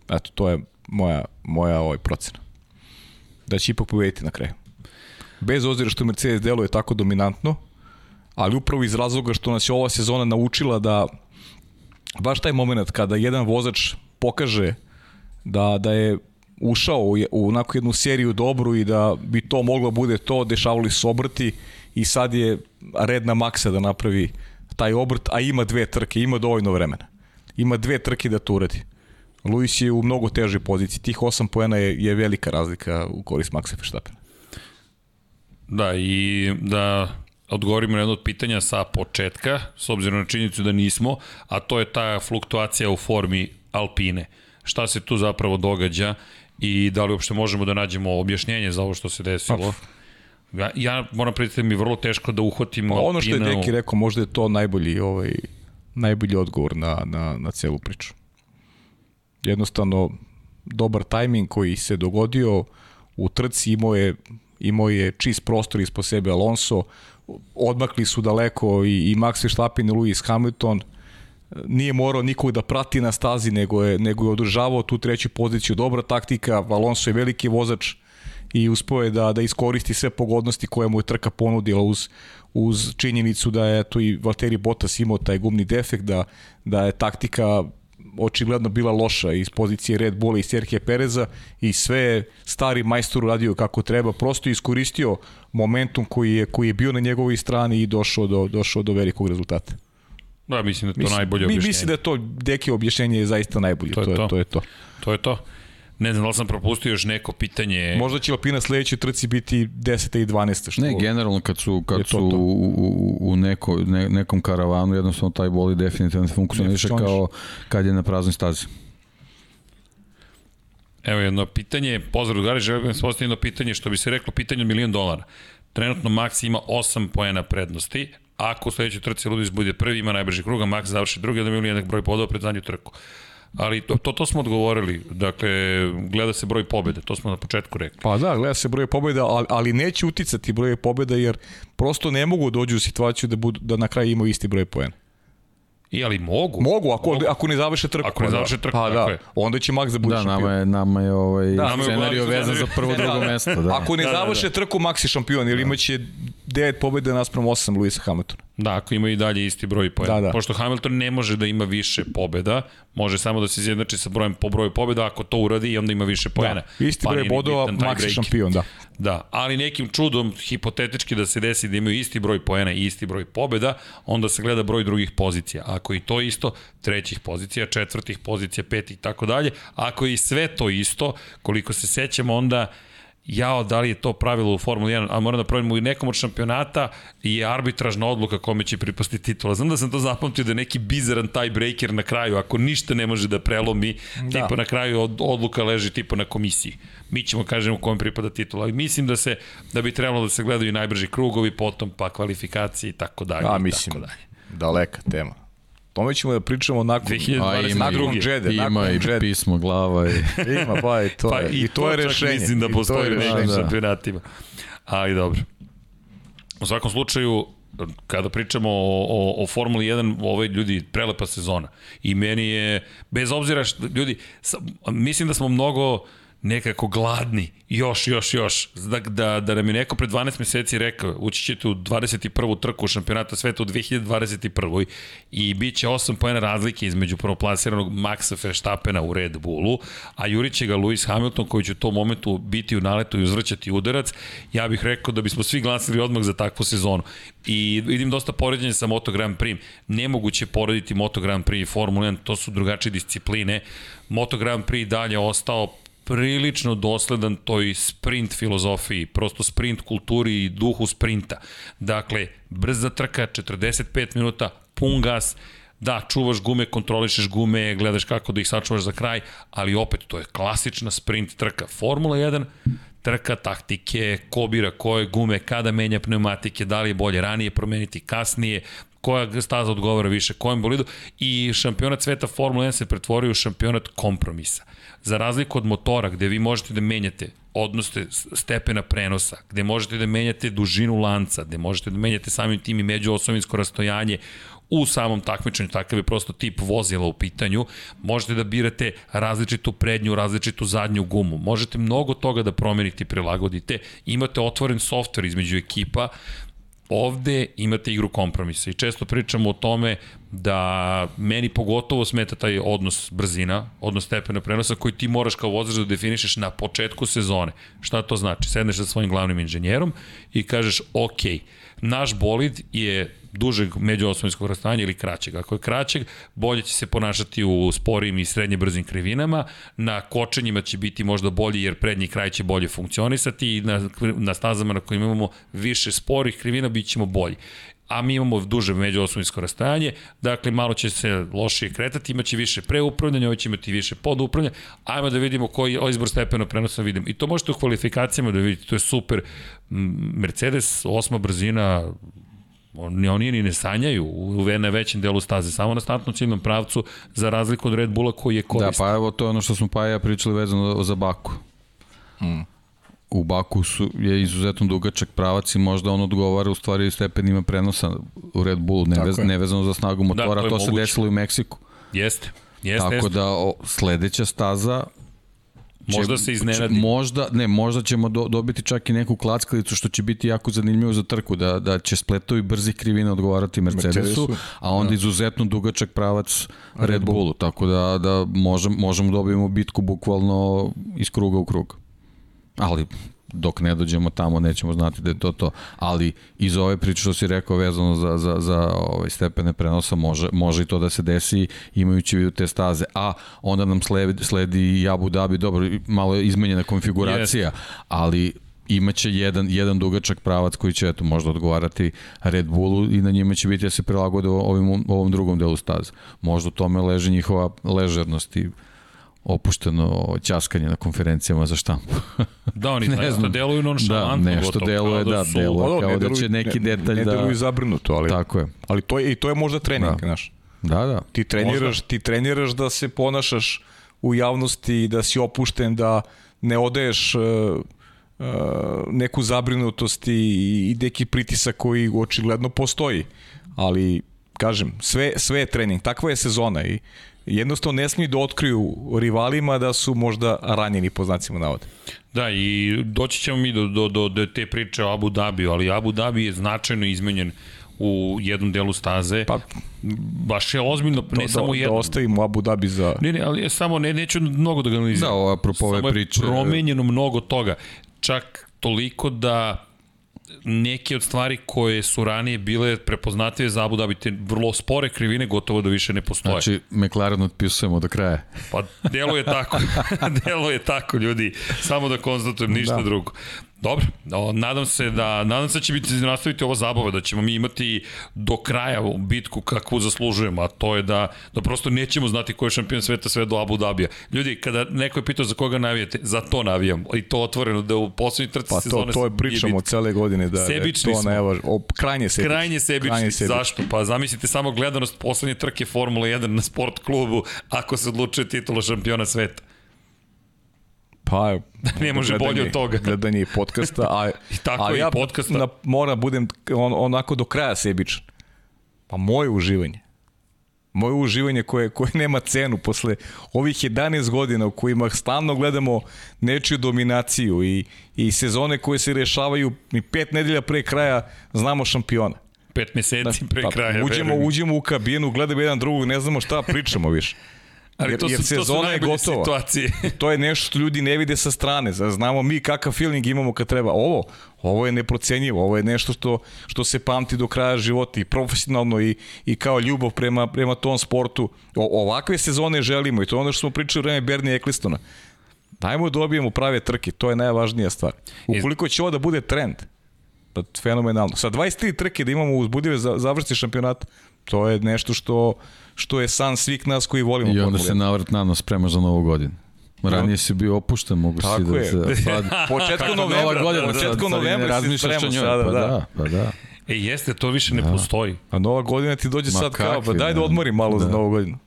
Eto, to je moja, moja ovaj procena. Da će ipak pobediti na kraju. Bez ozira što Mercedes deluje tako dominantno, ali upravo iz razloga što nas je ova sezona naučila da baš taj moment kada jedan vozač pokaže da, da je ušao u, u onako jednu seriju dobru i da bi to moglo bude to, dešavali su obrti i sad je red na maksa da napravi taj obrt, a ima dve trke, ima dovoljno vremena. Ima dve trke da to uradi. Luis je u mnogo težoj poziciji. Tih 8 poena je, je velika razlika u korist Maxa Verstappena. Da, i da odgovorimo na jedno od pitanja sa početka, s obzirom na činjenicu da nismo, a to je ta fluktuacija u formi Alpine. Šta se tu zapravo događa i da li uopšte možemo da nađemo objašnjenje za ovo što se desilo? Ja, ja moram predstaviti da mi vrlo teško da uhvatim pa ono što je Deki rekao, možda je to najbolji, ovaj, najbolji odgovor na, na, na celu priču. Jednostavno, dobar tajming koji se dogodio u trci imao je imao je čist prostor ispod sebe Alonso, odmakli su daleko i, i Max Verstappen i Lewis Hamilton, nije morao nikog da prati na stazi, nego je, nego je održavao tu treću poziciju. Dobra taktika, Alonso je veliki vozač i uspio je da, da iskoristi sve pogodnosti koje mu je trka ponudila uz, uz činjenicu da je to i Valtteri Bottas imao taj gumni defekt, da, da je taktika očigledno bila loša iz pozicije Red Bulla i Serhije Pereza i sve stari majstor uradio kako treba, prosto iskoristio momentum koji je, koji je bio na njegovoj strani i došao do, došao do velikog rezultata. Da, mislim da je to mislim, najbolje objašnjenje. Mislim da je to, deke objašnjenje je zaista najbolje. To je to. to. Je to. to je to. Ne znam da li sam propustio još neko pitanje. Možda će Alpina sledećoj trci biti 10. i 12. Što... Ne, generalno kad su, kad to su to. u, u, u neko, ne, nekom karavanu, jednostavno taj boli definitivno ne funkcioniše kao kad je na praznoj stazi. Evo jedno pitanje, pozdrav drugari, želim da vam postaviti jedno pitanje, što bi se reklo pitanje od milion dolara. Trenutno Max ima 8 poena prednosti, ako u sledećoj trci Ludis bude prvi, ima najbrži krug, a Max završi drugi, onda ima jednak broj bodova pred zadnju trku. Ali to, to, to smo odgovorili, dakle, gleda se broj pobjede, to smo na početku rekli. Pa da, gleda se broj pobjeda, ali, ali neće uticati broj pobjeda jer prosto ne mogu dođu u situaciju da, budu, da na kraju imaju isti broj poena. I ali mogu. Mogu, ako, ako ne završe trku. Ako ne da. završe trku, pa tako da. je. Onda će Max da bude Da, šampion. nama je, nama je ovaj Da, da, scenario vezan za prvo <laughs> drugo mesto. Da. Ako ne Da, da, završe trku, Max je šampion, jer imaće 9 pobjede naspram 8 Luisa Hamiltona. Da, ako ima i dalje isti broj poena. Da, da. Pošto Hamilton ne može da ima više pobjeda, može samo da se izjednači sa brojem po broju pobjeda, ako to uradi i onda ima više poena. Da. Isti Pa broj bodova, Max je šampion, da. Da, ali nekim čudom, hipotetički da se desi da imaju isti broj poena i isti broj pobjeda, onda se gleda broj drugih pozicija. Ako i to isto, trećih pozicija, četvrtih pozicija, petih i tako dalje. Ako je i sve to isto, koliko se sećamo, onda jao, da li je to pravilo u Formuli 1, a moram da proverim u nekom od šampionata je arbitražna odluka kome će pripasti titula. Znam da sam to zapamtio da je neki bizaran tiebreaker na kraju, ako ništa ne može da prelomi, da. tipa na kraju od, odluka leži tipa na komisiji. Mi ćemo kažemo kome pripada titula, ali mislim da se da bi trebalo da se gledaju i najbrži krugovi, potom pa kvalifikacije i tako dalje. A, i mislim, tako dalje. daleka tema. Tome ćemo da pričamo nakon, 2022. A ima, nakon Džede. ima nakon i Džede. pismo glava i Ima, pa i to, Pa je, i, i to je rešenje. Mislim da to postoji u nekim. Da. šampionatima. Ali dobro. U svakom slučaju, kada pričamo o, o, o Formuli 1, ovo je ljudi prelepa sezona. I meni je, bez obzira što, ljudi, sa, mislim da smo mnogo nekako gladni, još, još, još. Da, da, da nam je neko pred 12 meseci rekao, ući ćete u 21. trku šampionata sveta u 2021. i bit će 8 pojena razlike između prvoplasiranog Maxa Verstappena u Red Bullu, a jurit će ga Lewis Hamilton koji će u tom momentu biti u naletu i uzvrćati udarac. Ja bih rekao da bismo svi glasili odmah za takvu sezonu. I vidim dosta poređenja sa Moto Grand Prix. Nemoguće porediti Moto Grand Prix i Formula 1, to su drugačije discipline. Moto Grand Prix dalje ostao prilično dosledan toj sprint filozofiji, prosto sprint kulturi i duhu sprinta. Dakle, brza trka, 45 minuta, pun gas, da, čuvaš gume, kontrolišeš gume, gledaš kako da ih sačuvaš za kraj, ali opet to je klasična sprint trka. Formula 1, trka taktike, ko bira koje gume, kada menja pneumatike, da li je bolje ranije promeniti, kasnije, koja staza odgovara više kojem bolidu i šampionat sveta Formula 1 se pretvorio u šampionat kompromisa. Za razliku od motora gde vi možete da menjate odnosne stepena prenosa, gde možete da menjate dužinu lanca, gde možete da menjate samim tim i međuosovinsko rastojanje u samom takmičenju, takav je prosto tip vozila u pitanju, možete da birate različitu prednju, različitu zadnju gumu, možete mnogo toga da promenite i prilagodite, imate otvoren softver između ekipa, ovde imate igru kompromisa i često pričamo o tome da meni pogotovo smeta taj odnos brzina, odnos stepena prenosa koji ti moraš kao vozač da definišeš na početku sezone. Šta to znači? Sedneš sa svojim glavnim inženjerom i kažeš ok, naš bolid je dužeg međuosmovinskog rastanja ili kraćeg. Ako je kraćeg, bolje će se ponašati u sporijim i srednje brzim krivinama, na kočenjima će biti možda bolji jer prednji kraj će bolje funkcionisati i na, na stazama na kojima imamo više sporih krivina bit ćemo bolji a mi imamo duže međuosmovinsko rastajanje, dakle malo će se lošije kretati, imaće više preupravljanja, ovo će imati više podupravljanja, ajmo da vidimo koji izbor stepena prenosa vidimo. I to možete u kvalifikacijama da vidite, to je super. Mercedes, osma brzina, oni, oni ni ne sanjaju u na većem delu staze, samo na startnom ciljnom pravcu, za razliku od Red Bulla koji je Da, koristan. pa evo to je ono što smo pa ja pričali vezano za Baku. Mm. U Baku su, je izuzetno dugačak pravac i možda on odgovara u stvari stepenima prenosa u Red Bullu, ne, vez, je. ne vezano za snagu motora, to je to, se desilo i u Meksiku. Jeste, jeste, Tako jeste. da o, sledeća staza će- Možda se iznenadi. Možda, ne, možda ćemo do, dobiti čak i neku klackalicu što će biti jako zanimljivo za trku, da, da će spletovi brzih krivina odgovarati Mercedesu, Mercedesu, a onda da. izuzetno dugačak pravac Red, Red Bullu, tako da, da možemo, možemo da dobijemo bitku bukvalno iz kruga u krug. Ali dok ne dođemo tamo nećemo znati da je to to. Ali iz ove priče što si rekao vezano za, za, za ovaj stepene prenosa može, može i to da se desi imajući vidu te staze. A onda nam sledi, sledi i Abu Dhabi, dobro, malo je izmenjena konfiguracija, ali imaće jedan, jedan dugačak pravac koji će eto, možda odgovarati Red Bullu i na njima će biti da se prilagode ovim, ovom drugom delu staza. Možda u tome leži njihova ležernost i opušteno ćaskanje na konferencijama za štampu. <laughs> Da, oni ne znam. deluju nonšalantno. Da, nešto gotovo, deluje, kao da, su- deluje kao ne da će neki ne- detalj ne da... deluju zabrinuto, ali, Tako je. ali to je, i to je možda trening, Da. znaš. Da, da. Ti treniraš, ti treniraš da se ponašaš u javnosti, da si opušten, da ne odeješ uh, uh, neku zabrinutost i, i neki pritisak koji očigledno postoji. Ali, kažem, sve, sve je trening. Takva je sezona i jednostavno ne smiju da otkriju rivalima da su možda ranjeni po znacima navoda. Da, i doći ćemo mi do, do, do, do te priče o Abu Dhabiju, ali Abu Dhabi je značajno izmenjen u jednom delu staze. Pa, Baš je ozbiljno, ne da, samo da, jedno. da ostavimo Abu Dhabi za... Ne, ne, ali je samo, ne, neću mnogo da ga Da, analiziram. ovo, apropo ove Samo je priče... promenjeno mnogo toga. Čak toliko da neke od stvari koje su ranije bile prepoznative za Abu Dhabi, te vrlo spore krivine gotovo da više ne postoje. Znači, McLaren otpisujemo do kraja. Pa deluje tako, <laughs> deluje tako ljudi, samo da konstatujem ništa da. drugo. Dobro, o, nadam se da nadam se da će biti nastaviti ova zabava da ćemo mi imati do kraja ovu bitku kakvu zaslužujemo, a to je da da prosto nećemo znati ko je šampion sveta sve do Abu Dabija. Ljudi, kada neko je pitao za koga navijate, za to navijam. I to otvoreno da u poslednjoj trci Pa to, sezone to je nije pričamo cele godine da Sebični je to najvažnije. O, krajnje sebični. Krajnje sebični. Krajnje sebični. Zašto? Pa zamislite samo gledanost poslednje trke Formule 1 na sport klubu ako se odlučuje titula šampiona sveta. Pa, Ne može bolje od toga. Gledanje i podcasta, a, <laughs> I tako a i ja podcasta. Na, mora budem on, onako do kraja sebičan. Pa moje uživanje. Moje uživanje koje, koje nema cenu posle ovih 11 godina u kojima stalno gledamo nečiju dominaciju i, i sezone koje se rešavaju i pet nedelja pre kraja znamo šampiona. Pet meseci pre Pa, kraja. uđemo, uđemo u kabinu, gledamo jedan drugog, ne znamo šta pričamo više. Ali jer- to su, jer to su sezona je najbolje gotova. situacije. <laughs> To je nešto što ljudi ne vide sa strane. Zna- Znamo mi kakav feeling imamo kad treba. Ovo, ovo je neprocenjivo. Ovo je nešto što, što se pamti do kraja života i profesionalno i, i kao ljubav prema, prema tom sportu. O, ovakve sezone želimo i to je ono što smo pričali u vreme Bernie Ecclestona. Dajmo da dobijemo prave trke, to je najvažnija stvar. Ukoliko će ovo da bude trend, pa fenomenalno. Sa 23 trke da imamo uzbudljive za, završci šampionata, to je nešto što, što je san svih nas koji volimo. I onda Formulu se 1. navrat na nos sprema za novu godinu. Ranije si bio opušten, mogu si da je. se... <laughs> Početkom nova novembra, godina, da, ne novembra si spremao sada, pa da. da, pa da. E, jeste, to više ne postoji. A nova godina ti dođe Ma sad kao, pa kakvi, daj da da. odmorim malo za Da. novu godinu.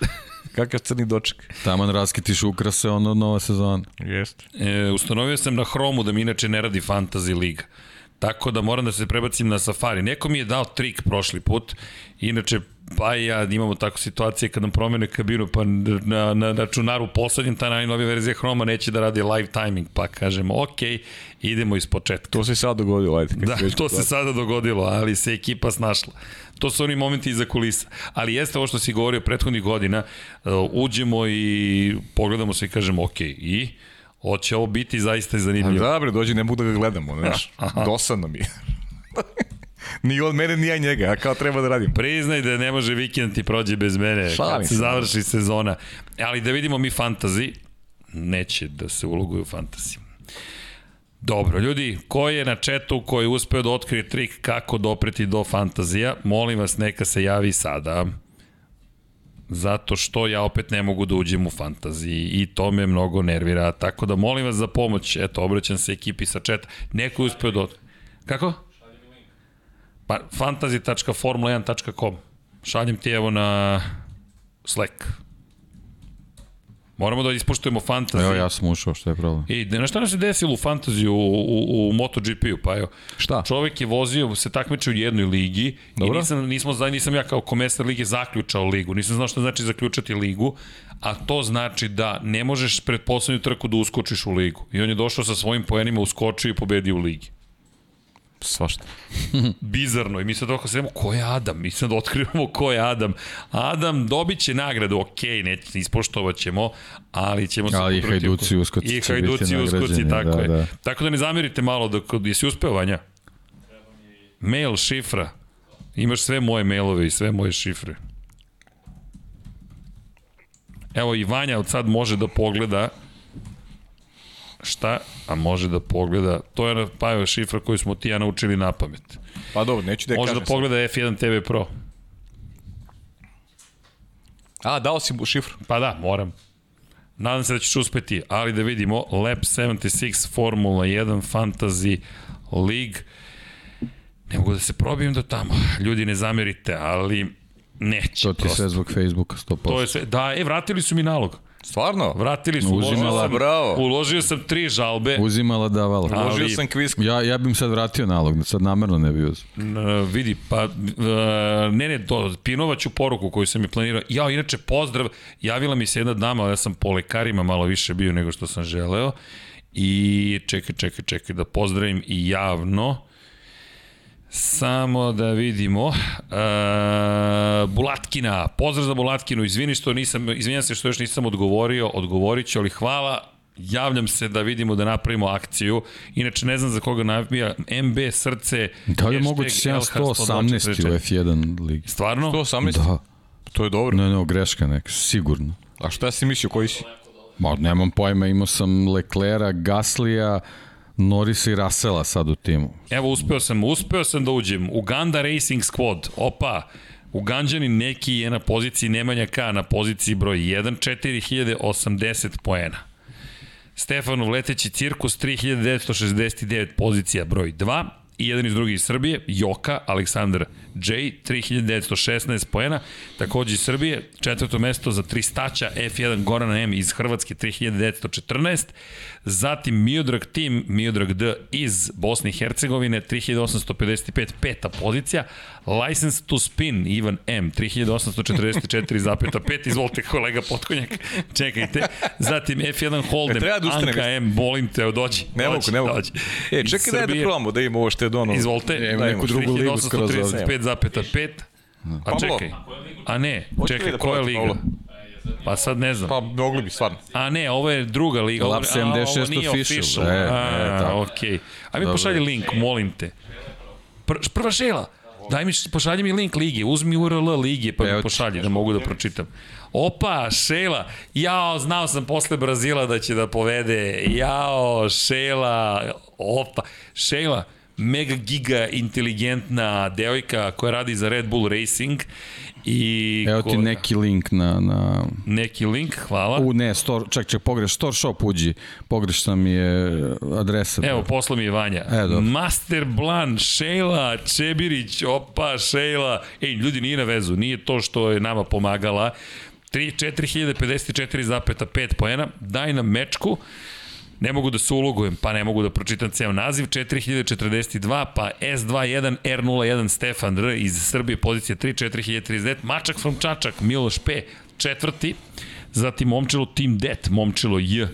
<laughs> Kakav crni doček. Taman raskitiš ukrase, onda nova sezona. Jeste. E, ustanovio sam na Hromu da mi inače ne radi Fantasy Liga. Tako da moram da se prebacim na Safari. Neko mi je dao trik prošli put. Inače, pa i ja imamo tako situacije kad nam promene kabinu, pa na, na računaru poslednjem ta najnovija verzija Hroma neće da radi live timing, pa kažemo, ok, idemo iz početka. To se sad dogodilo, ajde. Da, to se sada dogodilo, ali se ekipa snašla. To su oni momenti iza kulisa. Ali jeste ovo što si govorio prethodnih godina, uh, uđemo i pogledamo se i kažemo, ok, i hoće ovo biti zaista zanimljivo. Da, bre, dođi, ne mogu da ga gledamo, <laughs> znaš. Dosadno mi je. <laughs> ni od mene, ni ja njega, a kao treba da radim. Priznaj da ne može vikend ti prođe bez mene Šalim kad se završi sezona. Ali da vidimo mi fantazi, neće da se uloguju fantazi. Dobro, ljudi, ko je na četu koji je uspeo da otkrije trik kako dopreti do fantazija, molim vas neka se javi sada. Zato što ja opet ne mogu da uđem u fantaziji i to me mnogo nervira. Tako da molim vas za pomoć. Eto, obraćam se ekipi sa četa. Neko je uspeo da... ot- Kako? Pa, fantasy.formula1.com Šaljem ti evo na Slack. Moramo da ispoštujemo fantasy. Evo, ja sam ušao, što je problem? I na šta nam se desilo u fantaziju u, u, u MotoGP-u? Pa evo, Šta? čovek je vozio, se takmiče u jednoj ligi Dobro. i nisam, nismo, nisam ja kao komesar lige zaključao ligu. Nisam znao šta znači zaključati ligu, a to znači da ne možeš pred poslednju trku da uskočiš u ligu. I on je došao sa svojim poenima, uskočio i pobedio u ligi. Svašta. <laughs> bizarno i mi sad oko sedemo ko je Adam, mi sad otkrivamo ko je Adam. Adam dobit će nagradu, ok, ne, ispoštovat ćemo, ali ćemo se... Ali i Hajduci Uskoci I Hajduci Uskoci, nagrađeni, tako da, je. da. Tako da ne zamerite malo, dok, jesi uspeo, Vanja? Mail, šifra. Imaš sve moje mailove i sve moje šifre. Evo i Vanja od sad može da pogleda šta, a može da pogleda, to je Pajeva šifra koju smo ti ja naučili na pamet. Pa dobro, neću da je Može da pogleda F1 TV Pro. A, dao si šifru. Pa da, moram. Nadam se da ćeš uspeti, ali da vidimo Lab 76 Formula 1 Fantasy League. Ne mogu da se probijem do tamo. Ljudi, ne zamerite, ali neće. To ti prosto. sve zbog Facebooka 100%. To je sve. Da, e, vratili su mi nalog. Stvarno? Vratili su. Uzimala- Uložio sam, Bravo. uložio sam tri žalbe. Uzimala davala. Uložio ali- sam kviz. Ja, ja bih sad vratio nalog, sad namerno ne bi uzeo. Uh, vidi, pa, uh, ne, ne, to, pinovaću poruku koju sam je planirao. Ja, inače, pozdrav, javila mi se jedna dama, ali ja sam po lekarima malo više bio nego što sam želeo. I čekaj, čekaj, čekaj, da pozdravim i javno. Samo da vidimo. Uh, Bulatkina, pozdrav za Bulatkinu, izvini što nisam, izvinjam se što još nisam odgovorio, odgovorit ću, ali hvala, javljam se da vidimo da napravimo akciju. Inače, ne znam za koga nabija MB srce. Da li je moguće se ja LH 118 u F1 ligi? Stvarno? 118? Da. To je dobro. Ne, ne, greška neka, sigurno. A šta si mislio, koji si? Ma, nemam pojma, imao sam Leclera, Gaslija, Norisa i Rasela sad u timu. Evo, uspeo sam, uspeo sam da uđem. Uganda Racing Squad, opa, Uganđani neki je na poziciji Nemanja K na poziciji broj 1, 4080 poena. Stefanov leteći cirkus 3969 pozicija broj 2 i jedan iz drugi iz Srbije, Joka, Aleksandar J, 3916 poena, takođe iz Srbije, četvrto mesto za tri staća, F1 Gorana M iz Hrvatske, 3914, zatim Miodrag Tim, Miodrag D iz Bosne i Hercegovine, 3855, peta pozicija, License to Spin, Ivan M, 3844,5, <laughs> izvolite kolega Potkonjak, čekajte, zatim F1 Hold'em, E, da Anka M, molim te, dođi, Ne mogu, ne mogu. E, čekaj da je da probamo, da imamo ovo što je dono. Izvolite. Ligu skroz ovde. 3835,5. A čekaj. A ne, čekaj, da koja liga? Pa sad ne znam. Pa mogli bi, stvarno. A ne, ovo je druga liga. Lab Ovo- a, ovo 76 nije official. E, e, A, tako. okej. A mi pošalji link, molim te. Pr prva šela. Daj mi, pošalji mi link lige, uzmi URL lige pa mi pošalji da mogu da pročitam. Opa, Šela, jao, znao sam posle Brazila da će da povede, jao, Šela, opa, Šela, mega giga inteligentna devojka koja radi za Red Bull Racing i Evo ti ko- neki link na, na neki link, hvala. U, ne, store, ček, ček, pogreš, store shop uđi, pogrešna mi je adresa. Evo, posla mi je Vanja. E, dobro. Master Blan, Šejla, Čebirić, opa, Šejla. Ej, ljudi, nije na vezu, nije to što je nama pomagala. 3, 4054,5 poena, daj nam mečku. Ne mogu da se ulogujem, pa ne mogu da pročitam ceo naziv. 4042, pa S21 R01 Stefan R iz Srbije, pozicija 3, 4039. Mačak from Čačak, Miloš P, četvrti. Zatim Momčilo Team Det, Momčilo J,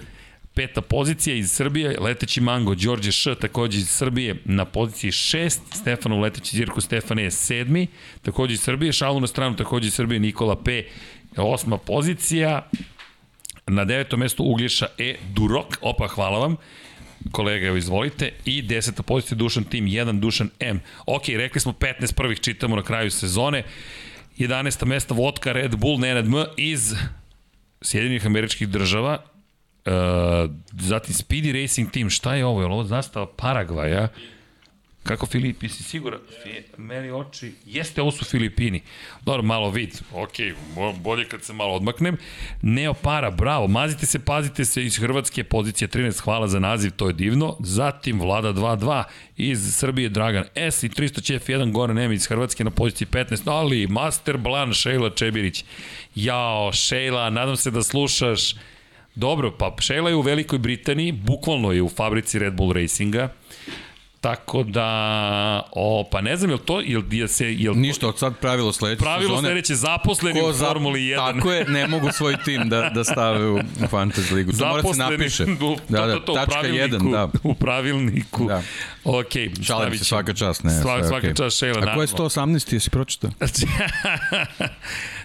peta pozicija iz Srbije, leteći Mango, Đorđe Š, takođe iz Srbije na poziciji 6, Stefanov leteći Zirko Stefan je sedmi, takođe iz Srbije, šalu na stranu, takođe iz Srbije Nikola P, osma pozicija, na devetom mestu Uglješa E. Durok, opa, hvala vam, kolega, evo izvolite, i deseta pozicija Dušan Tim 1, Dušan M. Ok, rekli smo 15 prvih čitamo na kraju sezone, 11. mesta Vodka Red Bull, Nenad M iz Sjedinih američkih država, Uh, zatim Speedy Racing Team, šta je ovo? Je ovo zastava Paragvaja? Kako Filipi, si siguran? Fi, meni oči, jeste, ovo su Filipini. Dobro, malo vid, ok, bolje kad se malo odmaknem. Neopara, bravo, mazite se, pazite se iz Hrvatske, pozicija 13, hvala za naziv, to je divno. Zatim Vlada 2-2, iz Srbije Dragan S i 300 Čef 1, Goran M iz Hrvatske na poziciji 15, ali Master Blan, Šejla Čebirić. Jao, Šejla, nadam se da slušaš. Dobro, pa Šejla je u Velikoj Britaniji, bukvalno je u fabrici Red Bull Racinga. Tako da, o, pa ne znam, je li to, je li, je se, je li Ništa, od sad pravilo sledeće pravilo sezone. sledeće zaposleni u za- Formuli 1? Tako je, ne mogu svoj tim da, da stave u, u fantasy ligu. To mora se napiše. U, Da, da, to, to, tačka pravilniku. 1, da. U pravilniku. Da. Ok, Šalim stavit se svaka čast. Ne, Sva, sve svaka okej. čast Šejla. A ko je 118. Jesi pročitao? <laughs>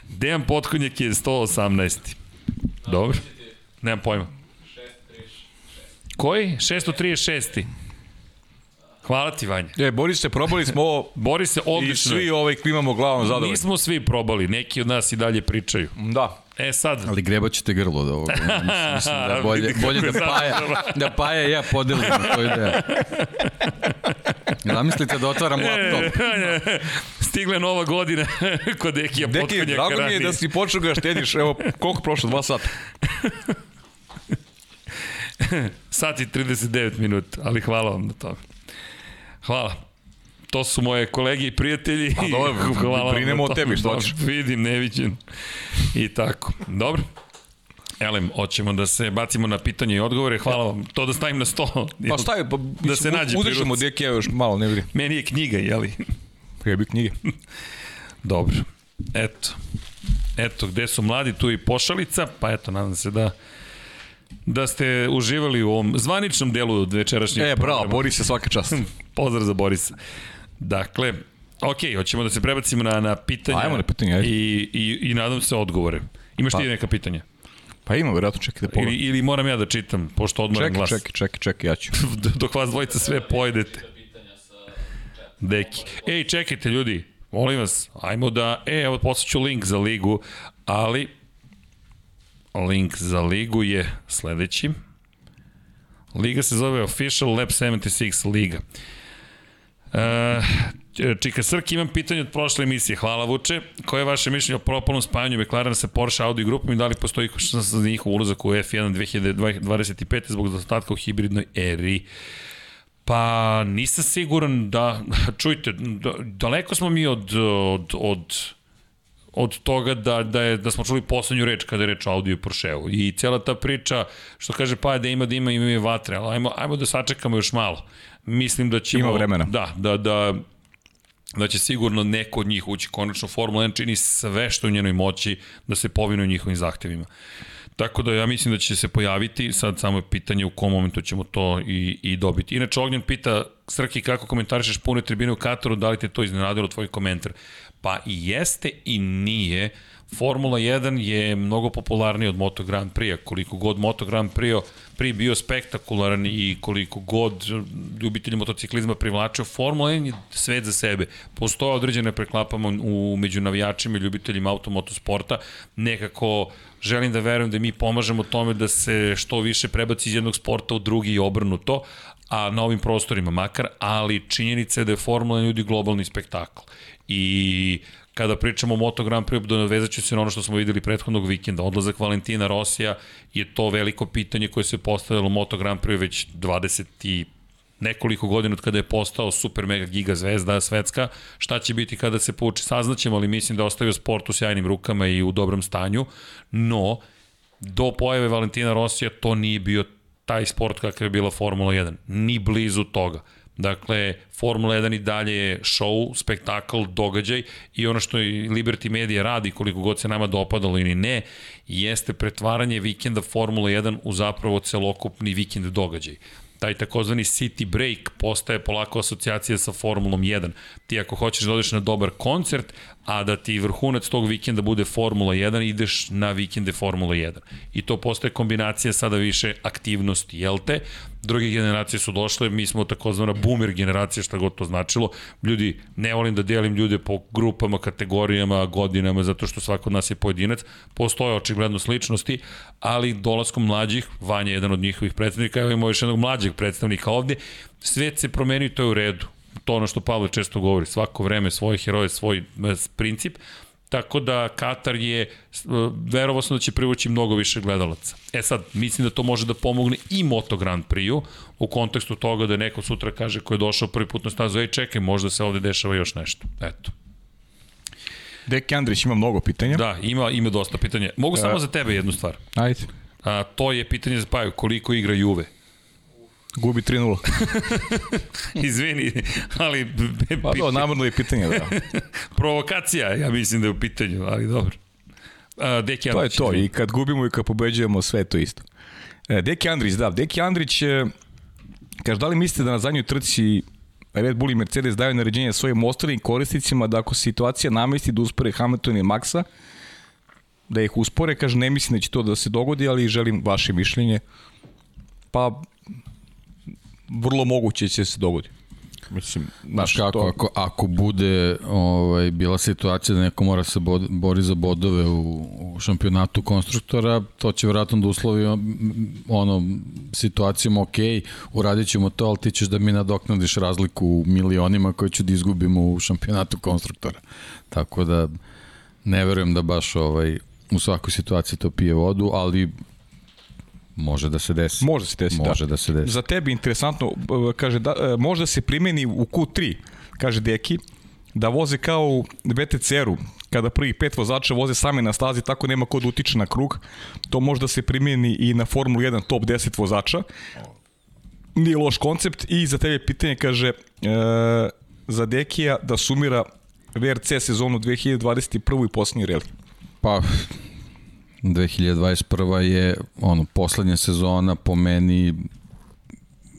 Dejan Potkonjak je 118. Dobro. Nemam pojma. Koji? 636. Hvala ti, Vanja. E, Boris se, probali smo ovo <laughs> Bori se i odlično. svi ovaj klimamo glavom zadovoljni. Nismo svi probali, neki od nas i dalje pričaju. Da. E sad, Ali greba ćete grlo od ovoga. <laughs> Mislim, da je bolje, bolje je da paja, da paja i ja podelim to ideja. Zamislite da otvaram laptop. <laughs> Stigla nova godina kod Dekija Deki, Potkonjaka drago mi je ranije. da si počeo ga štediš, evo, koliko prošlo, dva sata. Sat i 39 minuta, ali hvala vam na tome. Hvala. To su moje kolege i prijatelji. Pa <laughs> dobro, Hvala brinemo o tebi, što hoćeš. Vidim, neviđen. I tako. Dobro. Elem, hoćemo da se bacimo na pitanje i odgovore. Hvala vam. To da stavim na sto. Pa stavi, pa, Da se nađe ruci. Dekija još malo, ne vidi. Meni je knjiga, jeli? Jebi knjige. <laughs> Dobro. Eto. Eto, gde su mladi, tu i pošalica, pa eto, nadam se da da ste uživali u ovom zvaničnom delu večerašnjeg E, bravo, programa. Boris se svaka čast. <laughs> Pozdrav za Borisa. Dakle, ok, hoćemo da se prebacimo na, na pitanja. Ajmo na pitanja, ajde. I, i, I nadam se odgovore. Imaš Pa. ti neka pitanja? Pa ima, verovatno, čekaj da Ili, pogledam. ili moram ja da čitam, pošto odmoram Čekaj, glas. čekaj, čekaj, čekaj, ja ću. <laughs> Dok vas dvojica sve pojedete. Deki. Ej, čekajte ljudi, molim vas, ajmo da, e, evo poslaću link za ligu, ali link za ligu je sledeći. Liga se zove Official Lab 76 Liga. E, Čika Srki, imam pitanje od prošle emisije. Hvala Vuče. Koje je vaše mišljenje o propalnom spajanju McLarena sa Porsche Audi grupom i da li postoji šansa za njihov ulazak u F1 2025 zbog dostatka u hibridnoj eri? Pa nisam siguran da, <laughs> čujte, da, daleko smo mi od, od, od, od toga da, da, je, da smo čuli poslednju reč kada je reč o Audi i Porscheu. I cela ta priča, što kaže pa da ima, da ima, ima, ima vatre, ali ajmo, ajmo da sačekamo još malo. Mislim da ćemo... Ima vremena. Da, da, da, da će sigurno neko od njih ući konačno Formula 1 čini sve što je u njenoj moći da se povinu njihovim zahtevima. Tako da ja mislim da će se pojaviti, sad samo je pitanje u kom momentu ćemo to i, i dobiti. Inače, Ognjen pita, Srki, kako komentarišeš pune tribine u Kataru, da li te to iznenadilo tvoj komentar? Pa i jeste i nije. Formula 1 je mnogo popularniji od Moto Grand Prix, koliko god Moto Grand Prix, Prix bio spektakularan i koliko god ljubitelji motociklizma privlačio, Formula 1 je svet za sebe. Postoje određene preklapama u među navijačima i ljubiteljima automotosporta. Nekako želim da verujem da mi pomažemo tome da se što više prebaci iz jednog sporta u drugi i obrnuto, a na ovim prostorima makar, ali činjenica je da je Formula 1 ljudi globalni spektakl. I kada pričamo o Moto Grand Prix, dovezat ću se na ono što smo videli prethodnog vikenda. Odlazak Valentina Rosija je to veliko pitanje koje se postavilo u Moto Grand Prix već 20 i nekoliko godina od kada je postao super mega giga zvezda svetska, šta će biti kada se pouči saznaćemo, ali mislim da ostavio sport u sjajnim rukama i u dobrom stanju, no do pojave Valentina Rosija to nije bio taj sport kakav je bila Formula 1, ni blizu toga. Dakle, Formula 1 i dalje je show, spektakl, događaj i ono što i Liberty Media radi, koliko god se nama dopadalo ili ne, jeste pretvaranje vikenda Formula 1 u zapravo celokupni vikend događaj taj takozvani city break postaje polako asocijacija sa Formulom 1. Ti ako hoćeš da odeš na dobar koncert, a da ti vrhunac tog vikenda bude Formula 1, ideš na vikende Formula 1. I to postaje kombinacija sada više aktivnosti, jel te? Druge generacije su došle, mi smo takozvana boomer generacija, šta god to značilo. Ljudi, ne volim da delim ljude po grupama, kategorijama, godinama, zato što svako od nas je pojedinac. Postoje očigledno sličnosti, ali dolaskom mlađih, Vanja je jedan od njihovih predstavnika, evo imamo još jednog mlađeg predstavnika ovde, svet se promeni i to je u redu. To ono što Pavle često govori, svako vreme svoje heroje, svoj e, princip, Tako da Katar je, e, verovao sam da će privući mnogo više gledalaca. E sad, mislim da to može da pomogne i Moto Grand Prix-u, u kontekstu toga da neko sutra kaže ko je došao prvi put na stazu, ej čekaj, možda se ovde dešava još nešto. Eto. Deki Andrić ima mnogo pitanja. Da, ima, ima dosta pitanja. Mogu samo za tebe jednu stvar. Ajde. A, to je pitanje za Paju, koliko igra Juve? Gubi 3-0. <laughs> Izvini, ali... Pa do, namrno je pitanje, da. <laughs> Provokacija, ja mislim da je u pitanju, ali dobro. A, Deki To je Andrić, to, izvini. i kad gubimo i kad pobeđujemo, sve je to isto. E, Deki Andrić, da, Deki Andrić, e, kaže, da li mislite da na zadnjoj trci Red Bull i Mercedes daju naređenje svojim ostalim korisnicima da ako situacija namesti da uspore Hamilton i Maxa, da ih uspore, kaže, ne mislim da će to da se dogodi, ali želim vaše mišljenje. Pa, vrlo moguće će se dogodi. Mislim, Znaš kako, to, ako, ako bude ovaj, bila situacija da neko mora se bod, bori za bodove u, u šampionatu konstruktora, to će vjerojatno da uslovi ono, situacijom, ok, uradit ćemo to, ali ti ćeš da mi nadoknadiš razliku u milionima koje ću da izgubimo u šampionatu konstruktora. Tako da ne verujem da baš ovaj, u svakoj situaciji to pije vodu, ali može da se desi. Može se desiti, Može da. da se desi. Za tebe interesantno, kaže, da, e, može da se primeni u Q3, kaže Deki, da voze kao u VTCR-u, kada prvih pet vozača voze sami na stazi, tako nema ko da utiče na krug. To može da se primeni i na Formulu 1 top 10 vozača. Nije loš koncept i za tebe pitanje kaže e, za Dekija da sumira VRC sezonu 2021. i posljednji reli. Pa, 2021. je ono, poslednja sezona po meni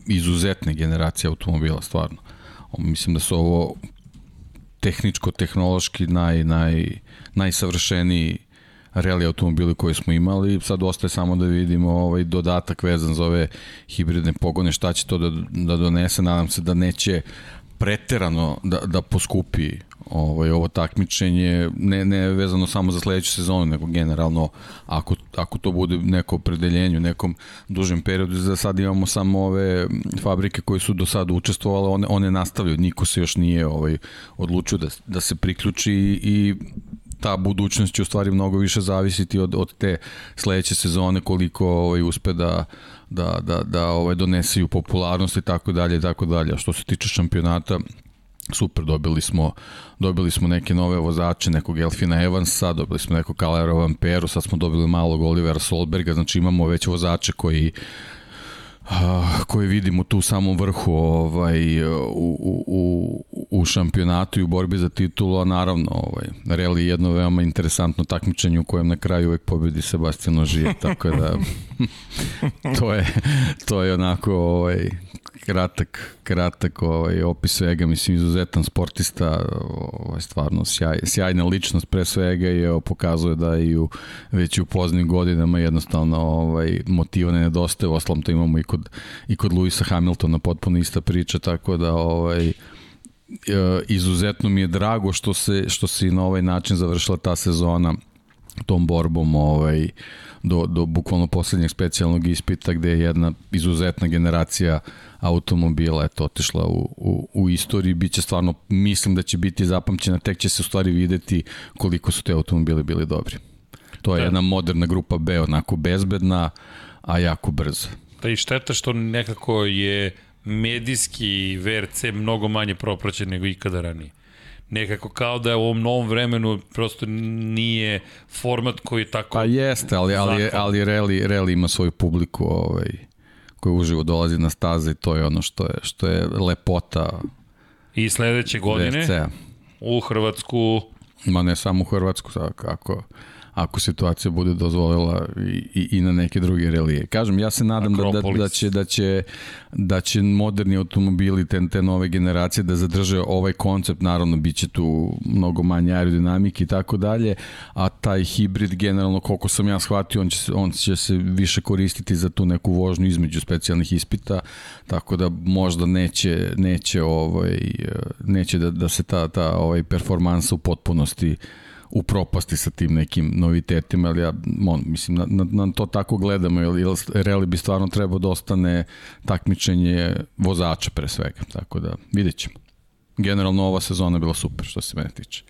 izuzetne generacije automobila, stvarno. Mislim da su ovo tehničko-tehnološki naj, naj, najsavršeniji reli automobili koje smo imali. Sad ostaje samo da vidimo ovaj dodatak vezan za ove hibridne pogone, šta će to da, da donese. Nadam se da neće preterano da, da poskupi ovaj, ovo takmičenje, ne, ne vezano samo za sledeću sezonu, nego generalno ako, ako to bude neko opredeljenje u nekom dužem periodu, za sad imamo samo ove fabrike koje su do sada učestvovale, one, one nastavljaju, niko se još nije ovaj, odlučio da, da se priključi i ta budućnost će u stvari mnogo više zavisiti od, od te sledeće sezone koliko ovaj uspe da da da da ovaj donese i popularnost i tako dalje i tako dalje. A Što se tiče šampionata super, dobili smo dobili smo neke nove vozače, nekog Elfina Evansa, dobili smo nekog Calera Vamperu, sad smo dobili malog Olivera Solberga, znači imamo već vozače koji a, koje vidimo tu u samom vrhu ovaj, u, u, u, šampionatu i u borbi za titulu, a naravno ovaj, Reli je jedno veoma interesantno takmičenje u kojem na kraju uvek pobedi Sebastian Ožije, tako da <laughs> to je, to je onako ovaj, kratak, kratak ovaj, opis svega, mislim izuzetan sportista, ovaj, stvarno sjaj, sjajna ličnost pre svega i evo, pokazuje da i u, već i u poznim godinama jednostavno ovaj, motiva ne nedostaje, oslam to imamo i kod, i kod Luisa Hamiltona potpuno ista priča, tako da ovaj, e, izuzetno mi je drago što se, što se na ovaj način završila ta sezona tom borbom ovaj, do, do bukvalno poslednjeg specijalnog ispita gde je jedna izuzetna generacija automobila eto, otišla u, u, u istoriji. Biće stvarno, mislim da će biti zapamćena, tek će se u stvari videti koliko su te automobili bili dobri. To je Da. jedna moderna grupa B, onako bezbedna, a jako brza. Pa i šteta što nekako je medijski VRC mnogo manje propraćen nego ikada ranije. Nekako kao da je u ovom novom vremenu prosto nije format koji je tako... Pa jeste, ali, ali, ali Reli, Reli ima svoju publiku ovaj, koja uživo dolazi na staze i to je ono što je, što je lepota I sledeće godine u Hrvatsku. Ma ne samo u Hrvatsku, sad ako, ako situacija bude dozvolila i, i, i na neke druge relije. Kažem, ja se nadam da, da, da, će, da, će, da će moderni automobili, te, te nove generacije da zadrže ovaj koncept, naravno bit će tu mnogo manje aerodinamike i tako dalje, a taj hibrid generalno, koliko sam ja shvatio, on će, se, on će se više koristiti za tu neku vožnju između specijalnih ispita, tako da možda neće, neće, ovaj, neće da, da se ta, ta ovaj performansa u potpunosti u propasti sa tim nekim novitetima, ali ja on, mislim, na, na, na to tako gledamo, jer, jer reli bi stvarno trebao da ostane takmičenje vozača pre svega, tako da vidjet ćemo. Generalno ova sezona je bila super što se mene tiče.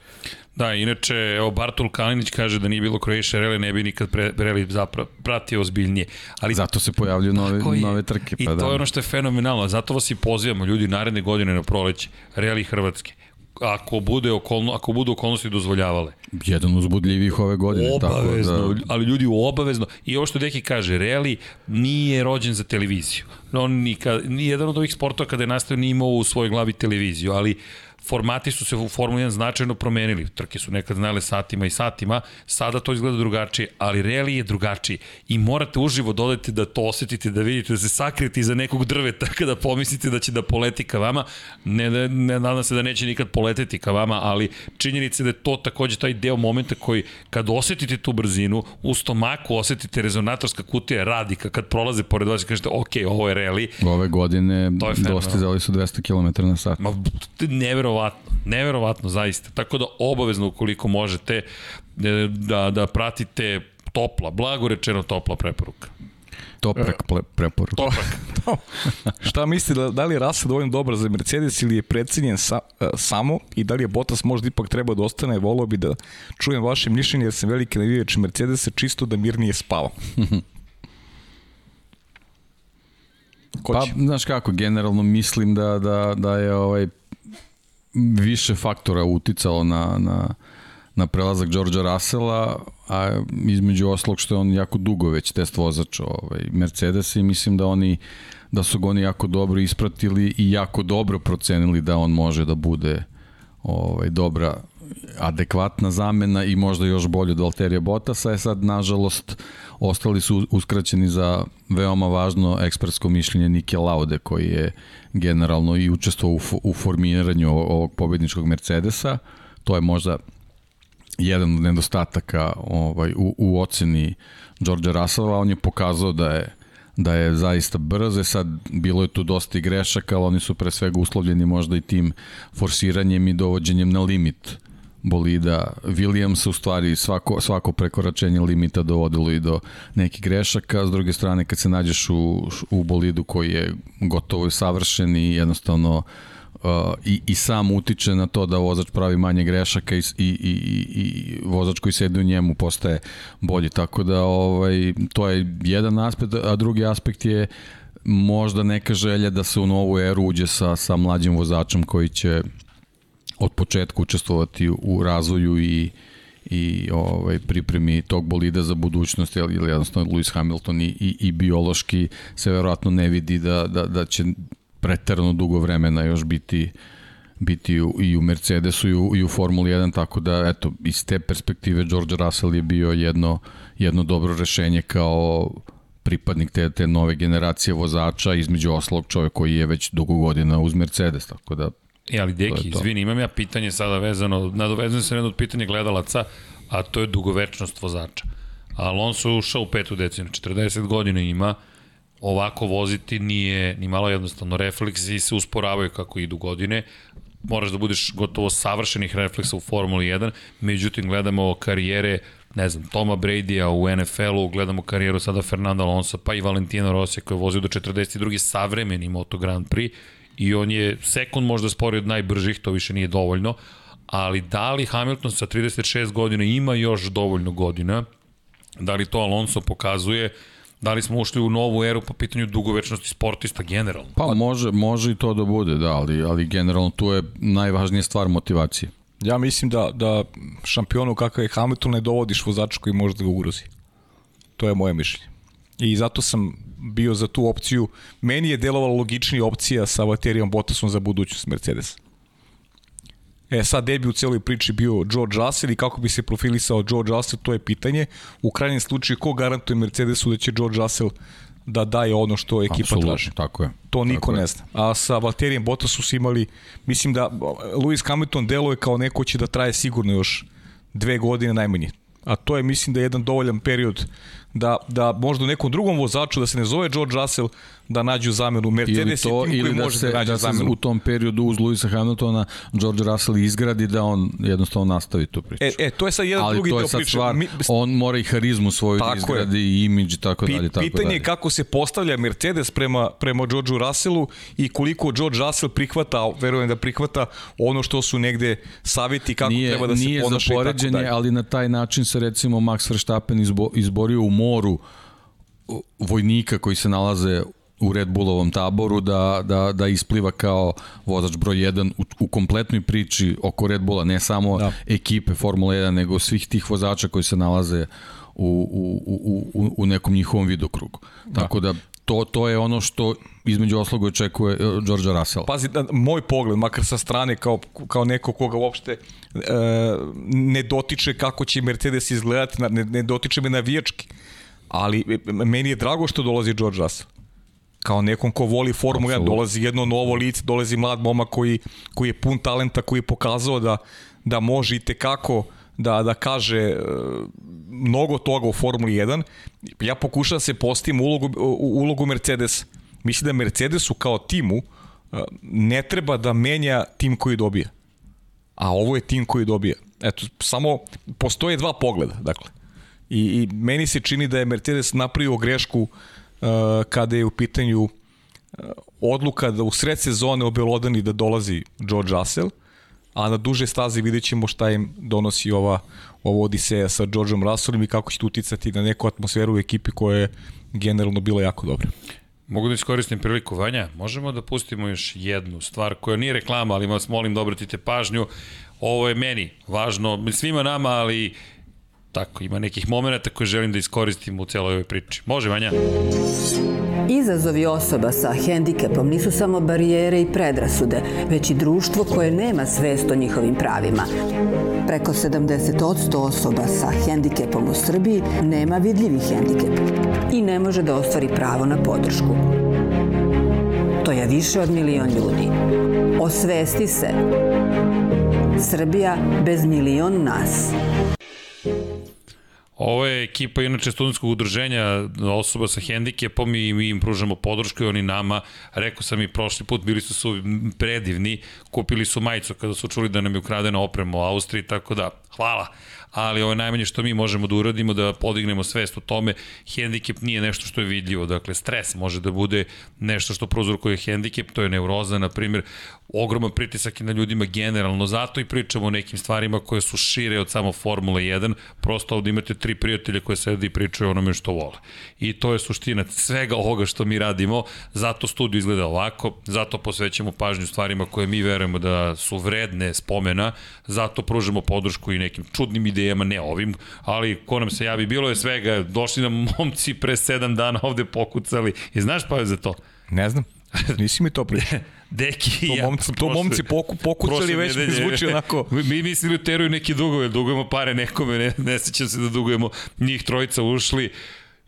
Da, inače, evo, Bartol Kalinić kaže da nije bilo Croatia Rally, ne bi nikad pre, Rally zapravo pratio ozbiljnije. Ali Zato se pojavljuju nove, je. nove trke. I Pa to da. je ono što je fenomenalno. Zato vas i pozivamo, ljudi, naredne godine na proleće, Rally Hrvatske. Ako, bude okolno, ako budu okolnosti dozvoljavale. Jedan uzbudljivih ove godine. Obavezno, Tako da, ali ljudi obavezno. I ovo što Deki kaže, Rally nije rođen za televiziju. on nikad, ni jedan od ovih sportova kada je nastao nije imao u svojoj glavi televiziju, ali formati su se u Formuli 1 značajno promenili. Trke su nekad znale satima i satima, sada to izgleda drugačije, ali reli je drugačiji i morate uživo dodati da to osetite, da vidite, da se sakrijete iza nekog drveta <laughs> kada pomislite da će da poleti ka vama. Ne, ne, ne nadam se da neće nikad poleteti ka vama, ali činjenica je da je to takođe taj deo momenta koji kad osetite tu brzinu, u stomaku osetite rezonatorska kutija radika kad prolaze pored vas i kažete ok, ovo je reli. Ove godine dostizali su 200 km na sat. Ma, neverovatno neverovatno, neverovatno zaista. Tako da obavezno ukoliko možete e, da, da pratite topla, blago rečeno topla preporuka. Toprak ple, preporuka. Toprak. <laughs> to. Šta misli, da, da li je Russell dovoljno dobar za Mercedes ili je precenjen sa, uh, samo i da li je Bottas možda ipak treba da ostane, volao bi da čujem vaše mišljenje jer sam veliki navijač Mercedesa čisto da mirnije spava. Ko pa, znaš kako, generalno mislim da, da, da je ovaj više faktora uticalo na, na, na prelazak Đorđa Russella, a između oslog što je on jako dugo već test vozač ovaj, Mercedes i mislim da oni da su ga oni jako dobro ispratili i jako dobro procenili da on može da bude ovaj, dobra adekvatna zamena i možda još bolje od Valterija Bottasa. Je sad nažalost ostali su uskraćeni za veoma važno ekspertsko mišljenje Nike Laude koji je generalno i učestvovao u, u formiranju ovog pobedničkog Mercedesa. To je možda jedan od nedostataka ovaj, u, u oceni George Russella. On je pokazao da je da je zaista brze, sad bilo je tu dosta i grešaka, ali oni su pre svega uslovljeni možda i tim forsiranjem i dovođenjem na limit bolida. Williams u stvari svako, svako prekoračenje limita dovodilo i do nekih grešaka, s druge strane kad se nađeš u, u bolidu koji je gotovo savršen i jednostavno uh, i, i sam utiče na to da vozač pravi manje grešaka i, i, i, i vozač koji sedi u njemu postaje bolji, tako da ovaj, to je jedan aspekt, a drugi aspekt je možda neka želja da se u novu eru uđe sa, sa mlađim vozačem koji će od početka učestvovati u razvoju i i ovaj pripremi tog bolida za budućnost ili jednostavno Lewis Hamilton i, i, i biološki se verovatno ne vidi da, da, da će preterano dugo vremena još biti biti u, i u Mercedesu i u, i u Formuli 1, tako da eto, iz te perspektive George Russell je bio jedno, jedno dobro rešenje kao pripadnik te, te nove generacije vozača, između oslog čovjek koji je već dugo godina uz Mercedes, tako da E, ali Deki, izvini, imam ja pitanje sada vezano, nadovezujem se na jedno od pitanja gledalaca, a to je dugovečnost vozača. Alonso je ušao u petu decenu, 40 godina ima, ovako voziti nije ni malo jednostavno, refleksi se usporavaju kako idu godine, moraš da budeš gotovo savršenih refleksa u Formuli 1, međutim gledamo karijere ne znam, Toma Brady-a u NFL-u, gledamo karijeru sada Fernanda Alonso, pa i Valentino Rossi koji je vozio do 42. savremeni Moto Grand Prix, i on je sekund možda spori od najbržih, to više nije dovoljno, ali da li Hamilton sa 36 godina ima još dovoljno godina, da li to Alonso pokazuje, da li smo ušli u novu eru po pitanju dugovečnosti sportista generalno? Pa može, može i to da bude, da, ali, ali generalno tu je najvažnija stvar motivacije. Ja mislim da, da šampionu kakav je Hamilton ne dovodiš vozača koji može da ga ugrozi. To je moje mišljenje. I zato sam bio za tu opciju. Meni je delovala logičnija opcija sa Valtterijom Bottasom za budućnost Mercedes. E, sad debi u celoj priči bio George Russell i kako bi se profilisao George Russell, to je pitanje. U krajnjem slučaju, ko garantuje Mercedesu da će George Russell da daje ono što ekipa Absolutno, traži. tako je. To niko tako ne zna. A sa Valterijem Bottasom su imali, mislim da Lewis Hamilton deluje kao neko će da traje sigurno još dve godine najmanje. A to je, mislim da je jedan dovoljan period da, da možda nekom drugom vozaču, da se ne zove George Russell, da nađu zamenu. Mercedes ili to, je tim ili koji da može se, da nađe da u tom periodu uz Luisa Hamiltona George Russell izgradi da on jednostavno nastavi tu priču. E, e, to je sad jedan Ali drugi to je deo sad priče. stvar, Mi, on mora i harizmu svoju da Tako izgradi i imidž i tako Pi- dalje. Tako pitanje dalje. je kako se postavlja Mercedes prema, prema Georgeu Russellu i koliko George Russell prihvata, verujem da prihvata ono što su negde saveti kako nije, treba da se nije ponaša za i tako poređenje, ali na taj način se recimo Max Verstappen izbo, izborio u moru vojnika koji se nalaze u Red Bullovom taboru da, da, da ispliva kao vozač broj 1 u, u kompletnoj priči oko Red Bulla, ne samo da. ekipe Formula 1, nego svih tih vozača koji se nalaze u, u, u, u, u nekom njihovom vidokrugu. Da. Tako da to, to je ono što između osloga očekuje e, Georgia Russell. Pazi, da, moj pogled, makar sa strane, kao, kao neko koga uopšte e, ne dotiče kako će Mercedes izgledati, ne, ne dotiče me navijački, ali e, meni je drago što dolazi George Russell kao nekom ko voli Formulu 1, dolazi jedno novo lice, dolazi mlad momak koji, koji je pun talenta, koji je pokazao da, da može i tekako da, da kaže e, mnogo toga u Formuli 1. Ja pokušam da se postavim u ulogu, ulogu Mercedes. Mislim da Mercedesu kao timu e, ne treba da menja tim koji dobija. A ovo je tim koji dobija. Eto, samo postoje dva pogleda, dakle. I, i meni se čini da je Mercedes napravio grešku uh, kada je u pitanju uh, odluka da u sred sezone obelodani da dolazi George Russell, a na duže stazi vidjet ćemo šta im donosi ova, ova Odiseja sa Georgeom Russellom i kako će to uticati na neku atmosferu u ekipi koja je generalno bila jako dobra. Mogu da iskoristim priliku, Vanja, možemo da pustimo još jednu stvar koja nije reklama, ali vas molim da obratite pažnju. Ovo je meni važno, svima nama, ali tako, ima nekih momenta koje želim da iskoristim u celoj ovoj priči. Može, Vanja? Izazovi osoba sa hendikepom nisu samo barijere i predrasude, već i društvo koje nema svest o njihovim pravima. Preko 70% osoba sa hendikepom u Srbiji nema vidljivi hendikep i ne može da ostvari pravo na podršku. To je više od milion ljudi. Osvesti se. Srbija bez milion nas. Ovo je ekipa inače studentskog udruženja osoba sa hendikepom i mi im pružamo podršku i oni nama, rekao sam i prošli put, bili su su predivni, kupili su majicu kada su čuli da nam je ukradena oprema u Austriji, tako da, hvala ali ovo je najmanje što mi možemo da uradimo, da podignemo svest o tome. Hendikep nije nešto što je vidljivo, dakle stres može da bude nešto što prozorkuje hendikep, to je neuroza, na primjer, ogroman pritisak i na ljudima generalno, zato i pričamo o nekim stvarima koje su šire od samo Formule 1, prosto ovde imate tri prijatelja koje sede i pričaju onome što vole. I to je suština svega ovoga što mi radimo, zato studiju izgleda ovako, zato posvećamo pažnju stvarima koje mi verujemo da su vredne spomena, zato pružamo podršku i nekim čudnim idejama, ne ovim, ali ko nam se javi, bilo je svega, došli nam momci pre sedam dana ovde pokucali. I znaš pa je za to? Ne znam. Nisi mi to pričao. <laughs> Deki to, ja, momci, to momci poku, pokucali već mi zvuči onako... <laughs> Mi mislili da teruju neki dugove, dugujemo pare nekome, ne, ne sećam se da dugujemo, njih trojica ušli,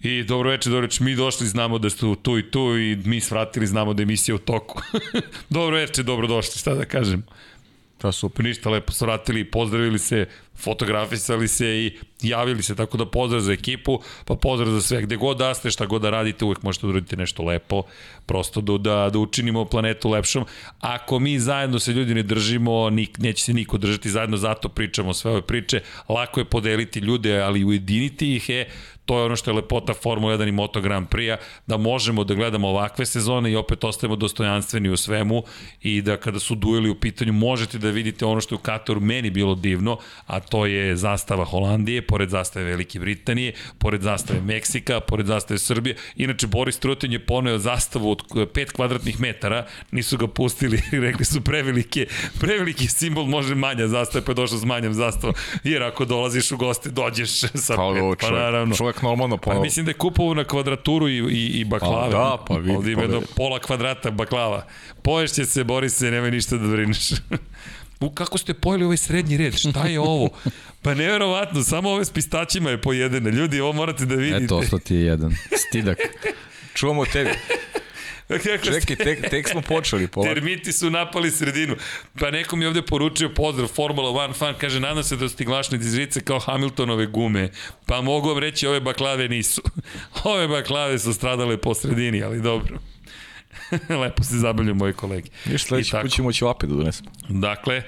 I dobro večer, dobro večer, mi došli, znamo da ste tu i tu i mi svratili, znamo da je emisija u toku. <laughs> dobro večer, dobro došli, šta da kažem. Pa super. Ništa, lepo su vratili, pozdravili se, fotografisali se i javili se, tako da pozdrav za ekipu, pa pozdrav za sve. Gde god da ste, šta god da radite, uvek možete da uradite nešto lepo, prosto da, da, da učinimo planetu lepšom. Ako mi zajedno se ljudi ne držimo, nik, neće se niko držati zajedno, zato pričamo sve ove priče. Lako je podeliti ljude, ali ujediniti ih je, to je ono što je lepota Formula 1 i Moto Grand Prix-a, da možemo da gledamo ovakve sezone i opet ostajemo dostojanstveni u svemu i da kada su dueli u pitanju možete da vidite ono što je u Kataru meni bilo divno, a to je zastava Holandije, pored zastave Velike Britanije, pored zastave Meksika, pored zastave Srbije. Inače, Boris Trutin je poneo zastavu od 5 kvadratnih metara, nisu ga pustili, <laughs> rekli su prevelike, preveliki simbol može manja zastava, pa je došao s manjom zastavom, jer ako dolaziš u goste, dođeš sa pa, pet, pa naravno. Čovjek normalno pa... Pa mislim da je kupovo na kvadraturu i, i, i baklave. Pa, da, pa vidi. Ovdje ima pa, pola kvadrata baklava. Poješće se, Borise, nemoj ništa da brineš. U, kako ste pojeli ovaj srednji red? Šta je ovo? Pa neverovatno, samo ove s pistaćima je pojedene. Ljudi, ovo morate da vidite. Eto, ostao ti je jedan. Stidak. Čuvamo tebi. Čekaj, tek, tek smo počeli. Polak. Termiti su napali sredinu. Pa neko mi ovde poručio pozdrav Formula 1 fan, kaže, nadam se da su ti glašne dizrice kao Hamiltonove gume. Pa mogu vam reći, ove baklave nisu. <laughs> ove baklave su stradale po sredini, ali dobro. <laughs> Lepo se zabavljaju moji kolegi. Ništa, sledeći put ćemo će opet da donesemo. Dakle,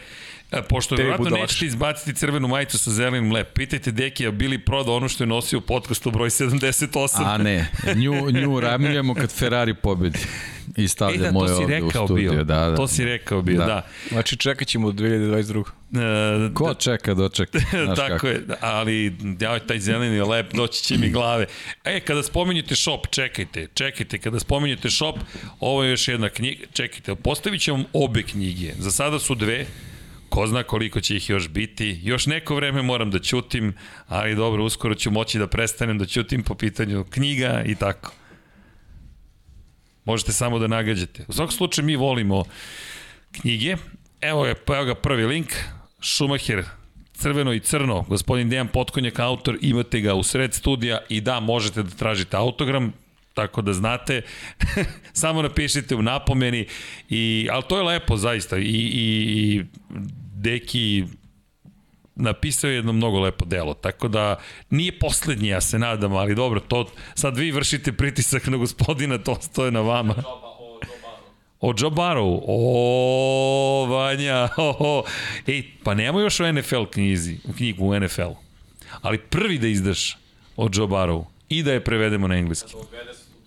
Pošto vjerojatno nećete izbaciti crvenu majicu sa zelenim lep, pitajte Dekija, bili prodao ono što je nosio u podcastu broj 78. A ne, nju, nju ramljamo kad Ferrari pobedi i stavlja e, da, moje ovde u studiju. Bio. Da, da. To si rekao bio, da. da. Znači čekat ćemo 2022. E, Ko čeka, dočeka. <laughs> Tako kako. je, ali ja, taj zeleni lep doći će mi glave. E, kada spominjete shop, čekajte, čekajte, kada spominjete shop, ovo je još jedna knjiga, čekajte, postavit vam obe knjige. Za sada su dve, ko zna koliko će ih još biti. Još neko vreme moram da ćutim, ali dobro, uskoro ću moći da prestanem da ćutim po pitanju knjiga i tako. Možete samo da nagađate. U svakom slučaju mi volimo knjige. Evo je, evo ga prvi link. Schumacher, crveno i crno, gospodin Dejan Potkonjak, autor, imate ga u sred studija i da, možete da tražite autogram, tako da znate, <laughs> samo napišite u napomeni, i, ali to je lepo zaista i, i, i Deki napisao je jedno mnogo lepo delo, tako da nije poslednji, ja se nadam, ali dobro, to sad vi vršite pritisak na gospodina, to stoje na vama. O Joe Barrow. O, Vanja. O, o. Ej, pa nema još o NFL knjizi, knjigu u NFL. Ali prvi da izdaš o Joe Barrow i da je prevedemo na engleski.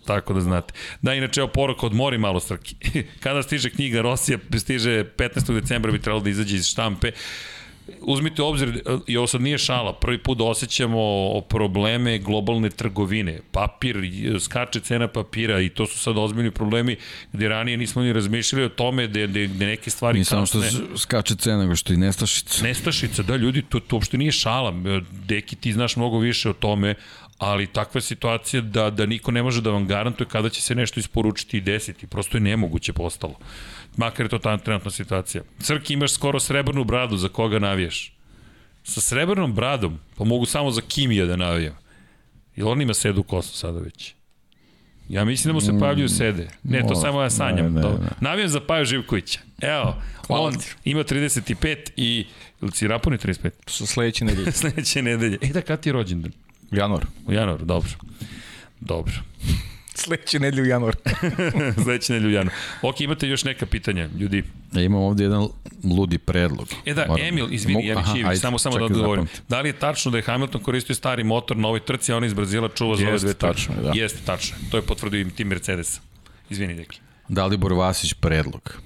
Tako da znate. Da, inače, evo poruka, odmori malo Srki. <laughs> Kada stiže knjiga Rosija, stiže 15. decembra bi trebalo da izađe iz štampe. Uzmite obzir, i ovo sad nije šala, prvi put da osjećamo probleme globalne trgovine. Papir, skače cena papira i to su sad ozbiljni problemi gde ranije nismo ni razmišljali o tome da, da, da neke stvari Nisam samo što skače cena, nego što i nestašica. Nestašica, da ljudi, to, to uopšte nije šala. Deki, ti znaš mnogo više o tome, ali takva situacija da, da niko ne može da vam garantuje kada će se nešto isporučiti i desiti. Prosto je nemoguće postalo. Makar je to ta trenutna situacija. Crki, imaš skoro srebrnu bradu, za koga navijaš? Sa srebrnom bradom, pa mogu samo za Kimija da navijam. Ili on ima sedu kosu sada već? Ja mislim da mu se mm, pojavljuju sede. Ne, to samo ja sanjam. Ne, ne, ne. Navijam za Paju Živkovića. Evo, Hvala on ti. ima 35 i... Ili si rapuni 35? Sa sledeće nedelje. <laughs> sledeće nedelje. E da, kad ti je rođendan? U januar. U januar, dobro. Dobro. <laughs> Sledeće nedelje u januar. <laughs> Sledeće nedelje u januar. Ok, imate još neka pitanja, ljudi? Ja imam ovde jedan ludi predlog. E da, Moram. Emil, izvini, Mogu, Čivić, samo samo da odgovorim. Da li je tačno da je Hamilton koristio stari motor na ovoj trci, a on iz Brazila čuva za ove dve tačno, da. Jeste tačno. To je potvrdio im tim Mercedesa. Izvini, Deki. Dalibor Vasić predlog.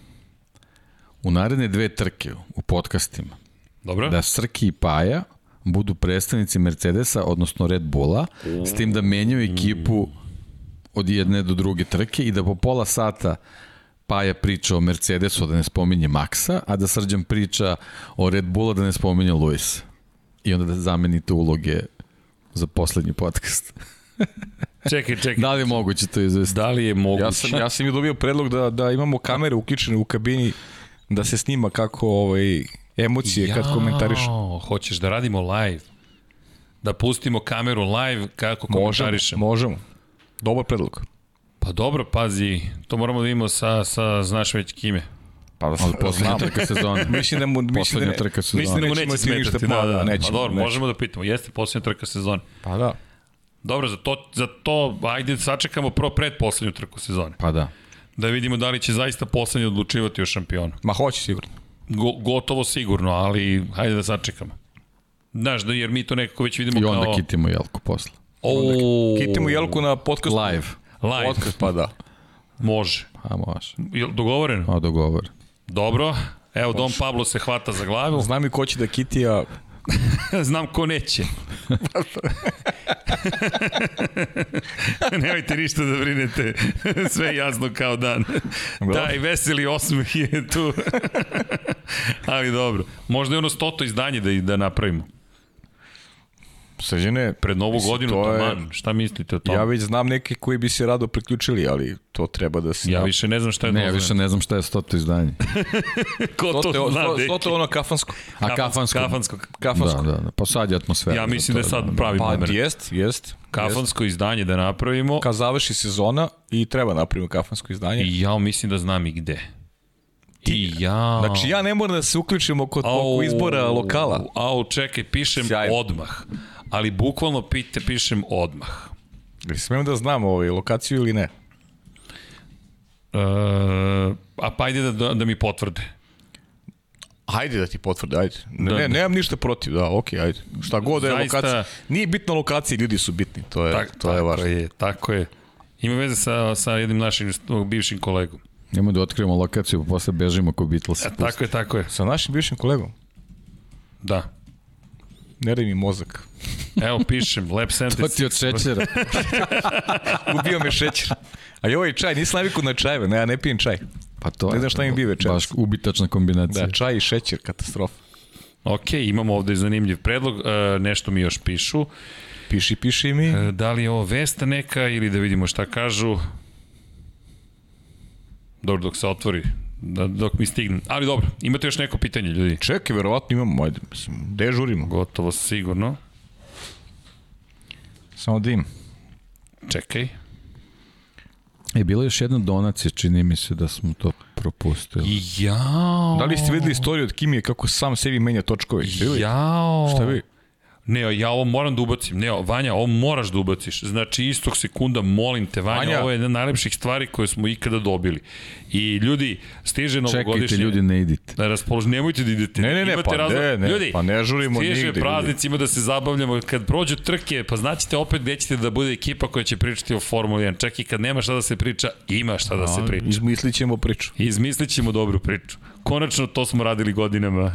U naredne dve trke u podcastima Dobro. da Srki i Paja budu predstavnici Mercedesa, odnosno Red Bulla, s tim da menjaju ekipu od jedne do druge trke i da po pola sata Paja priča o Mercedesu, da ne spominje Maxa, a da Srđan priča o Red Bulla, da ne spominje Luis. I onda da zamenite uloge za poslednji podcast. <laughs> čekaj, čekaj. Da li je moguće to izvesti? Da li je moguće? Ja sam, ja sam i dobio predlog da, da imamo kamere uključene u kabini da se snima kako ovaj, emocije ja, kad komentariš. Hoćeš da radimo live? Da pustimo kameru live kako komentarišemo? Možemo, možemo. Dobar predlog. Pa dobro, pazi, to moramo da imamo sa, sa znaš već kime. Pa da se poslednja trka sezone. <laughs> mislim da mu mislim da trka sezone. Mislim da mu neće smetati, da, da, da. Neće, pa dobro, neće. možemo da pitamo. Jeste poslednja trka sezone. Pa da. Dobro, za to, za to ajde sačekamo prvo pred poslednju trku sezone. Pa da. Da vidimo da li će zaista poslednji odlučivati o šampionu. Ma hoće sigurno. Go, gotovo sigurno, ali hajde da sačekamo. Znaš, da, jer mi to nekako već vidimo kao... I onda kao... kitimo Jelku posle. O, kitimo Jelku na podcastu. Live. Live. Podcast, pa da. Može. A može. Je dogovoreno? A dogovor. Dobro. Evo, Don Pablo se hvata za glavu. <laughs> Znam i ko će da kitija <laughs> Znam ko neće. <laughs> Nemojte ništa da brinete. Sve jasno kao dan. Taj veseli osmeh je tu. Ali dobro. Možda je ono stoto izdanje da, da napravimo. Srđene, pred novu mislim, godinu, to je, taman, šta mislite o tome? Ja već znam neke koji bi se rado priključili, ali to treba da se... Ja više ne znam šta je Ne, ja više ne znam šta je stoto izdanje. <laughs> Ko to stoto, zna, sto, Stoto je ono kafansko. A kafansko? Kafansko. kafansko. Da, da, da, pa sad je atmosfera. Ja mislim da je sad pravi pa, moment. Pa jest, jest. Kafansko jest. izdanje da napravimo. Kad završi sezona i treba napravimo kafansko izdanje. I ja mislim da znam i gde. I ja... Znači ja ne moram da se uključimo kod au, izbora lokala. Au, čekaj, pišem Sjajno. odmah ali bukvalno pite, pišem odmah. Ili smem da znam ovaj, lokaciju ili ne? E, a pa ajde da, da, da mi potvrde. Ajde da ti potvrde, ajde. Ne, da, ne, nemam ništa protiv, da, okej, okay, ajde. Šta god da je Zaista, lokacija. Nije bitno lokacija, ljudi su bitni, to je, tak, to je važno. Je, tako je. Ima veze sa, sa jednim našim bivšim kolegom. Nemo da otkrijemo lokaciju, pa posle bežimo ko Beatles. E, tako je, tako je. Sa našim bivšim kolegom? Da. Ne mi mozak. Evo pišem, Lab 76. to ti od šećera. <laughs> Ubio me šećer. A i ovaj čaj, nisam naviku na čajeve, ne, ja ne pijem čaj. Pa to ne znam šta mi bi večeras. Baš ubitačna kombinacija. Da, čaj i šećer, katastrofa. Ok, imamo ovde zanimljiv predlog, e, nešto mi još pišu. Piši, piši mi. E, da li je ovo vesta neka ili da vidimo šta kažu? Dobro, dok se otvori, da, dok mi stigne. Ali dobro, imate još neko pitanje, ljudi? Čekaj, verovatno imamo, ajde, mislim, dežurimo. Gotovo sigurno. Samo da im. Čekaj. E, bila je još jedna donacija, čini mi se da smo to propustili. Jao. Da li ste videli istoriju od Kimije kako sam sebi menja točkove? Jao. Šta vi? Ne, ja ovo moram da ubacim. Ne, Vanja, ovo moraš da ubaciš. Znači, istog sekunda, molim te, Vanja, Vanja. ovo je jedna od najlepših stvari koje smo ikada dobili. I ljudi, stiže novogodišnje... Čekajte, ljudi, ne idite. Da raspolož, nemojte da idete. Ne, ne, ne, Imate pa razlog- ne, ne, ljudi, pa ne žurimo stiže nigde, ljudi. praznici, ima da se zabavljamo. Kad prođu trke, pa znaćete opet gde ćete da bude ekipa koja će pričati o Formuli 1. Čak i kad nema šta da se priča, ima šta da se priča. Izmislit ćemo priču. Izmislit ćemo dobru priču. Konačno to smo radili godinama.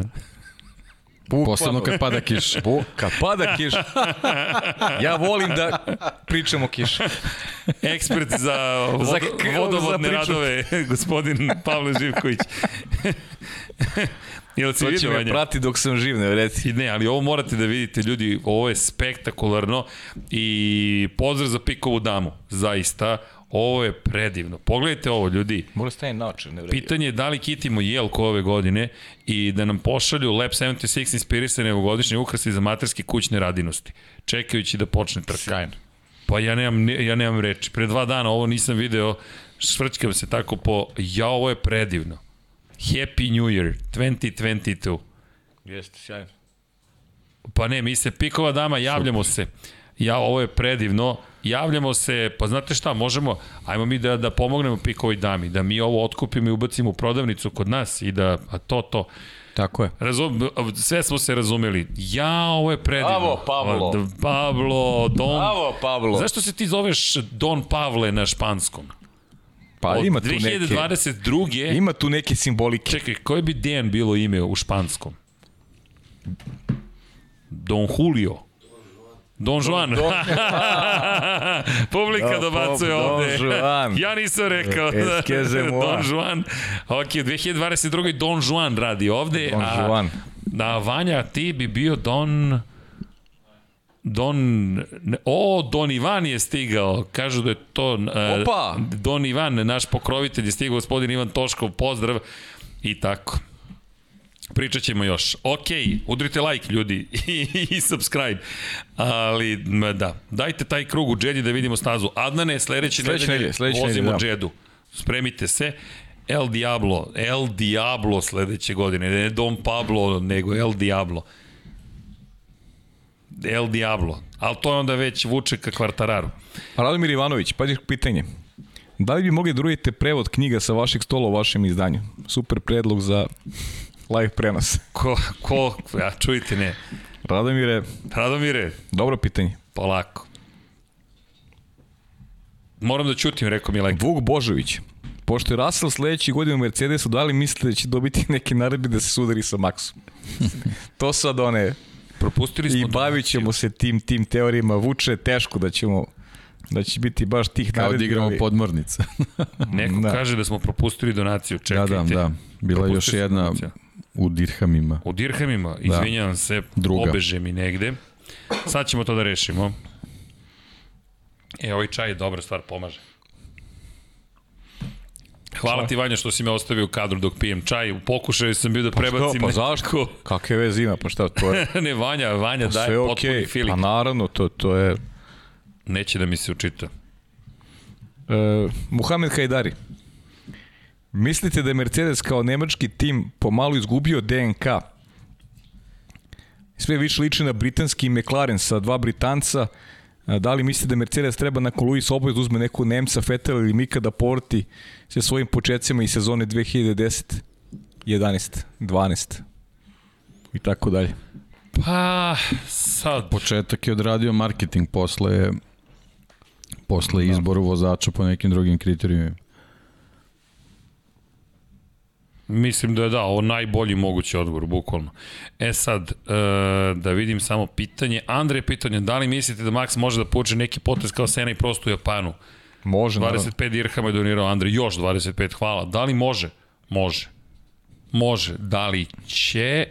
Posebno kad pada kiša. <laughs> Po, kad pada kiša. Ja volim da pričamo o kiši. Ekspert za, vod, Za k- vodovodne za radove, gospodin Pavle Živković. Jel si vidio, me Vanja? prati dok sam živ, ne reci. I Ne, ali ovo morate da vidite, ljudi, ovo je spektakularno i pozdrav za Pikovu damu, zaista. Ovo je predivno. Pogledajte ovo, ljudi. Mora staviti naoče, ne vredi. Pitanje je da li kitimo jelko ove godine i da nam pošalju Lab 76 inspirisane ovogodišnje ukrasi za materske kućne radinosti, čekajući da počne trka. Sjajno. Pa ja nemam, ja nemam reči. Pre dva dana ovo nisam video, švrćkam se tako po, ja ovo je predivno. Happy New Year 2022. Jeste, sjajno. Pa ne, mi se, Pikova dama, javljamo se. Ja, ovo je predivno. Javljamo se, pa znate šta, možemo, ajmo mi da, da pomognemo Pikovoj dami, da mi ovo otkupimo i ubacimo u prodavnicu kod nas i da, a to, to. Tako je. Razum, sve smo se razumeli. Ja, ovo je predivno. Bravo, Pablo. Pablo, Don... Bravo, Pablo. Zašto se ti zoveš Don Pavle na španskom? Pa Od ima tu neke... 2022. Ima tu neke simbolike. Čekaj, koje bi Dejan bilo ime u španskom? Don Julio. Don Juan. <laughs> Publika Da, dobacuje Don ovde. Juan. ja nisam rekao. Moi. Don Juan. Ok, 2022. Don Juan radi ovde. Don a, Juan. Da, Vanja, ti bi bio Don... Don... ne, O, Don Ivan je stigao. Kažu da je to... e, Opa! Don Ivan, naš pokrovitelj je stigao, gospodin Ivan Toškov, pozdrav. I tako. Pričat ćemo još. Ok, udrite like, ljudi, i, <laughs> i subscribe. Ali, da, dajte taj krug u Jedi da vidimo stazu. Adnane, sledeće, nedelje vozimo da. Jedu. Spremite se. El Diablo, El Diablo sledeće godine, ne Don Pablo, nego El Diablo. El Diablo, ali to je onda već vuče ka kvartararu. Radomir Ivanović, pađe pitanje. Da li bi mogli da prevod knjiga sa vašeg stola u vašem izdanju? Super predlog za live prenos. Ko, ko, ja čujte, ne. Radomire, Radomire, dobro pitanje. polako. Moram da ćutim, rekao mi Lek. Vuk Božović. Pošto je Russell sledeći godin u Mercedesu, da li mislite da će dobiti <laughs> neki naredbi da se sudari sa Maxom? <laughs> to sad one... Propustili smo I bavit ćemo se tim, tim teorijama. Vuče, teško da ćemo da će biti baš tih Kao da naredbi. igramo ali- podmornica. Neko Da. kaže da smo propustili donaciju, da, čekajte. da, da. Bila je još jedna donaciju. U dirhamima. U dirhamima, izvinjavam se, Druga. obeže mi negde. Sad ćemo to da rešimo. E, ovaj čaj je dobra stvar, pomaže. Hvala ti Vanja što si me ostavio u kadru dok pijem čaj. U pokušaju sam bio da prebacim Pa nekako- zašto? Kakve veze ima? Pa šta, to je <laughs> ne, Vanja, Vanja daje sve potpuni okej. feeling. Pa naravno, to, to je... Neće da mi se učita. Uh, Muhamed Hajdari. Mislite da je Mercedes kao nemački tim pomalo izgubio DNK? Sve više liči na britanski McLaren sa dva Britanca. Da li mislite da Mercedes treba nakon Luis obojez da uzme neku Nemca, Vettel ili Mika da povrti sa svojim početcima iz sezone 2010, 11, 12 i tako dalje. Pa, sad... Početak je odradio marketing posle posle izboru vozača po nekim drugim kriterijumima. Mislim da je da, ovo najbolji mogući odgovor, bukvalno. E sad, e, da vidim samo pitanje. Andrej pitanje, da li mislite da Max može da poče neki potez kao Sena i prosto u Japanu? Može, naravno. 25 dirhama je donirao Andrej, još 25, hvala. Da li može? Može. Može. Da li će?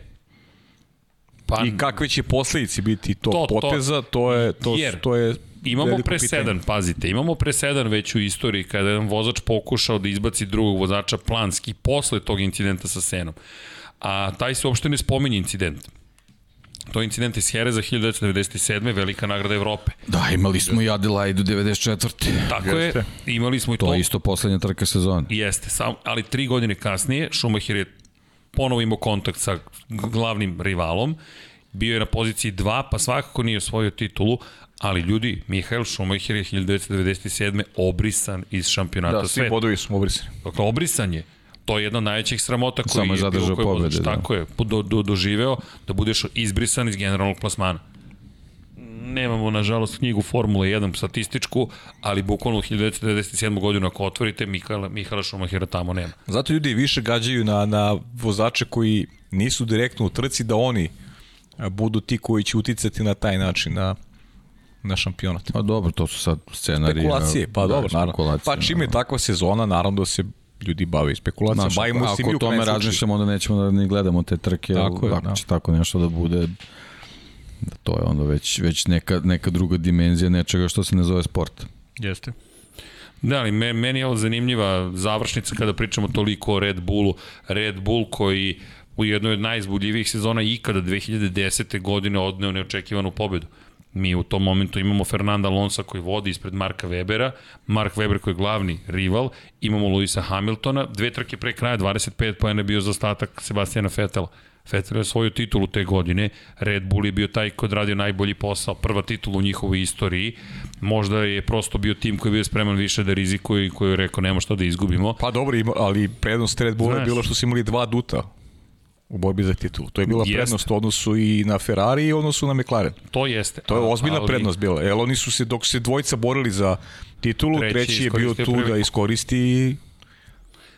Pa, I kakve će posledice biti tog To- to- poteza, to je, to, jer- to je Imamo presedan, pazite, imamo presedan već u istoriji kada je jedan vozač pokušao da izbaci drugog vozača planski posle tog incidenta sa Senom. A taj se uopšte ne spominje incident. To je incident iz Jereza 1997. velika nagrada Evrope. Da, imali smo i Adelaidu 94. Tako je, imali smo i to. To je isto poslednja trka sezone. Jeste, sam, ali tri godine kasnije Schumacher je ponovo imao kontakt sa glavnim rivalom, bio je na poziciji 2, pa svakako nije osvojio titulu, ali ljudi, Mihael Schumacher je 1997. obrisan iz šampionata Da, svi sveta. bodovi su obrisani. Dakle, obrisan je. To je jedna od najvećih sramota koji Samo je zadržao pobede, da. Tako je, do, do, doživeo da budeš izbrisan iz generalnog plasmana. Nemamo, nažalost, knjigu Formule 1 statističku, ali bukvalno u 1997. godinu ako otvorite, Mihala, Mihala Šumahira tamo nema. Zato ljudi više gađaju na, na vozače koji nisu direktno u trci da oni budu ti koji će uticati na taj način na, na šampionat. Pa dobro, to su sad scenarije. Spekulacije, pa da, dobro, naravno. Pa čim je takva sezona, naravno da se ljudi bave spekulacijama. Znaš, Bavimo ako, ako u o tome razmišljamo, onda nećemo da ni gledamo te trke, Tako je, ako da. će tako nešto da bude, da to je onda već, već neka, neka druga dimenzija nečega što se ne zove sport. Jeste. Da, ali me, meni je ovo zanimljiva završnica kada pričamo toliko o Red Bullu. Red Bull koji u jednoj od najizbudljivijih sezona ikada 2010. godine odneo neočekivanu pobedu. Mi u tom momentu imamo Fernanda Alonso koji vodi ispred Marka Webera, Mark Weber koji je glavni rival, imamo Luisa Hamiltona, dve trke pre kraja, 25 pojene je bio za ostatak Sebastijana Fetela. Vettel je svoju titulu te godine, Red Bull je bio taj koji je radio najbolji posao, prva titula u njihovoj istoriji, možda je prosto bio tim koji je bio spreman više da rizikuje i koji je rekao nema što da izgubimo. Pa dobro, ali prednost Red Bulla je bilo što su imali dva duta u borbi za titulu. To je bila Jeste. prednost u odnosu i na Ferrari i u odnosu na McLaren. To jeste. To je ali- ozbiljna prednost bila. Jer oni su se, dok se dvojica borili za titulu, Treći treći, je bio tu priliku. da iskoristi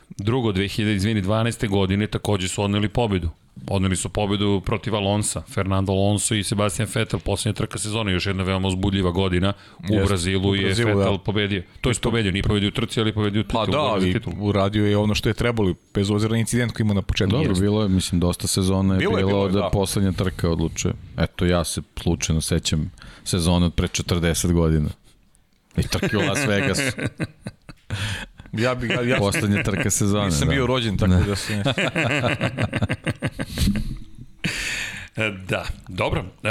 Drugo, 2012. godine takođe su odneli pobedu. Odneli su pobedu protiv Alonsa, Fernando Alonso i Sebastian Vettel, poslednja trka sezone, još jedna veoma uzbudljiva godina. U Jeste, Brazilu u je Brazilu, Vettel da. pobedio. To je pobedio, nije pobedio u trci, ali pobedio u titulu. Pa da, ali uradio je ono što je trebalo, bez obzira na incident koji ima na početku. Dobro, bilo je, mislim, dosta sezona je Bilo bilo, je, bilo je, da, da. poslednja trka odlučuje. Eto, ja se slučajno sećam sezone od pre 40 godina. I trke u Las Vegasu. <laughs> Ja bi, ja, ja Poslednja trka sezone. nisam da. bio rođen, tako da se... <laughs> Da, dobro. E,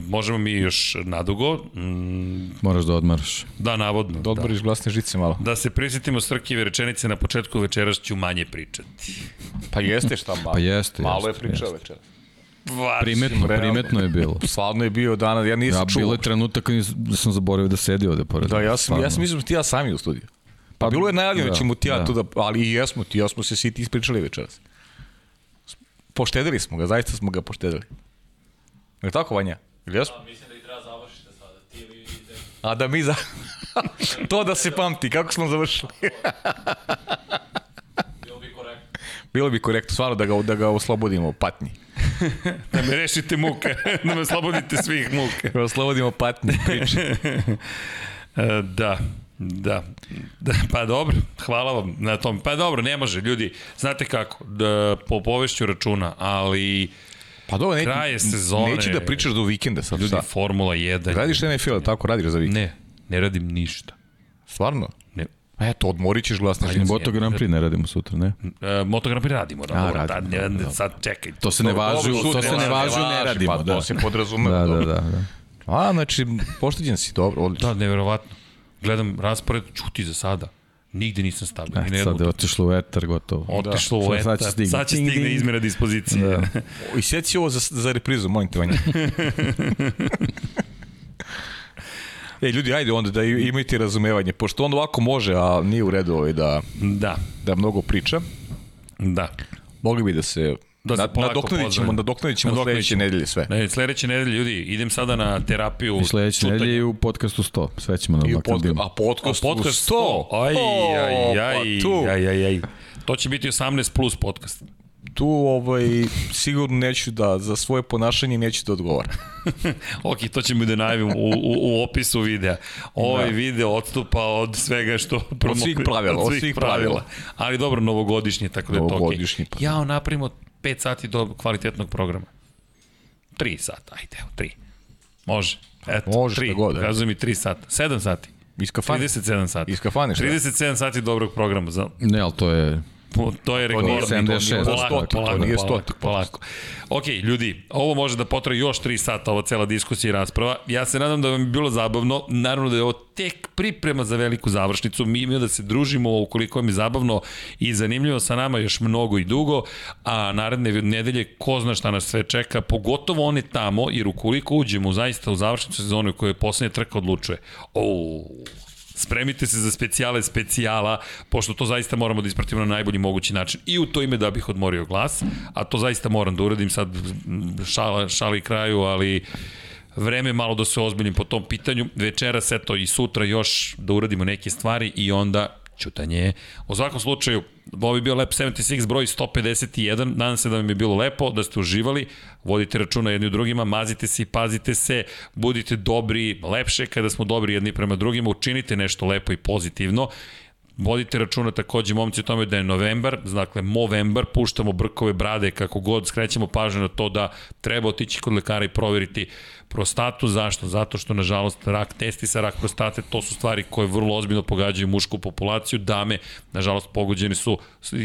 možemo mi još nadugo. Mm, Moraš da odmaraš. Da, navodno. Da odboriš glasne žice malo. Da se prisjetimo Srkive rečenice na početku večeras ću manje pričati. Pa jeste šta malo. Pa jeste, Malo je jeste, pričao jeste. večera. Primetno, realno. primetno je bilo. Sladno je bio danas, ja nisam Ja, čuo. bilo je trenutak kad da sam zaboravio da sedi ovde pored. Da, ja sam, Stvarno. ja sam mislio da ti ja sami u studiju. Pa bilo je najavljeno da da, ćemo ti ja da. tu da, ali i jesmo, ti ja smo se svi ti ispričali večeras. Poštedili smo ga, zaista smo ga poštedili. Je tako, Vanja? Ili jesmo? Mislim da i treba završite sada. Ti ili idete. A da mi za... <laughs> to da se pamti, kako smo završili. Bilo bi korektno. Bilo bi korektno, stvarno, da ga, da ga oslobodimo patnji. <laughs> Da me rešite muke, <laughs> da me oslobodite svih muke. Da oslobodimo patnji priče. E, Da, da, da, pa dobro, hvala vam na tom. Pa dobro, ne može, ljudi, znate kako, da, po povešću računa, ali Pa dobro, ne, Kraj je sezone. Neću da pričaš do vikenda sad, ljudi, šta? Formula 1. Radiš NFL, tako radiš za vikend? Ne, ne radim ništa. Stvarno? Ne. Pa eto, odmorit ćeš glasne Ali. Moto Grand Prix ne radimo sutra, ne? E, Moto Grand Prix radimo, da, A, dobro, radimo, da, ne, dobro, sad čekaj. To se ne važi, Dobro, to se ne važi, ne radimo. Pa Da, to se podrazumeva. da, da, da. da. A, znači, pošteđen si, dobro, odlično. Da, neverovatno. Gledam raspored, čuti za sada. Nigde nisam stabilan. E, sad je otišlo u etar, gotovo. Otišlo u Sad- etar. sad će stigne. Sad će Ding, stigne ding. izmjena dispozicije. Da. I sjeci ovo za, za reprizu, molim te, Vanja. <laughs> E, ljudi, ajde onda da imajte razumevanje, pošto on ovako može, a nije u redu ovaj da, Da, da mnogo priča, da. mogli bi da se, Da na, nadoknadit ćemo, nadoknadit ćemo sledeće nedelje sve. Ne, sledeće nedelje, ljudi, idem sada na terapiju. I sledeće nedelje i u podcastu 100. Sve ćemo na podca, a podcast, A podcast 100. 100. Aj, aj, aj, pa aj, aj, aj. To će biti 18 plus podcast. tu ovaj, sigurno neću da, za svoje ponašanje neću da odgovaram. <laughs> Ok, to ćemo da najavim u, u, u opisu videa. Ovaj Da. video odstupa od svega što... promo- svih pravila, od svih pravila. Ali dobro, novogodišnje, tako da je to okej. Novogodišnji, pa. Ja napravimo 5 sati do kvalitetnog programa. 3 sata, ajde, evo, 3. Može. Eto, Može, tri, šta god, eto. Kazujem mi 3 sata. 7 sati. Iz kafane. 37 sati. Iz kafane, šta? 37 sati dobrog programa. Za, Ne, ali to je... To je rekord. to nije 76. za Polako, stotik, to polako, nije polako, stotik. polako. Ok, ljudi, ovo može da potraje još 3 sata, ova cela diskusija i rasprava. Ja se nadam da vam je bilo zabavno. Naravno da je ovo tek priprema za veliku završnicu. Mi imamo da se družimo ukoliko vam je zabavno i zanimljivo sa nama još mnogo i dugo, a naredne nedelje ko zna šta nas sve čeka, pogotovo one tamo, jer ukoliko uđemo zaista u završnicu sezonu koja je poslednja trka odlučuje. Oh, Spremite se za specijale specijala, pošto to zaista moramo da ispratimo na najbolji mogući način. I u to ime da bih odmorio glas, a to zaista moram da uradim sad šala, šali kraju, ali vreme malo da se ozbiljim po tom pitanju. Večeras, eto, i sutra još da uradimo neke stvari i onda čutanje. U svakom slučaju, ovo je bio Lep 76 broj 151. Nadam se da vam je bilo lepo, da ste uživali. Vodite računa jedni u drugima, mazite se i pazite se, budite dobri, lepše kada smo dobri jedni prema drugima, učinite nešto lepo i pozitivno. Vodite računa takođe, momci, o tome da je novembar, dakle, Movembar, puštamo brkove brade, kako god, skrećemo pažnju na to da treba otići kod lekara i proveriti prostatu. Zašto? Zato što, nažalost, rak testi sa rak prostate, to su stvari koje vrlo ozbiljno pogađaju mušku populaciju. Dame, nažalost, pogođeni su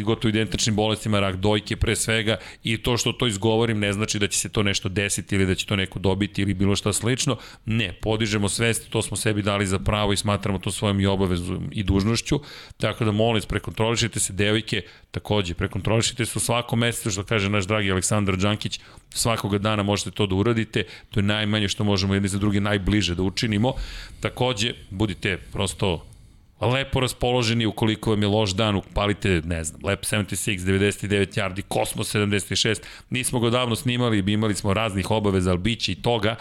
gotovo identičnim bolestima, rak dojke pre svega i to što to izgovorim ne znači da će se to nešto desiti ili da će to neko dobiti ili bilo šta slično. Ne, podižemo svest, to smo sebi dali za pravo i smatramo to svojom i obavezu i dužnošću. Tako da molim, prekontrolišite se, devojke, takođe, prekontrolišite se u svakom mesecu, što kaže naš dragi Aleksandar Đankić, svakoga dana možete to da uradite, to je najmanje što možemo jedni za drugi najbliže da učinimo. Takođe, budite prosto lepo raspoloženi, ukoliko vam je loš dan, upalite, ne znam, Lep 76, 99 yardi, Kosmos 76, nismo ga davno snimali, imali smo raznih obaveza, ali bit i toga,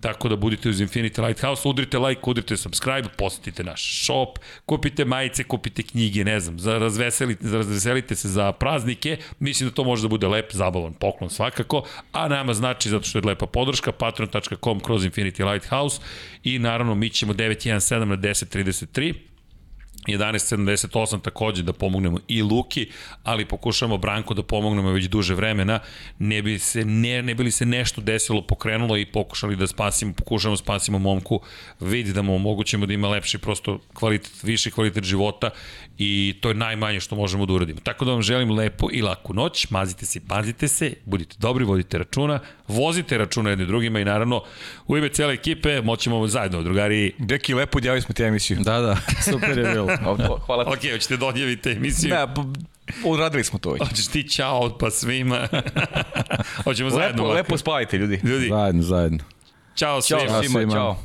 tako da budite uz Infinity Lighthouse, udrite like, udrite subscribe, posetite naš shop, kupite majice, kupite knjige, ne znam, za razveselite, za razveselite se za praznike, mislim da to može da bude lep, zabavan poklon svakako, a nama znači zato što je lepa podrška, patreon.com kroz Infinity Lighthouse i naravno mi ćemo 917 na 1033, 11.78 takođe da pomognemo i Luki, ali pokušamo Branko da pomognemo već duže vremena, ne bi, se, ne, ne bi li se nešto desilo, pokrenulo i pokušali da spasimo, pokušamo da spasimo momku, vidi da mu omogućemo da ima lepši prosto kvalitet, viši kvalitet života i to je najmanje što možemo da uradimo. Tako da vam želim lepo i laku noć, mazite se, pazite se, budite dobri, vodite računa, vozite računa jedni drugima i naravno u ime cele ekipe moćemo zajedno, drugari. Deki, lepo odjavili smo ti emisiju. Da, da, <laughs> super je bilo. Hvala ti. Ok, hoćete da odjavite emisiju? Da, odradili smo to već. Hoćeš ti čao pa svima. <laughs> Hoćemo zajedno. Lepo, lepo spavajte, ljudi. Ljudi, Zajedno, zajedno. Ćao svima. svima, svima. čao.